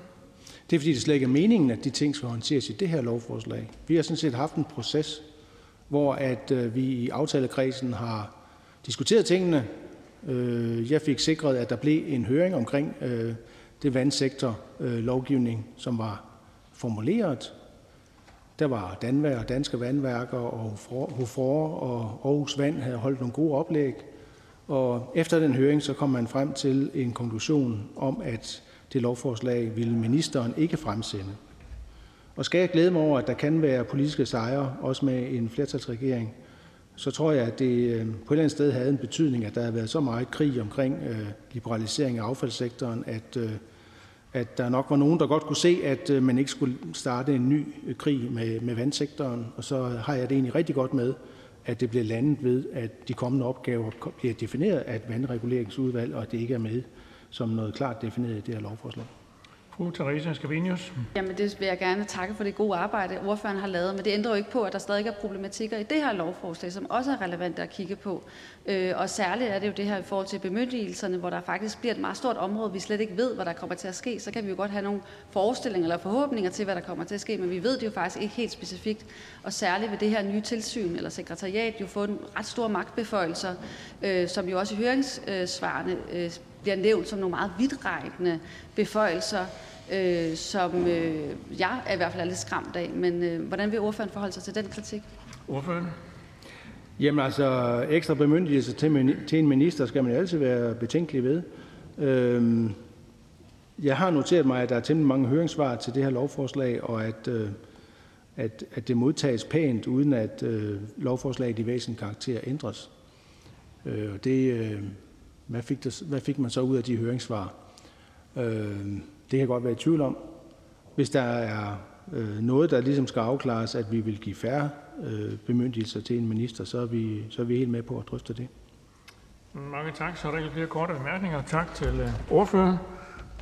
Det er fordi, det slet ikke er meningen, at de ting skal håndteres i det her lovforslag. Vi har sådan set haft en proces, hvor at øh, vi i aftalekredsen har diskuteret tingene, Øh, jeg fik sikret, at der blev en høring omkring øh, det vandsektorlovgivning, som var formuleret. Der var Danvær, Danske Vandværker og HOFOR og Aarhus Vand havde holdt nogle gode oplæg. Og efter den høring så kom man frem til en konklusion om, at det lovforslag ville ministeren ikke fremsende. Og skal jeg glæde mig over, at der kan være politiske sejre, også med en flertalsregering, så tror jeg, at det øh, på et eller andet sted havde en betydning, at der havde været så meget krig omkring øh, liberalisering af affaldssektoren, at, øh, at der nok var nogen, der godt kunne se, at man ikke skulle starte en ny krig med, med vandsektoren. Og så har jeg det egentlig rigtig godt med, at det bliver landet ved, at de kommende opgaver bliver defineret af et vandreguleringsudvalg, og at det ikke er med som noget klart defineret i det her lovforslag. Fru Theresa Scavenius. Jamen det vil jeg gerne takke for det gode arbejde, ordføreren har lavet, men det ændrer jo ikke på, at der stadig er problematikker i det her lovforslag, som også er relevante at kigge på. Øh, og særligt er det jo det her i forhold til bemyndigelserne, hvor der faktisk bliver et meget stort område, vi slet ikke ved, hvad der kommer til at ske. Så kan vi jo godt have nogle forestillinger eller forhåbninger til, hvad der kommer til at ske, men vi ved det jo faktisk ikke helt specifikt. Og særligt ved det her nye tilsyn eller sekretariat jo få en ret store magtbeføjelser, øh, som jo også i høringssvarene øh, bliver nævnt som nogle meget vidtrækkende beføjelser, øh, som øh, jeg er i hvert fald er lidt skræmt af. Men øh, hvordan vil ordføreren forholde sig til den kritik? Ordføreren? Jamen altså, ekstra bemyndigelse til, til en minister skal man jo altid være betænkelig ved. Øhm, jeg har noteret mig, at der er temmelig mange høringssvar til det her lovforslag, og at, øh, at, at det modtages pænt, uden at øh, lovforslaget i væsentlig karakter ændres. Øh, det, øh, hvad, fik der, hvad fik man så ud af de høringssvar? Øh, det kan jeg godt være i tvivl om. hvis der er øh, noget, der ligesom skal afklares, at vi vil give færre øh, bemyndigelser til en minister, så er, vi, så er vi helt med på at drøfte det. Mange tak. Så er der ikke flere korte bemærkninger. Tak til øh, ordføreren.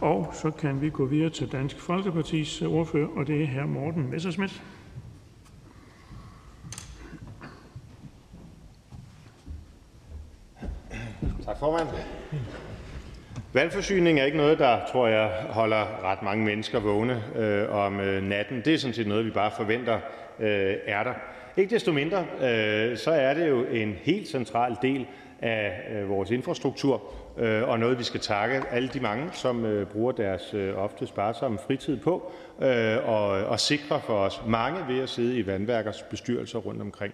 Og så kan vi gå videre til Dansk Folkepartis øh, ordfører, og det er hr. Morten Messerschmidt. Tak, formand. Vandforsyning er ikke noget, der, tror jeg, holder ret mange mennesker vågne øh, om øh, natten. Det er sådan set noget, vi bare forventer øh, er der. Ikke desto mindre, øh, så er det jo en helt central del af øh, vores infrastruktur, øh, og noget, vi skal takke alle de mange, som øh, bruger deres øh, ofte sparsomme fritid på, øh, og, og sikre for os mange ved at sidde i vandværkers bestyrelser rundt omkring.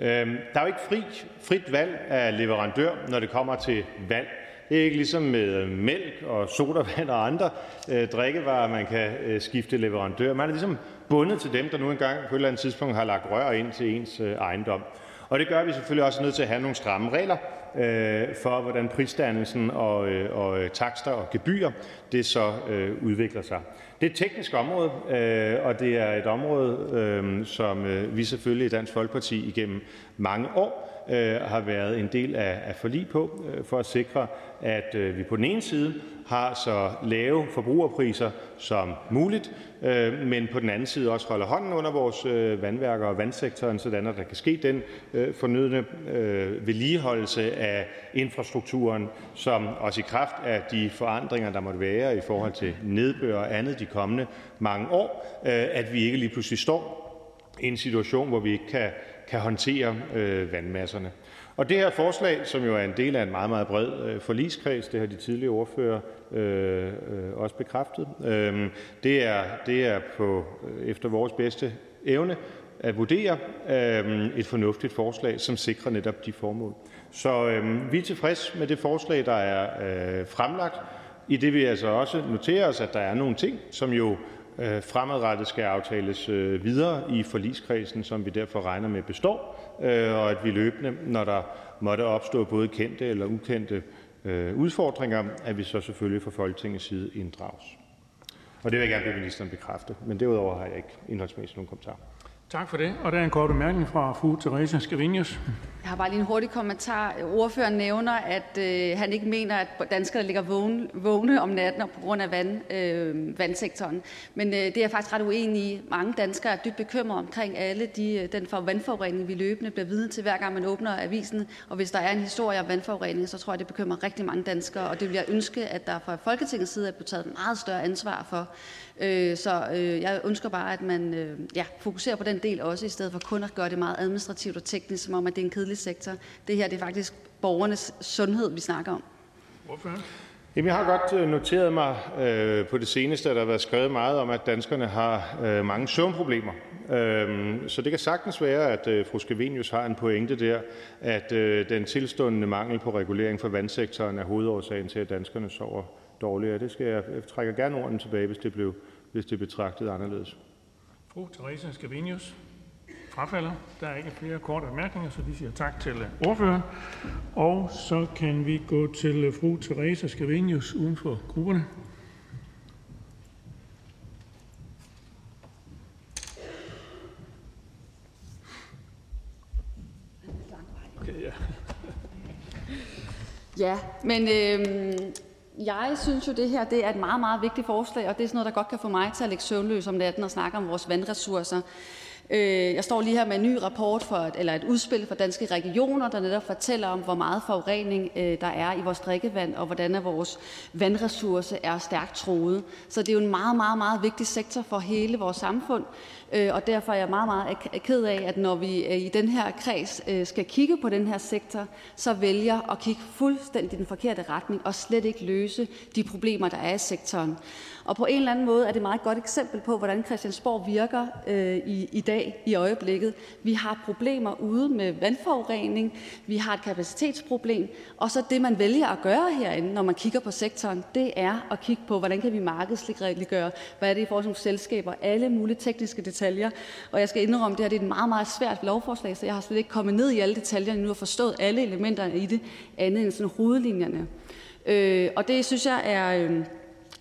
Øh, der er jo ikke fri, frit valg af leverandør, når det kommer til vand. Det er ikke ligesom med øh, mælk og sodavand og andre øh, drikkevarer, man kan øh, skifte leverandør. Man er ligesom bundet til dem, der nu engang på et eller andet tidspunkt har lagt rør ind til ens øh, ejendom. Og det gør, at vi selvfølgelig også er nødt til at have nogle stramme regler Øh, for, hvordan prisdannelsen og, øh, og øh, takster og gebyrer det så øh, udvikler sig. Det er et teknisk område, øh, og det er et område, øh, som øh, vi selvfølgelig i Dansk Folkeparti igennem mange år øh, har været en del af, af forlig på, øh, for at sikre, at øh, vi på den ene side har så lave forbrugerpriser som muligt, øh, men på den anden side også holder hånden under vores øh, vandværker og vandsektoren, sådan at der kan ske den øh, fornødne øh, vedligeholdelse af infrastrukturen, som også i kraft af de forandringer, der måtte være i forhold til nedbør og andet de kommende mange år, øh, at vi ikke lige pludselig står i en situation, hvor vi ikke kan kan håndtere øh, vandmasserne. Og det her forslag, som jo er en del af en meget, meget bred øh, forligskreds, det har de tidligere ordfører øh, øh, også bekræftet, øh, det, er, det er på, øh, efter vores bedste evne at vurdere øh, et fornuftigt forslag, som sikrer netop de formål. Så øh, vi er tilfreds med det forslag, der er øh, fremlagt, i det vi altså også noterer os, at der er nogle ting, som jo Øh, fremadrettet skal aftales øh, videre i forligskredsen, som vi derfor regner med består, Øh, og at vi løbende, når der måtte opstå både kendte eller ukendte øh, udfordringer, at vi så selvfølgelig fra Folketingets side inddrages. Og det vil jeg gerne bede ministeren bekræfte, men derudover har jeg ikke indholdsmæssigt nogen kommentar. Tak for det. Og der er en kort bemærkning fra fru Teresa Scavenius. Jeg har bare lige en hurtig kommentar. Ordføreren nævner, at øh, han ikke mener, at danskere ligger vågne, vågne om natten på grund af vand, øh, vandsektoren. Men øh, det er jeg faktisk ret uenig i. Mange danskere er dybt bekymrede omkring alle de, øh, den for vandforurening, vi løbende bliver vidne til, hver gang man åbner avisen. Og hvis der er en historie om vandforurening, så tror jeg, det bekymrer rigtig mange danskere. Og det vil jeg ønske, at der fra Folketingets side er blevet taget meget større ansvar for. Øh, så øh, jeg ønsker bare, at man øh, ja, fokuserer på den del også, i stedet for kun at gøre det meget administrativt og teknisk, som om at det er en kedelig sektor. Det her det er faktisk borgernes sundhed, vi snakker om. Hvorfor? Jamen, jeg har godt noteret mig øh, på det seneste, at der har været skrevet meget om, at danskerne har øh, mange søvnproblemer. Øh, så det kan sagtens være, at øh, fru Skavenius har en pointe der, at øh, den tilstående mangel på regulering for vandsektoren er hovedårsagen til, at danskerne sover dårligere. Det skal jeg, jeg trækker gerne ordene tilbage, hvis det, blev, hvis det betragtet anderledes. Fru Theresa Scavenius frafalder. Der er ikke flere korte bemærkninger, så vi siger tak til ordføreren. Og så kan vi gå til fru Theresa Scavenius uden for grupperne. Okay, ja. ja, men øh, jeg synes jo, det her det er et meget, meget vigtigt forslag, og det er sådan noget, der godt kan få mig til at lægge søvnløs om natten og snakke om vores vandressourcer. Øh, jeg står lige her med en ny rapport for, eller et udspil for danske regioner, der netop fortæller om, hvor meget forurening øh, der er i vores drikkevand, og hvordan vores vandressource er stærkt troet. Så det er jo en meget, meget, meget vigtig sektor for hele vores samfund. Øh, og derfor er jeg meget, meget ked af, at når vi øh, i den her kreds skal kigge på den her sektor, så vælger at kigge fuldstændig i den forkerte retning og slet ikke løse de problemer, der er i sektoren. Og på en eller anden måde er det et meget godt eksempel på, hvordan Christiansborg virker øh, i, i dag, i øjeblikket. Vi har problemer ude med vandforurening, vi har et kapacitetsproblem, og så det, man vælger at gøre herinde, når man kigger på sektoren, det er at kigge på, hvordan kan vi markedsliggøre, hvad er det i forhold til selskaber, alle mulige tekniske detaljer. Og jeg skal indrømme, det her det er et meget, meget svært lovforslag, så jeg har slet ikke kommet ned i alle detaljerne nu og forstået alle elementerne i det, andet end sådan hovedlinjerne. Øh, og det synes jeg er... Øh,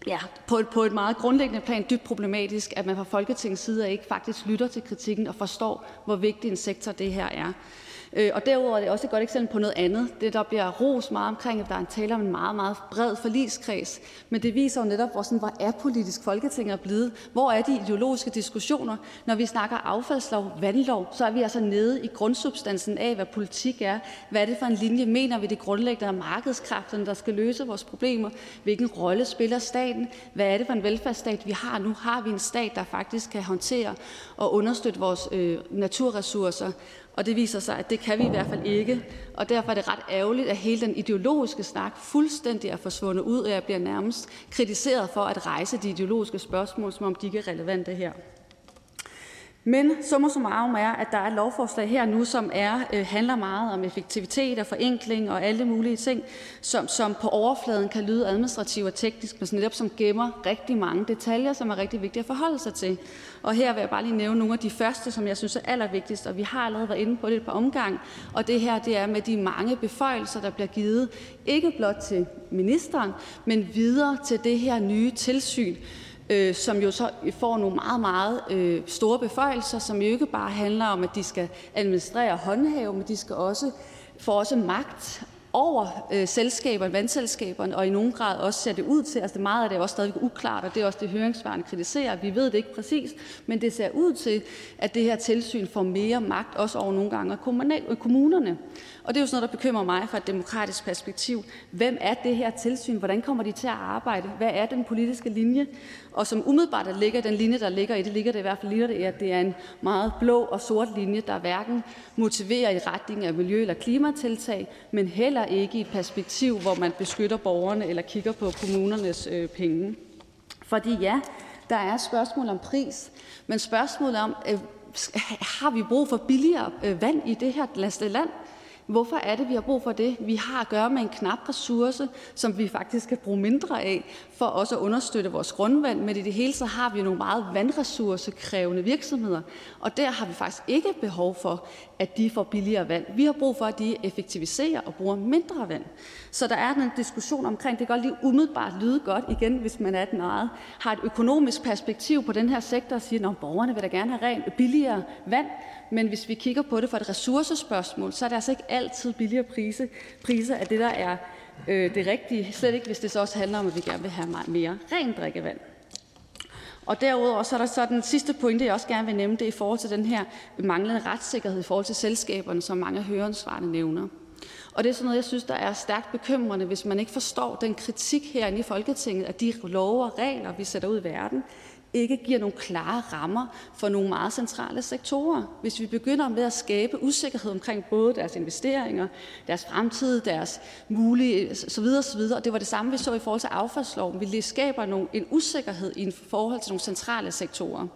ja, på et, på et meget grundlæggende plan dybt problematisk, at man fra Folketingets side ikke faktisk lytter til kritikken og forstår, hvor vigtig en sektor det her er. Øh, og derudover er det også et godt eksempel på noget andet. Det, der bliver ros meget omkring, at der er en tale om en meget, meget bred forligskreds. Men det viser jo netop, hvor, sådan, hvor er politisk Folketinget er blevet. Hvor er de ideologiske diskussioner? Når vi snakker affaldslov, vandlov, så er vi altså nede i grundsubstansen af, hvad politik er. Hvad er det for en linje? Mener vi det grundlæggende af markedskræfterne, der skal løse vores problemer? Hvilken rolle spiller staten? Hvad er det for en velfærdsstat, vi har nu? Har vi en stat, der faktisk kan håndtere og understøtte vores øh, naturressourcer? Og det viser sig, at det kan vi i hvert fald ikke. Og derfor er det ret ærgerligt, at hele den ideologiske snak fuldstændig er forsvundet ud, og jeg bliver nærmest kritiseret for at rejse de ideologiske spørgsmål, som om de ikke er relevante her. Men summa summarum er, at der er et lovforslag her nu, som er, øh, handler meget om effektivitet og forenkling og alle mulige ting, som, som på overfladen kan lyde administrativt og teknisk, men netop som gemmer rigtig mange detaljer, som er rigtig vigtige at forholde sig til. Og her vil jeg bare lige nævne nogle af de første, som jeg synes er allervigtigst, og vi har allerede været inde på det et par omgang. Og det her, det er med de mange beføjelser, der bliver givet, ikke blot til ministeren, men videre til det her nye tilsyn, øh, som jo så får nogle meget, meget øh, store beføjelser, som jo ikke bare handler om, at de skal administrere og håndhæve, men de skal også få også magt over øh, selskaberne, vandselskaberne, og i nogen grad også ser det ud til, altså meget af det er også stadig uklart, og det er også det, høringsvaren kritiserer. Vi ved det ikke præcis, men det ser ud til, at det her tilsyn får mere magt, også over nogle gange kommunerne. Og det er jo sådan noget, der bekymrer mig fra et demokratisk perspektiv. Hvem er det her tilsyn? Hvordan kommer de til at arbejde? Hvad er den politiske linje? Og som umiddelbart der ligger den linje, der ligger i det, ligger det i hvert fald ligger det, at det er en meget blå og sort linje, der hverken motiverer i retning af miljø- eller klimatiltag, men heller ikke i et perspektiv, hvor man beskytter borgerne eller kigger på kommunernes øh, penge. Fordi ja, der er spørgsmål om pris, men spørgsmålet om, øh, har vi brug for billigere øh, vand i det her land? Hvorfor er det, vi har brug for det? Vi har at gøre med en knap ressource, som vi faktisk skal bruge mindre af, for også at understøtte vores grundvand. Men i det hele så har vi nogle meget vandressourcekrævende virksomheder, og der har vi faktisk ikke behov for, at de får billigere vand. Vi har brug for, at de effektiviserer og bruger mindre vand. Så der er en diskussion omkring, det kan godt lige umiddelbart lyde godt igen, hvis man er den eget, har et økonomisk perspektiv på den her sektor og siger, at borgerne vil da gerne have rent billigere vand, men hvis vi kigger på det fra et ressourcespørgsmål, så er det altså ikke altid billigere priser, priser af det, der er øh, det rigtige. Slet ikke, hvis det så også handler om, at vi gerne vil have mere rent drikkevand. Og derudover så er der så den sidste pointe, jeg også gerne vil nævne, det er i forhold til den her manglende retssikkerhed i forhold til selskaberne, som mange af høringssvarene nævner. Og det er sådan noget, jeg synes, der er stærkt bekymrende, hvis man ikke forstår den kritik herinde i Folketinget af de love og regler, vi sætter ud i verden, ikke giver nogle klare rammer for nogle meget centrale sektorer. Hvis vi begynder med at skabe usikkerhed omkring både deres investeringer, deres fremtid, deres mulige så videre og det var det samme, vi så i forhold til affaldsloven. Vi skaber nogle, en usikkerhed i forhold til nogle centrale sektorer.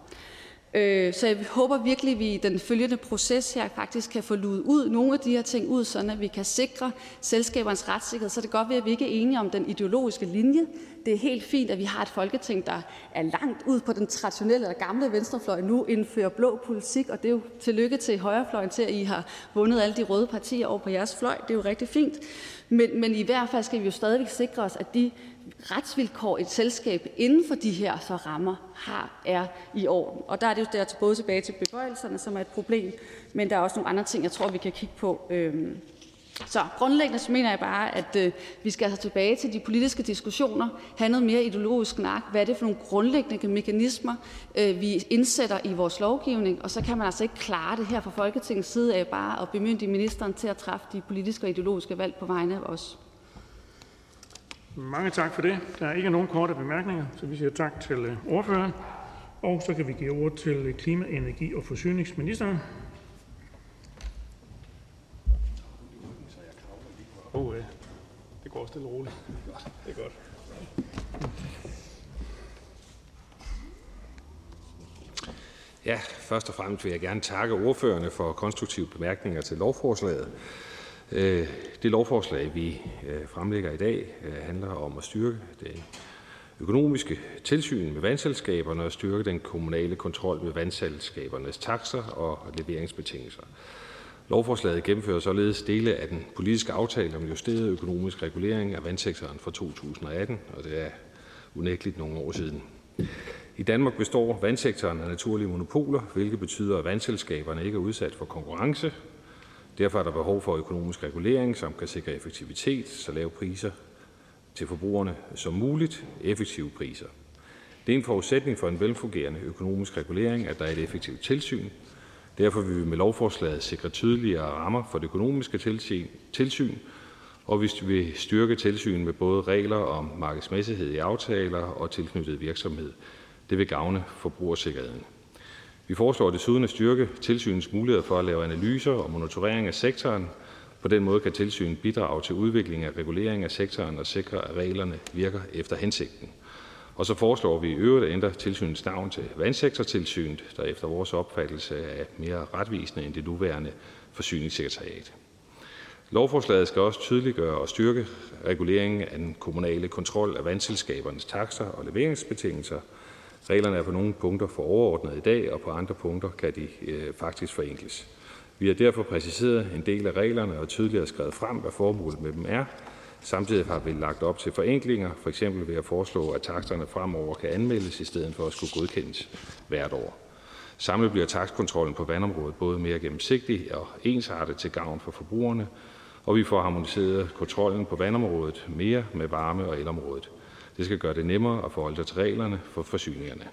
Øh, så jeg håber virkelig, at vi i den følgende proces her faktisk kan få luet ud nogle af de her ting ud, sådan at vi kan sikre selskabernes retssikkerhed. Så det kan godt være, at vi ikke er enige om den ideologiske linje. Det er helt fint, at vi har et folketing, der er langt ud på den traditionelle eller gamle venstrefløj nu, indfører blå politik, og det er jo tillykke til højrefløjen til, at I har vundet alle de røde partier over på jeres fløj. Det er jo rigtig fint. Men, men i hvert fald skal vi jo stadigvæk sikre os, at de retsvilkår, et selskab inden for de her så rammer har, er i orden. Og der er det jo der både tilbage til bebøjelserne, som er et problem, men der er også nogle andre ting, jeg tror, vi kan kigge på. Øhm. Så grundlæggende så mener jeg bare, at øh, vi skal altså tilbage til de politiske diskussioner, have noget mere ideologisk snak. Hvad er det for nogle grundlæggende mekanismer, øh, vi indsætter i vores lovgivning? Og så kan man altså ikke klare det her fra Folketingets side af bare at bemyndige ministeren til at træffe de politiske og ideologiske valg på vegne af os. Mange tak for det. Der er ikke nogen korte bemærkninger, så vi siger tak til øh, ordføreren. Og så kan vi give ord til klima-, energi- og forsyningsministeren. Oh, det går stille og roligt. Det er godt. Ja, først og fremmest vil jeg gerne takke ordførerne for konstruktive bemærkninger til lovforslaget. Øh, det lovforslag, vi øh, fremlægger i dag, øh, handler om at styrke det økonomiske tilsyn med vandselskaberne og styrke den kommunale kontrol med vandselskabernes takser og leveringsbetingelser. Lovforslaget gennemfører således dele af den politiske aftale om justeret økonomisk regulering af vandsektoren fra 2018, og det er unægteligt nogle år siden. I Danmark består vandsektoren af naturlige monopoler, hvilket betyder, at vandselskaberne ikke er udsat for konkurrence. Derfor er der behov for økonomisk regulering, som kan sikre effektivitet, så lave priser til forbrugerne som muligt, effektive priser. Det er en forudsætning for en velfungerende økonomisk regulering, at der er et effektivt tilsyn. Derfor vil vi med lovforslaget sikre tydeligere rammer for det økonomiske tilsyn, og vi vil styrke tilsyn med både regler om markedsmæssighed i aftaler og tilknyttet virksomhed. Det vil gavne forbrugersikkerheden. Vi foreslår desuden at styrke tilsynets muligheder for at lave analyser og monitorering af sektoren. På den måde kan tilsynet bidrage til udvikling af regulering af sektoren og sikre, at reglerne virker efter hensigten. Og så foreslår vi i øvrigt at ændre tilsynets navn til Vandsektortilsynet, der efter vores opfattelse er mere retvisende end det nuværende forsyningssekretariat. Lovforslaget skal også tydeliggøre og styrke reguleringen af den kommunale kontrol af vandselskabernes takster og leveringsbetingelser. Reglerne er på nogle punkter for overordnet i dag, og på andre punkter kan de øh, faktisk forenkles. Vi har derfor præciseret en del af reglerne og tydeligere skrevet frem, hvad formålet med dem er. Samtidig har vi lagt op til forenklinger, for eksempel ved at foreslå, at taksterne fremover kan anmeldes i stedet for at skulle godkendes hvert år. Samlet bliver takstkontrollen på vandområdet både mere gennemsigtig og ensartet til gavn for forbrugerne, og vi får harmoniseret kontrollen på vandområdet mere med varme- og elområdet. Det skal gøre det nemmere at forholde sig til reglerne for forsyningerne.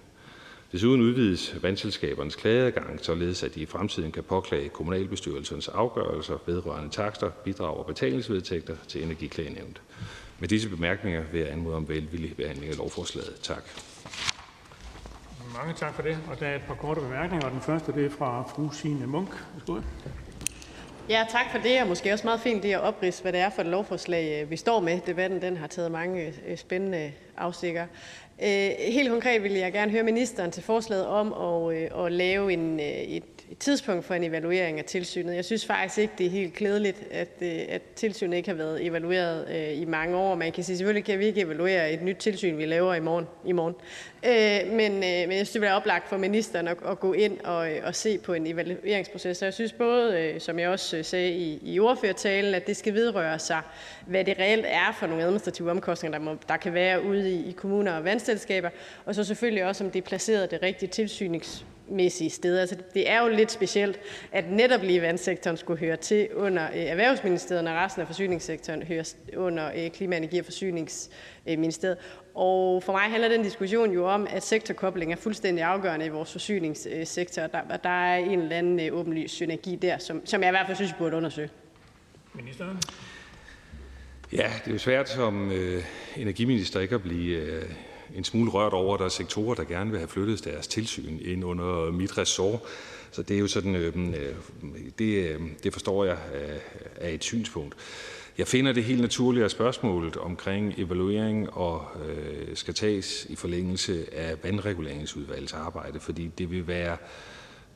Desuden udvides vandselskabernes klageadgang, således at de i fremtiden kan påklage kommunalbestyrelsernes afgørelser vedrørende takster, bidrag og betalingsvedtægter til Energiklagenævnet. Med disse bemærkninger vil jeg anmode om velvillig behandling af lovforslaget. Tak. Mange tak for det. Og der er et par korte bemærkninger, og den første det er fra fru Signe Munk. Værsgo. Ja, tak for det, og måske også meget fint det at oprise, hvad det er for et lovforslag, øh, vi står med. Debatten den har taget mange øh, spændende afstikker. Øh, helt konkret vil jeg gerne høre ministeren til forslaget om at, øh, at lave en, øh, et et tidspunkt for en evaluering af tilsynet. Jeg synes faktisk ikke, det er helt klædeligt, at, øh, at tilsynet ikke har været evalueret øh, i mange år. Man kan sige, selvfølgelig kan vi ikke evaluere et nyt tilsyn, vi laver i morgen. I morgen. Øh, men, øh, men jeg synes, det bliver oplagt for ministeren at, at gå ind og, øh, og se på en evalueringsproces. Så jeg synes både, øh, som jeg også øh, sagde i, i ordførertalen, at det skal vedrøre sig, hvad det reelt er for nogle administrative omkostninger, der, må, der kan være ude i, i kommuner og vandselskaber, og så selvfølgelig også, om det er placeret det rigtige tilsynings mæssige steder. Altså, det er jo lidt specielt, at netop lige vandsektoren skulle høre til under øh, Erhvervsministeriet, og resten af forsyningssektoren hører under øh, Klima-, Energi- og Forsyningsministeriet. Og for mig handler den diskussion jo om, at sektorkobling er fuldstændig afgørende i vores forsyningssektor. Der, der er en eller anden øh, åbenlyst synergi der, som, som jeg i hvert fald synes, burde undersøge. Ministeren? Ja, det er jo svært som øh, energiminister ikke at blive øh, en smule rørt over, at der er sektorer, der gerne vil have flyttet deres tilsyn ind under mit ressort. Så det er jo sådan, øh, mm, øh det, øh, det forstår jeg øh, er et synspunkt. Jeg finder det helt naturligt, at spørgsmålet omkring evaluering og øh, skal tages i forlængelse af vandreguleringsudvalgets arbejde, fordi det vil være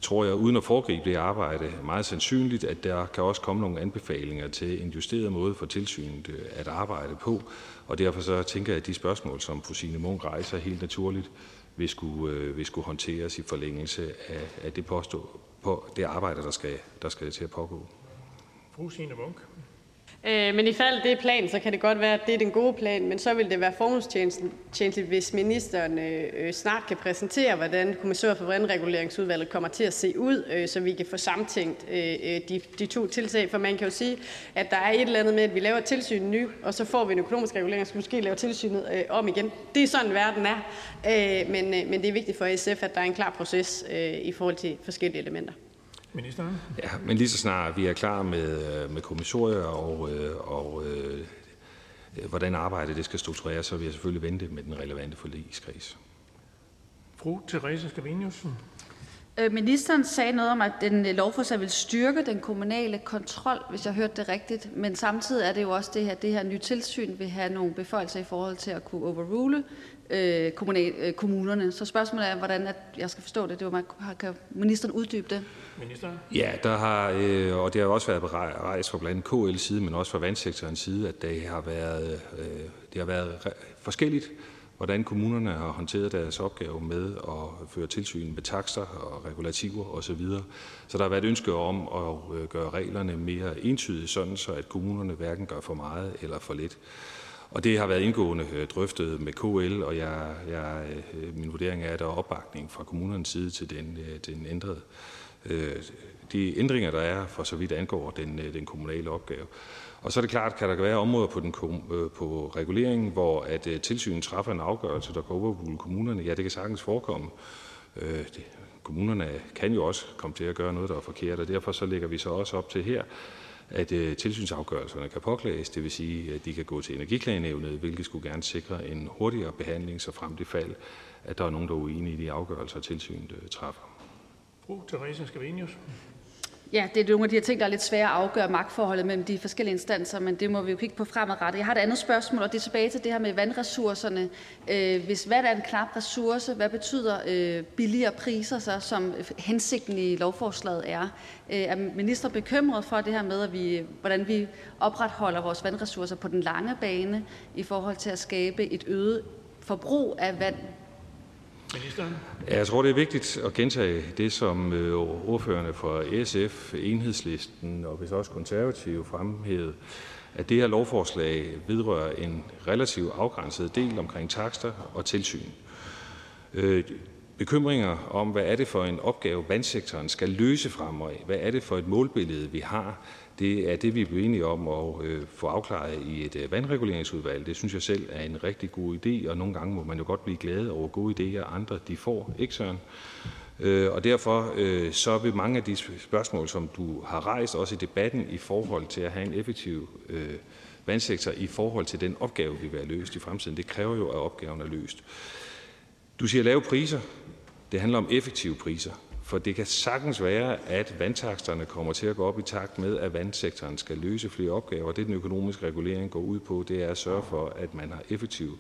tror jeg, uden at foregribe det arbejde, meget sandsynligt, at der kan også komme nogle anbefalinger til en justeret måde for tilsynet at arbejde på. Og derfor så tænker jeg, at de spørgsmål, som fru Signe Munk rejser, helt naturligt vil skulle, øh, vil skulle håndteres i forlængelse af, af det, påstå, på det arbejde, der skal, der skal til at pågå. Fru Signe Munk. Øh, men i fald det er plan, så kan det godt være, at det er den gode plan, men så vil det være formålstjenestligt, hvis ministeren øh, øh, snart kan præsentere, hvordan kommissør for vandreguleringsudvalget kommer til at se ud, øh, så vi kan få samtænkt øh, øh, de, de to tiltag. For man kan jo sige, at der er et eller andet med, at vi laver tilsyn ny, og så får vi en økonomisk regulering, og skal måske lave tilsynet øh, om igen. Det er sådan, verden er. Øh, men, øh, men det er vigtigt for SF, at der er en klar proces øh, i forhold til forskellige elementer. Ministeren? Ja, men lige så snart vi er klar med, øh, med kommissorier og, øh, og øh, hvordan arbejdet det skal struktureres, så vil jeg selvfølgelig vente med den relevante forligskreds. Fru Therese Scavenius. Øh, ministeren sagde noget om, at den lovforslag vil styrke den kommunale kontrol, hvis jeg hørte det rigtigt. Men samtidig er det jo også det her, det her nye tilsyn vil have nogle beføjelser i forhold til at kunne overrule øh, kommunal, øh, kommunerne. Så spørgsmålet er, hvordan at jeg skal forstå det. det var, kan ministeren uddybe det? Minister? Ja, der har, øh, og det har også været rejst fra blandt KL's side, men også fra vandsektorens side, at det har været, øh, det har været forskelligt, hvordan kommunerne har håndteret deres opgave med at føre tilsyn med takster og regulativer osv. Så der har været et ønske om at øh, gøre reglerne mere entydige, sådan så at kommunerne hverken gør for meget eller for lidt. Og det har været indgående øh, drøftet med KL, og jeg, jeg, øh, min vurdering er, at der er opbakning fra kommunernes side til den, den ændrede, Øh, de ændringer, der er, for så vidt angår den, øh, den kommunale opgave. Og så er det klart, kan der være områder på, den, øh, på reguleringen, hvor at tilsynet træffer en afgørelse, der kan overrule kommunerne. Ja, det kan sagtens forekomme. Det, kommunerne kan jo også komme til at gøre noget, der er forkert, og derfor så lægger vi så også op til her, at øh, tilsynsafgørelserne kan påklages. Det vil sige, at de kan gå til energiklagenævnet, hvilket skulle gerne sikre en hurtigere behandling, så frem til fald, at der er nogen, der er uenige i de afgørelser, tilsynet øh, træffer. Fru Therese Skavenius. Ja, det er nogle af de her ting, der er lidt svære at afgøre magtforholdet mellem de forskellige instanser, men det må vi jo kigge på fremadrettet. Jeg har et andet spørgsmål, og det er tilbage til det her med vandressourcerne. Øh, hvis vand er en knap ressource, hvad betyder øh, billigere priser så, som hensigten i lovforslaget er? Øh, er minister bekymret for det her med, at vi, hvordan vi opretholder vores vandressourcer på den lange bane i forhold til at skabe et øget forbrug af vand jeg tror, det er vigtigt at gentage det, som ordførende ordførerne fra SF, Enhedslisten og hvis også konservative fremhævede, at det her lovforslag vedrører en relativt afgrænset del omkring takster og tilsyn. Øh, bekymringer om, hvad er det for en opgave, vandsektoren skal løse fremover, hvad er det for et målbillede, vi har, det er det, vi er enige om at øh, få afklaret i et øh, vandreguleringsudvalg. Det synes jeg selv er en rigtig god idé, og nogle gange må man jo godt blive glad over gode idéer, andre de får, ikke Søren? Øh, og derfor så vil mange af de spørgsmål, som du har rejst, også i debatten i forhold til at have en effektiv vandsektor i forhold til den opgave, vi vil have løst i fremtiden, det kræver jo, at opgaven er løst. Du siger lave priser. Det handler om effektive priser. For det kan sagtens være, at vandtaksterne kommer til at gå op i takt med, at vandsektoren skal løse flere opgaver. Det, den økonomiske regulering går ud på, det er at sørge for, at man har effektive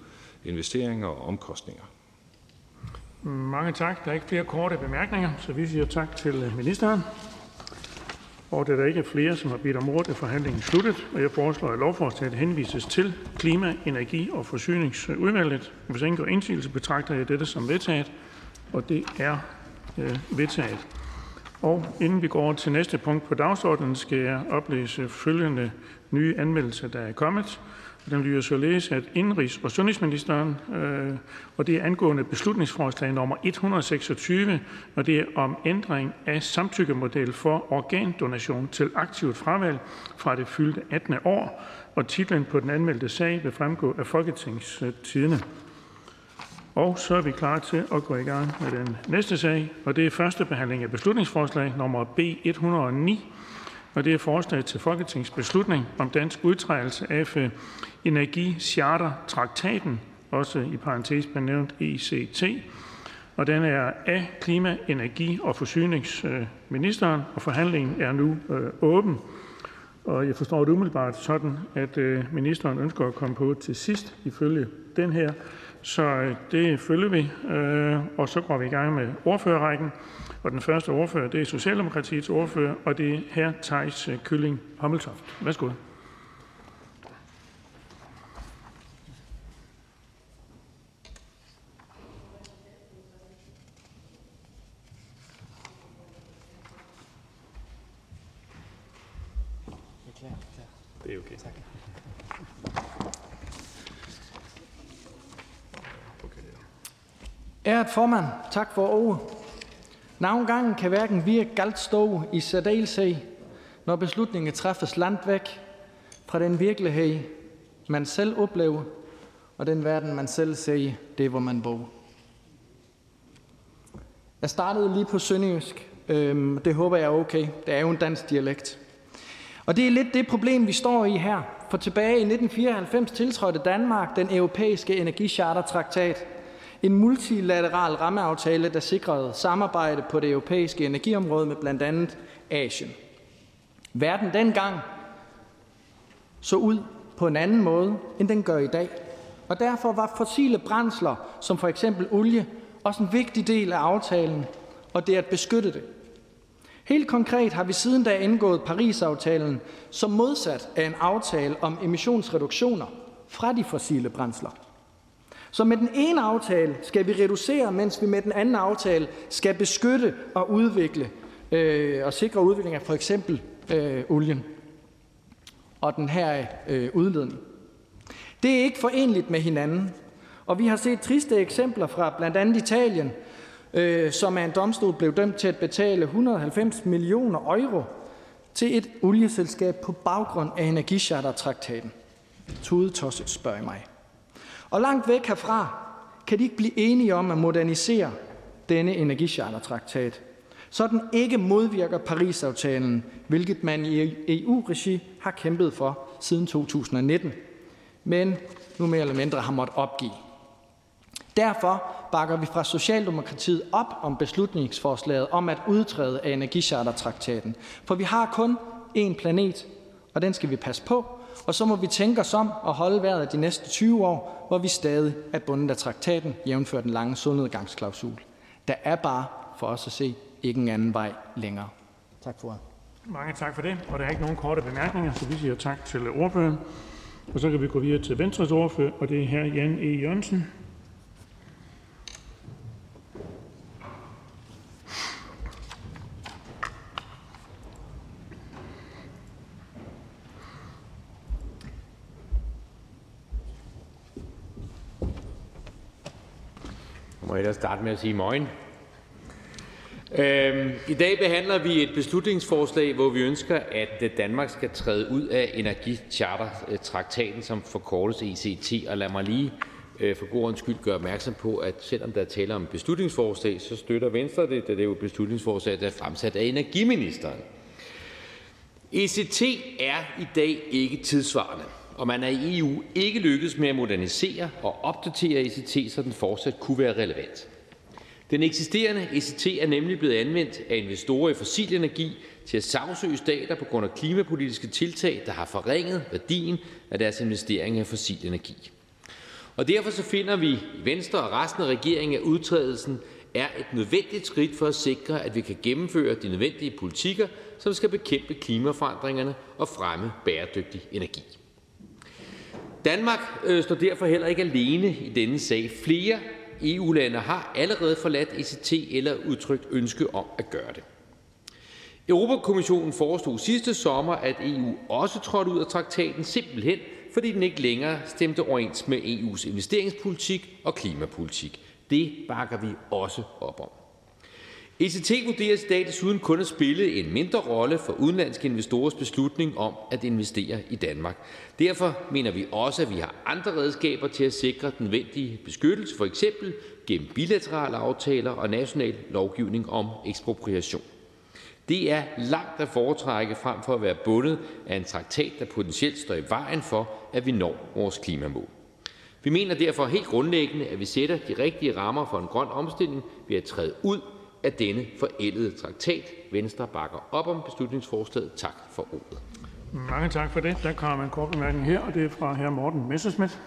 investeringer og omkostninger. Mange tak. Der er ikke flere korte bemærkninger, så vi siger tak til ministeren. Og da der ikke er flere, som har bedt om ordet, er forhandlingen sluttet. Og jeg foreslår, at lovforslaget henvises til Klima-, Energi- og Forsyningsudvalget. Hvis ingen går indsigelse, betragter jeg dette som vedtaget. Og det er vedtaget. Og Inden vi går til næste punkt på dagsordenen, skal jeg oplæse følgende nye anmeldelser, der er kommet. Den lyder således, at indrigs- og sundhedsministeren, øh, og det er angående beslutningsforslag nummer 126, og det er om ændring af samtykkemodel for organdonation til aktivt fravalg fra det fyldte 18. år, og titlen på den anmeldte sag vil fremgå af Folketingstidene. Og så er vi klar til at gå i gang med den næste sag, og det er første behandling af beslutningsforslag nummer B 109, og det er forslag til folketingsbeslutning om dansk udtrædelse af energichartertraktaten også i parentes benævnt ECT, og den er af klima-, energi- og forsyningsministeren, og forhandlingen er nu øh, åben. Og jeg forstår det umiddelbart sådan, at øh, ministeren ønsker at komme på til sidst ifølge den her så øh, det følger vi, øh, og så går vi i gang med ordførerrækken. Og den første ordfører, det er Socialdemokratiets ordfører, og det er hr. Thijs Kylling Hommeltoft. Værsgo. Det er okay. Tak. Æret formand, tak for ordet. Navngangen kan hverken virke galt stå i særdeleshed, når beslutninger træffes langt væk fra den virkelighed, man selv oplever, og den verden, man selv ser, det hvor man bor. Jeg startede lige på sønderjysk. Øhm, det håber jeg er okay. Det er jo en dansk dialekt. Og det er lidt det problem, vi står i her. For tilbage i 1994 tiltrådte Danmark den europæiske energichartertraktat, en multilateral rammeaftale, der sikrede samarbejde på det europæiske energiområde med blandt andet Asien. Verden dengang så ud på en anden måde, end den gør i dag. Og derfor var fossile brændsler, som for eksempel olie, også en vigtig del af aftalen, og det er at beskytte det. Helt konkret har vi siden da indgået Paris-aftalen, som modsat af en aftale om emissionsreduktioner fra de fossile brændsler. Så med den ene aftale skal vi reducere, mens vi med den anden aftale skal beskytte og udvikle øh, og sikre udvikling af for eksempel øh, olien og den her øh, udledning. Det er ikke forenligt med hinanden, og vi har set triste eksempler fra blandt andet Italien, øh, som af en domstol blev dømt til at betale 190 millioner euro til et olieselskab på baggrund af energichartertraktaten. Tudetosset, spørger mig. Og langt væk herfra kan de ikke blive enige om at modernisere denne energichartertraktat, så den ikke modvirker Paris-aftalen, hvilket man i EU-regi har kæmpet for siden 2019, men nu mere eller mindre har måttet opgive. Derfor bakker vi fra Socialdemokratiet op om beslutningsforslaget om at udtræde af energichartertraktaten, for vi har kun én planet, og den skal vi passe på, og så må vi tænke os om og holde vejret de næste 20 år, hvor vi stadig er bundet af traktaten, jævnført den lange solnedgangsklausul. Der er bare for os at se ikke en anden vej længere. Tak for Mange tak for det. Og der er ikke nogen korte bemærkninger, så vi siger tak til ordføreren. Og så kan vi gå videre til Venstres ordfører, og det er her Jan E. Jørgensen. Jeg må ellers starte med at sige morgen. Øhm, I dag behandler vi et beslutningsforslag, hvor vi ønsker, at øh, Danmark skal træde ud af energichartertraktaten, som forkortes ECT. Og lad mig lige øh, for god ordens skyld gøre opmærksom på, at selvom der taler om beslutningsforslag, så støtter Venstre det, da det er jo et beslutningsforslag, der er fremsat af energiministeren. ECT er i dag ikke tidsvarende, og man er i EU ikke lykkedes med at modernisere og opdatere ECT, så den fortsat kunne være relevant. Den eksisterende ECT er nemlig blevet anvendt af investorer i fossil energi til at sagsøge stater på grund af klimapolitiske tiltag, der har forringet værdien af deres investeringer i fossil energi. Og derfor så finder vi i Venstre og resten af regeringen, at udtrædelsen er et nødvendigt skridt for at sikre, at vi kan gennemføre de nødvendige politikker, som skal bekæmpe klimaforandringerne og fremme bæredygtig energi. Danmark øh, står derfor heller ikke alene i denne sag. Flere EU-lande har allerede forladt ECT eller udtrykt ønske om at gøre det. Europakommissionen foreslog sidste sommer, at EU også trådte ud af traktaten, simpelthen fordi den ikke længere stemte overens med EU's investeringspolitik og klimapolitik. Det bakker vi også op om. ECT vurderes i dag desuden kun at spille en mindre rolle for udenlandske investorers beslutning om at investere i Danmark. Derfor mener vi også, at vi har andre redskaber til at sikre den nødvendige beskyttelse, for eksempel gennem bilaterale aftaler og national lovgivning om ekspropriation. Det er langt at foretrække frem for at være bundet af en traktat, der potentielt står i vejen for, at vi når vores klimamål. Vi mener derfor helt grundlæggende, at vi sætter de rigtige rammer for en grøn omstilling ved at træde ud af denne forældede traktat. Venstre bakker op om beslutningsforslaget. Tak for ordet. Mange tak for det. Der kommer en kort bemærkning her, og det er fra hr. Morten Messerschmidt.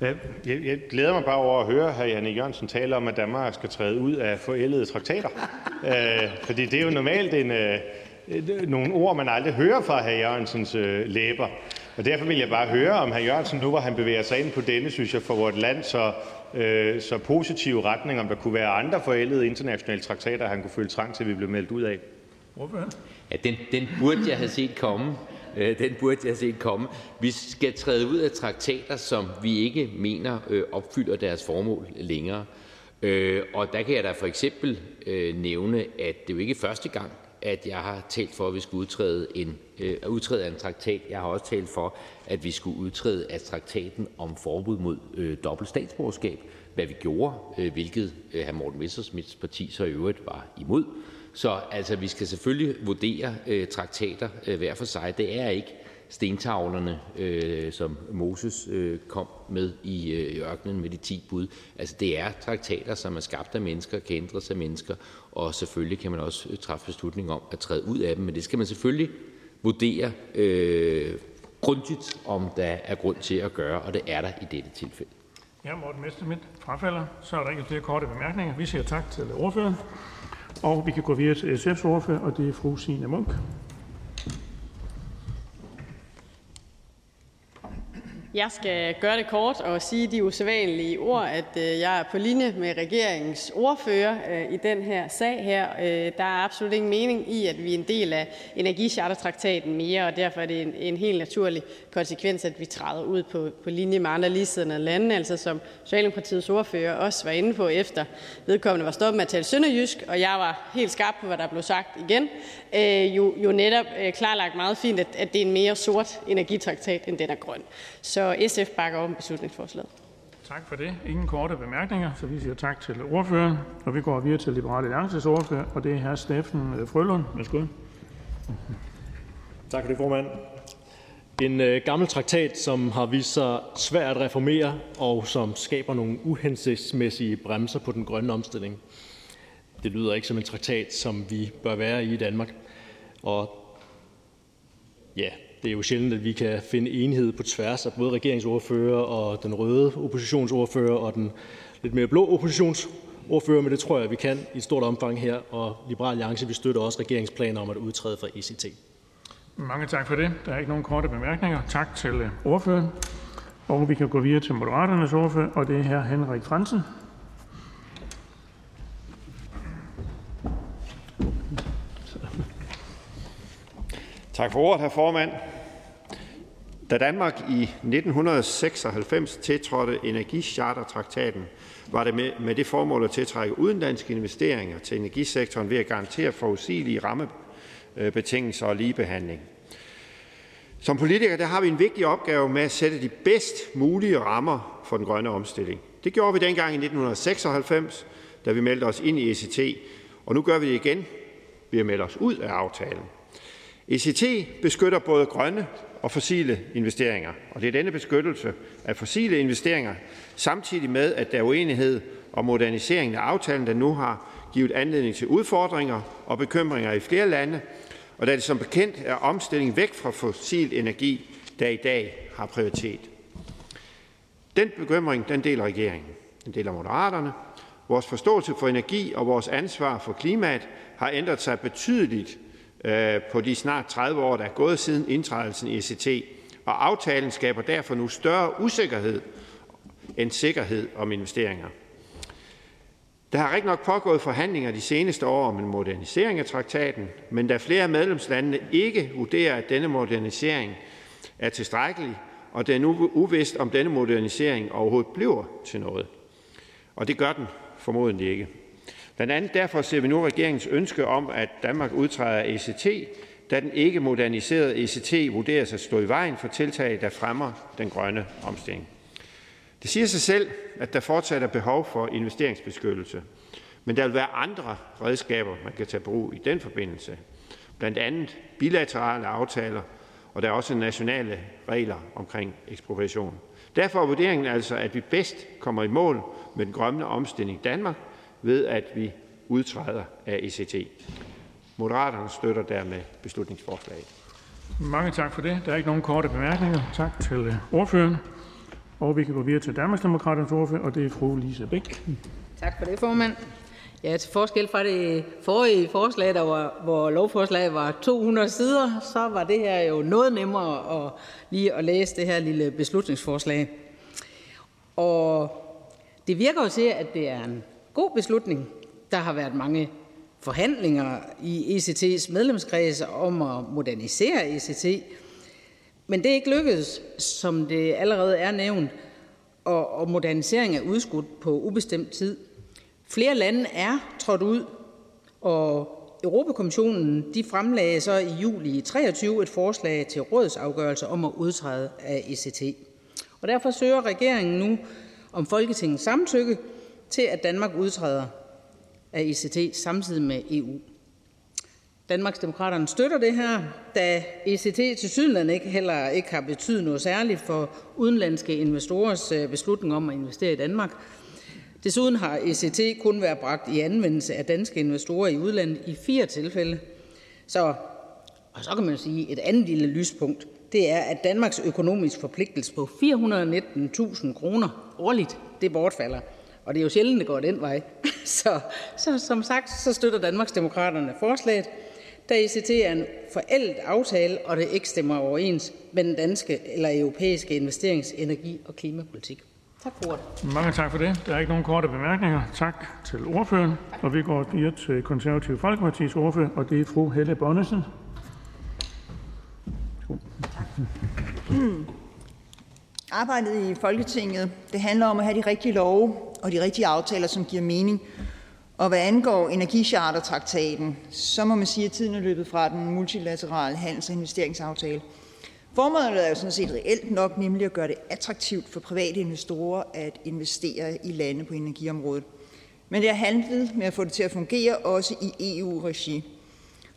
Jeg, jeg glæder mig bare over at høre hr. Janne Jørgensen tale om, at Danmark skal træde ud af forældede traktater. (laughs) øh, fordi det er jo normalt en, øh, nogle ord, man aldrig hører fra hr. Jørgensens øh, læber. Og derfor vil jeg bare høre, om hr. Jørgensen nu, hvor han bevæger sig ind på denne, synes jeg, for vores land så, så positive retning, om der kunne være andre forældede internationale traktater, han kunne føle trang til, at vi blev meldt ud af. Ja, den, den burde jeg have set komme. Øh, den burde jeg have set komme. Vi skal træde ud af traktater, som vi ikke mener øh, opfylder deres formål længere. Øh, og der kan jeg da for eksempel øh, nævne, at det jo ikke er første gang, at jeg har talt for, at vi skulle udtræde, en, øh, udtræde af en traktat. Jeg har også talt for, at vi skulle udtræde af traktaten om forbud mod øh, dobbelt statsborgerskab, hvad vi gjorde, øh, hvilket øh, hr. Morten Messersmiths parti så i øvrigt var imod. Så altså, vi skal selvfølgelig vurdere øh, traktater øh, hver for sig. Det er ikke stentavlerne, øh, som Moses øh, kom med i øh, ørkenen med de 10 bud. Altså, det er traktater, som er skabt af mennesker, kan ændres af mennesker, og selvfølgelig kan man også øh, træffe beslutning om at træde ud af dem, men det skal man selvfølgelig vurdere øh, grundigt, om der er grund til at gøre, og det er der i dette tilfælde. Ja, Morten Messerschmidt frafalder. Så er der ikke flere korte bemærkninger. Vi siger tak til ordføreren. Og vi kan gå videre til SF's ordfører, og det er fru Signe Munk. Jeg skal gøre det kort og sige de usædvanlige ord, at øh, jeg er på linje med regeringens ordfører øh, i den her sag her. Øh, der er absolut ingen mening i, at vi er en del af energichartertraktaten mere, og derfor er det en, en helt naturlig konsekvens, at vi træder ud på, på linje med andre ligesidende lande, altså som Socialdemokratiets ordfører også var inde på efter vedkommende var stoppet med at tale sønderjysk, og jeg var helt skarp på, hvad der blev sagt igen, jo, jo netop klarlagt meget fint, at, at det er en mere sort energitraktat, end den er grøn. Så SF bakker om beslutningsforslaget. Tak for det. Ingen korte bemærkninger, så vi siger tak til ordføreren. Og vi går videre til Liberale Alliances ordfører, og det er hr. Steffen Frølund. Værsgo. Tak for det, formand. En øh, gammel traktat, som har vist sig svær at reformere, og som skaber nogle uhensigtsmæssige bremser på den grønne omstilling. Det lyder ikke som en traktat, som vi bør være i i Danmark. Og ja, det er jo sjældent, at vi kan finde enighed på tværs af både regeringsordfører og den røde oppositionsordfører og den lidt mere blå oppositionsordfører, men det tror jeg, vi kan i et stort omfang her, og Liberal Alliance vi støtter også regeringsplaner om at udtræde fra ECT. Mange tak for det. Der er ikke nogen korte bemærkninger. Tak til ordføreren. Og vi kan gå videre til Moderaternes ordfører, og det er her Henrik Fransen. Tak for ordet, herr formand. Da Danmark i 1996 tiltrådte energichartertraktaten, var det med, med det formål at tiltrække udenlandske investeringer til energisektoren ved at garantere forudsigelige rammebetingelser og ligebehandling. Som politikere der har vi en vigtig opgave med at sætte de bedst mulige rammer for den grønne omstilling. Det gjorde vi dengang i 1996, da vi meldte os ind i ECT, og nu gør vi det igen ved at melde os ud af aftalen. ECT beskytter både grønne og fossile investeringer, og det er denne beskyttelse af fossile investeringer, samtidig med at der er uenighed om moderniseringen af aftalen, der nu har givet anledning til udfordringer og bekymringer i flere lande, og da det som bekendt er omstilling væk fra fossil energi, der i dag har prioritet. Den bekymring den deler regeringen. Den deler Moderaterne. Vores forståelse for energi og vores ansvar for klimaet har ændret sig betydeligt Øh, på de snart 30 år, der er gået siden indtrædelsen i ECT, og aftalen skaber derfor nu større usikkerhed end sikkerhed om investeringer. Der har rigtig nok pågået forhandlinger de seneste år om en modernisering af traktaten, men da flere af medlemslandene ikke vurderer, at denne modernisering er tilstrækkelig, og det er nu uvist, om denne modernisering overhovedet bliver til noget. Og det gør den formodentlig ikke. Blandt andet derfor ser vi nu regeringens ønske om, at Danmark udtræder af ECT, da den ikke moderniserede ECT vurderes at stå i vejen for tiltag, der fremmer den grønne omstilling. Det siger sig selv, at der fortsat er behov for investeringsbeskyttelse, men der vil være andre redskaber, man kan tage brug i den forbindelse. Blandt andet bilaterale aftaler, og der er også nationale regler omkring ekspropriation. Derfor er vurderingen altså, at vi bedst kommer i mål med den grønne omstilling i Danmark, ved at vi udtræder af ECT. Moderaterne støtter dermed beslutningsforslaget. Mange tak for det. Der er ikke nogen korte bemærkninger. Tak til øh, ordføreren. Og vi kan gå videre til Danmarksdemokraternes ordfører, og det er fru Lise Bæk. Tak for det, formand. Ja, til forskel fra det forrige forslag, der var, hvor lovforslaget var 200 sider, så var det her jo noget nemmere at, lige at læse det her lille beslutningsforslag. Og det virker jo til, at det er en god beslutning. Der har været mange forhandlinger i ECT's medlemskreds om at modernisere ECT, men det er ikke lykkedes, som det allerede er nævnt, og, og modernisering er udskudt på ubestemt tid. Flere lande er trådt ud, og Europakommissionen de fremlagde så i juli 23 et forslag til rådsafgørelse om at udtræde af ECT. Og derfor søger regeringen nu om Folketingets samtykke til, at Danmark udtræder af ECT samtidig med EU. Danmarksdemokraterne støtter det her, da ECT til Sydland ikke, heller ikke har betydet noget særligt for udenlandske investorers øh, beslutning om at investere i Danmark. Desuden har ECT kun været bragt i anvendelse af danske investorer i udlandet i fire tilfælde. Så, og så kan man sige, et andet lille lyspunkt, det er, at Danmarks økonomisk forpligtelse på 419.000 kroner årligt, det bortfalder. Og det er jo sjældent, det går den vej. (laughs) Så, så som sagt, så støtter Danmarksdemokraterne forslaget, da ECT er en forældet aftale og det ikke stemmer overens med den danske eller europæiske investerings-, energi- og klimapolitik. Tak for ordet. Mange tak for det. Der er ikke nogen korte bemærkninger. Tak til ordføreren. Og vi går videre til Konservative Folkepartis ordfører, og det er fru Helle Bonnesen. Arbejdet i Folketinget det handler om at have de rigtige love og de rigtige aftaler, som giver mening. Og hvad angår energichartertraktaten, så må man sige, at tiden er løbet fra den multilaterale handels- og investeringsaftale. Formålet er jo sådan set reelt nok, nemlig at gøre det attraktivt for private investorer at investere i lande på energiområdet. Men det har handlet med at få det til at fungere også i EU-regi.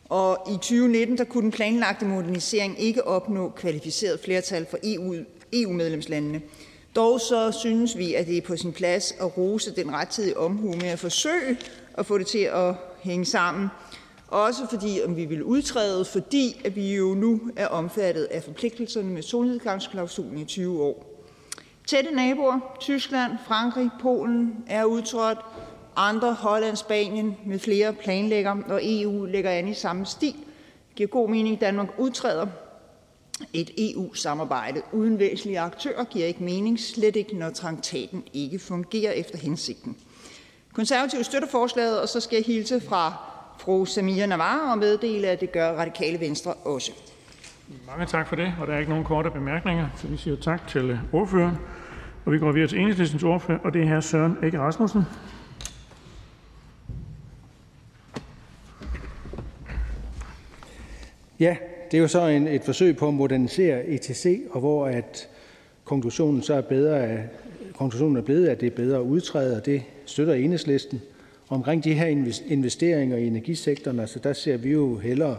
Og i 2019 der kunne den planlagte modernisering ikke opnå kvalificeret flertal for EU, EU-medlemslandene. Dog så synes vi, at det er på sin plads at rose den rettidige omhu med at forsøge at få det til at hænge sammen. Også fordi om vi vil udtræde, fordi at vi jo nu er omfattet af forpligtelserne med solnedgangsklausulen i 20 år. Tætte naboer, Tyskland, Frankrig, Polen er udtrådt. Andre, Holland, Spanien med flere planlægger, og EU lægger an i samme stil. Det giver god mening, at Danmark udtræder. Et EU-samarbejde uden væsentlige aktører giver ikke mening, slet ikke når traktaten ikke fungerer efter hensigten. Konservative støtter forslaget, og så skal jeg hilse fra fru Samia Navarre og meddele, at det gør Radikale Venstre også. Mange tak for det, og der er ikke nogen korte bemærkninger, så vi siger tak til ordføreren. Og vi går videre til enhedslistens ordfører, og det er hr. Søren Egge Rasmussen. Ja, det er jo så en, et forsøg på at modernisere ETC, og hvor at konklusionen så er bedre, at konklusionen er blevet, at det er bedre at udtræde, og det støtter enhedslisten. Omkring de her investeringer i energisektoren, så der ser vi jo hellere,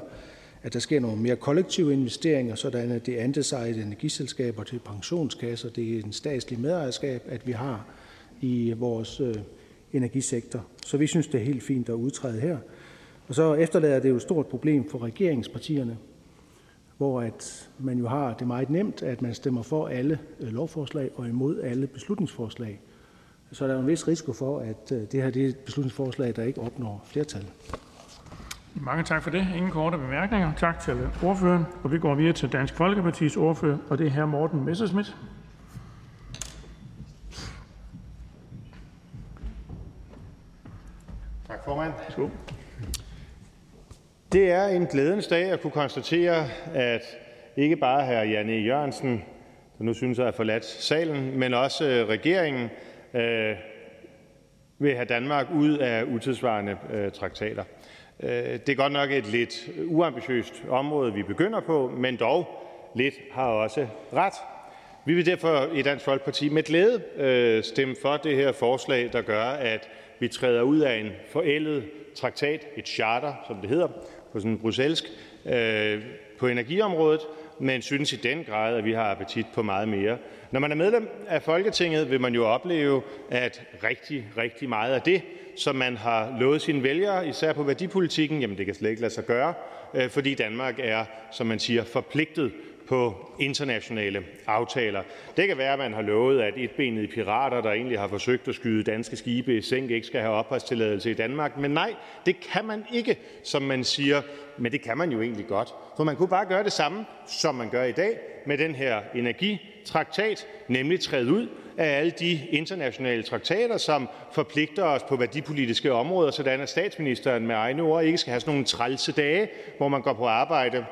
at der sker nogle mere kollektive investeringer, sådan at det er andelsejede energiselskaber til pensionskasser, det er en statslig medejerskab, at vi har i vores øh, energisektor. Så vi synes, det er helt fint at udtræde her. Og så efterlader det jo et stort problem for regeringspartierne, hvor at man jo har det meget nemt, at man stemmer for alle øh, lovforslag og imod alle beslutningsforslag. Så der er en vis risiko for, at øh, det her det er et beslutningsforslag, der ikke opnår flertal. Mange tak for det. Ingen korte bemærkninger. Tak til ordføreren. Og vi går videre til Dansk Folkepartis ordfører, og det er hr. Morten Messerschmidt. Tak, formand. Det er en glædens dag at kunne konstatere, at ikke bare hr. Jan E. Jørgensen, der nu synes at have forladt salen, men også øh, regeringen øh, vil have Danmark ud af utidsvarende øh, traktater. Øh, det er godt nok et lidt uambitiøst område, vi begynder på, men dog lidt har også ret. Vi vil derfor i Dansk Folkeparti med glæde øh, stemme for det her forslag, der gør, at vi træder ud af en forældet traktat, et charter, som det hedder på sådan bruselsk, øh, på energiområdet, men synes i den grad, at vi har appetit på meget mere. Når man er medlem af Folketinget, vil man jo opleve, at rigtig, rigtig meget af det, som man har lovet sine vælgere, især på værdipolitikken, jamen det kan slet ikke lade sig gøre, øh, fordi Danmark er, som man siger, forpligtet på internationale aftaler. Det kan være, at man har lovet, at etbenede pirater, der egentlig har forsøgt at skyde danske skibe i sænk, ikke skal have opholdstilladelse i Danmark. Men nej, det kan man ikke, som man siger. Men det kan man jo egentlig godt. For man kunne bare gøre det samme, som man gør i dag med den her energitraktat, nemlig træde ud af alle de internationale traktater, som forpligter os på værdipolitiske områder, sådan at statsministeren med egne ord ikke skal have sådan nogle trælse dage, hvor man går på arbejde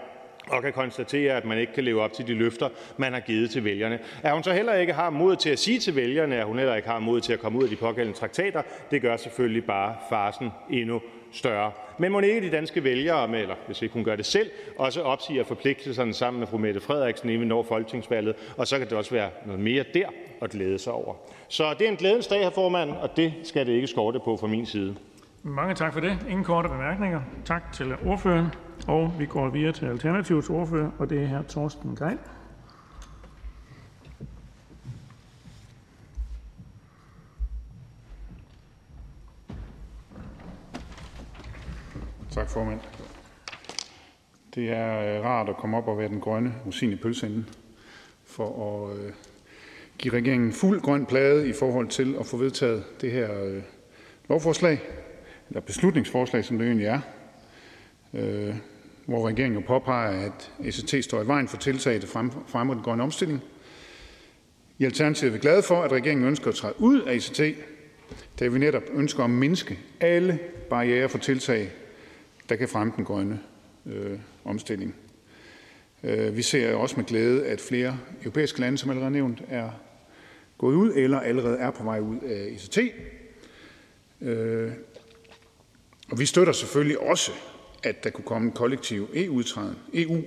og kan konstatere, at man ikke kan leve op til de løfter, man har givet til vælgerne. At hun så heller ikke har mod til at sige til vælgerne, at hun heller ikke har mod til at komme ud af de pågældende traktater, det gør selvfølgelig bare farsen endnu større. Men må ikke de danske vælgere, eller hvis ikke hun gør det selv, også opsiger forpligtelserne sammen med fru Mette Frederiksen, inden vi når folketingsvalget, og så kan det også være noget mere der at glæde sig over. Så det er en glædens dag, her formand, og det skal det ikke skorte på fra min side. Mange tak for det. Ingen korte bemærkninger. Tak til ordføreren. Og vi går videre til Alternativets ordfører, og det er her Torsten Gejl. Tak, formand. Det er øh, rart at komme op og være den grønne rosin i pølseenden for at øh, give regeringen fuld grøn plade i forhold til at få vedtaget det her øh, lovforslag, eller beslutningsforslag, som det egentlig er hvor regeringen jo påpeger, at ECT står i vejen for tiltag, der fremmer den grønne omstilling. I Alternativet er vi glade for, at regeringen ønsker at træde ud af ECT, da vi netop ønsker at mindske alle barrierer for tiltag, der kan fremme den grønne øh, omstilling. Øh, vi ser også med glæde, at flere europæiske lande, som allerede nævnt, er gået ud eller allerede er på vej ud af ECT. Øh, og vi støtter selvfølgelig også, at der kunne komme en kollektiv EU-udtræden, e EU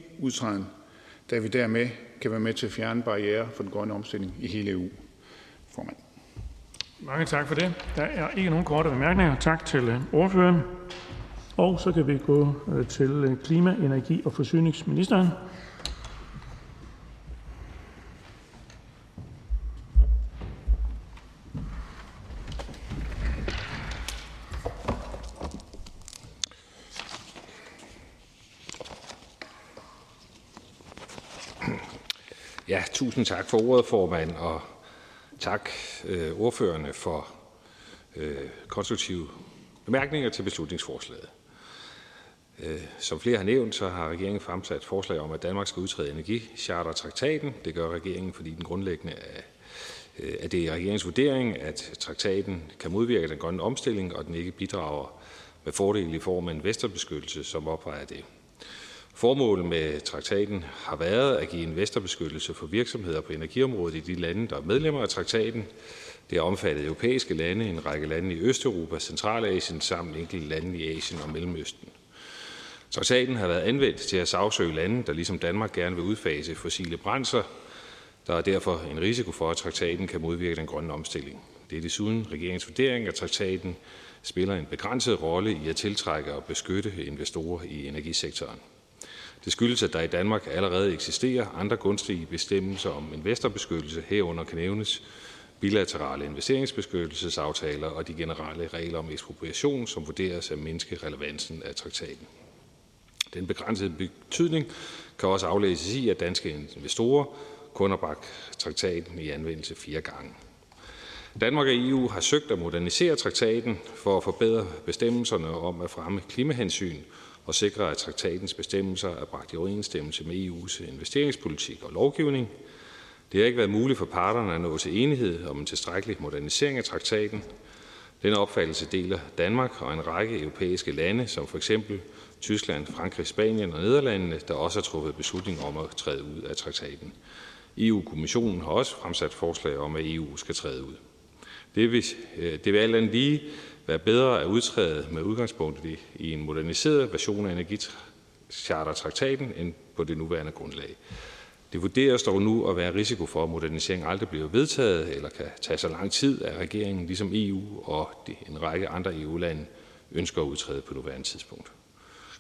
da vi dermed kan være med til at fjerne barriere for den grønne omstilling i hele EU. Formand. Mange tak for det. Der er ikke nogen korte bemærkninger. Tak til øh, ordføreren. Og så kan vi gå øh, til øh, klima-, energi- og forsyningsministeren. Ja, tusind tak for ordet, formand, og tak øh, ordførerne for øh, konstruktive bemærkninger til beslutningsforslaget. Øh, som flere har nævnt, så har regeringen fremsat forslag om, at Danmark skal udtræde energicharter-traktaten. Det gør regeringen, fordi den grundlæggende er, øh, at det er regeringens vurdering, at traktaten kan modvirke den grønne omstilling, og den ikke bidrager med fordele i form af investorbeskyttelse, som opvejer det. Formålet med traktaten har været at give investorbeskyttelse for virksomheder på energiområdet i de lande, der er medlemmer af traktaten. Det har omfattet europæiske lande, en række lande i Østeuropa, Centralasien samt enkelte lande i Asien og Mellemøsten. Traktaten har været anvendt til at sagsøge lande, der ligesom Danmark gerne vil udfase fossile brændsler. Der er derfor en risiko for, at traktaten kan modvirke den grønne omstilling. Det er desuden regeringens vurdering, at traktaten spiller en begrænset rolle i at tiltrække og beskytte investorer i energisektoren. Det skyldes, at der i Danmark allerede eksisterer andre gunstige bestemmelser om investorbeskyttelse. Herunder kan nævnes bilaterale investeringsbeskyttelsesaftaler og de generelle regler om ekspropriation, som vurderes at mindske relevansen af traktaten. Den begrænsede betydning kan også aflæses i, at danske investorer kun har bragt traktaten i anvendelse fire gange. Danmark og EU har søgt at modernisere traktaten for at forbedre bestemmelserne om at fremme klimahensyn og sikre, at traktatens bestemmelser er bragt i overensstemmelse med EU's investeringspolitik og lovgivning. Det har ikke været muligt for parterne at nå til enighed om en tilstrækkelig modernisering af traktaten. Denne opfattelse deler Danmark og en række europæiske lande, som for eksempel Tyskland, Frankrig, Spanien og Nederlandene, der også har truffet beslutning om at træde ud af traktaten. EU-kommissionen har også fremsat forslag om, at EU skal træde ud. Det vil, øh, det vil alt andet lige være bedre at udtræde med udgangspunkt i en moderniseret version af energichartertraktaten end på det nuværende grundlag. Det vurderes dog nu at være risiko for, at moderniseringen aldrig bliver vedtaget eller kan tage så lang tid, at regeringen ligesom EU og en række andre EU-lande ønsker at udtræde på nuværende tidspunkt.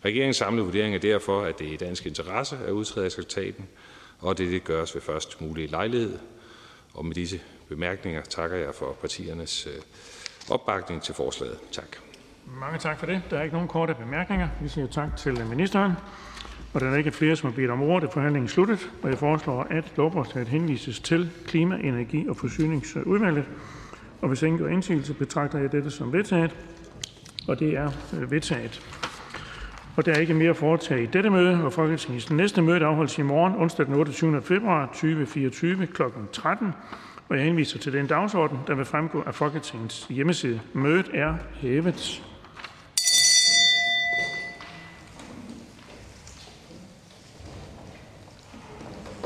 Regeringens samlede vurdering er derfor, at det er i dansk interesse at udtræde af traktaten, og det, det gøres ved først mulige lejlighed. Og med disse bemærkninger takker jeg for partiernes øh, opbakning til forslaget. Tak. Mange tak for det. Der er ikke nogen korte bemærkninger. Vi siger tak til ministeren. Og da der ikke er flere, som har bedt om ordet, er forhandlingen sluttet. Og jeg foreslår, at lovforslaget henvises til Klima-, Energi- og Forsyningsudvalget. Og hvis ingen gør indsigelse, betragter jeg dette som vedtaget. Og det er øh, vedtaget. Og der er ikke mere at foretage i dette møde, og Folketingets næste møde afholdes i morgen, onsdag den 28. februar 2024 kl. 13. Og jeg henviser til den dagsorden, der vil fremgå af Folketingets hjemmeside. Mødet er hævet.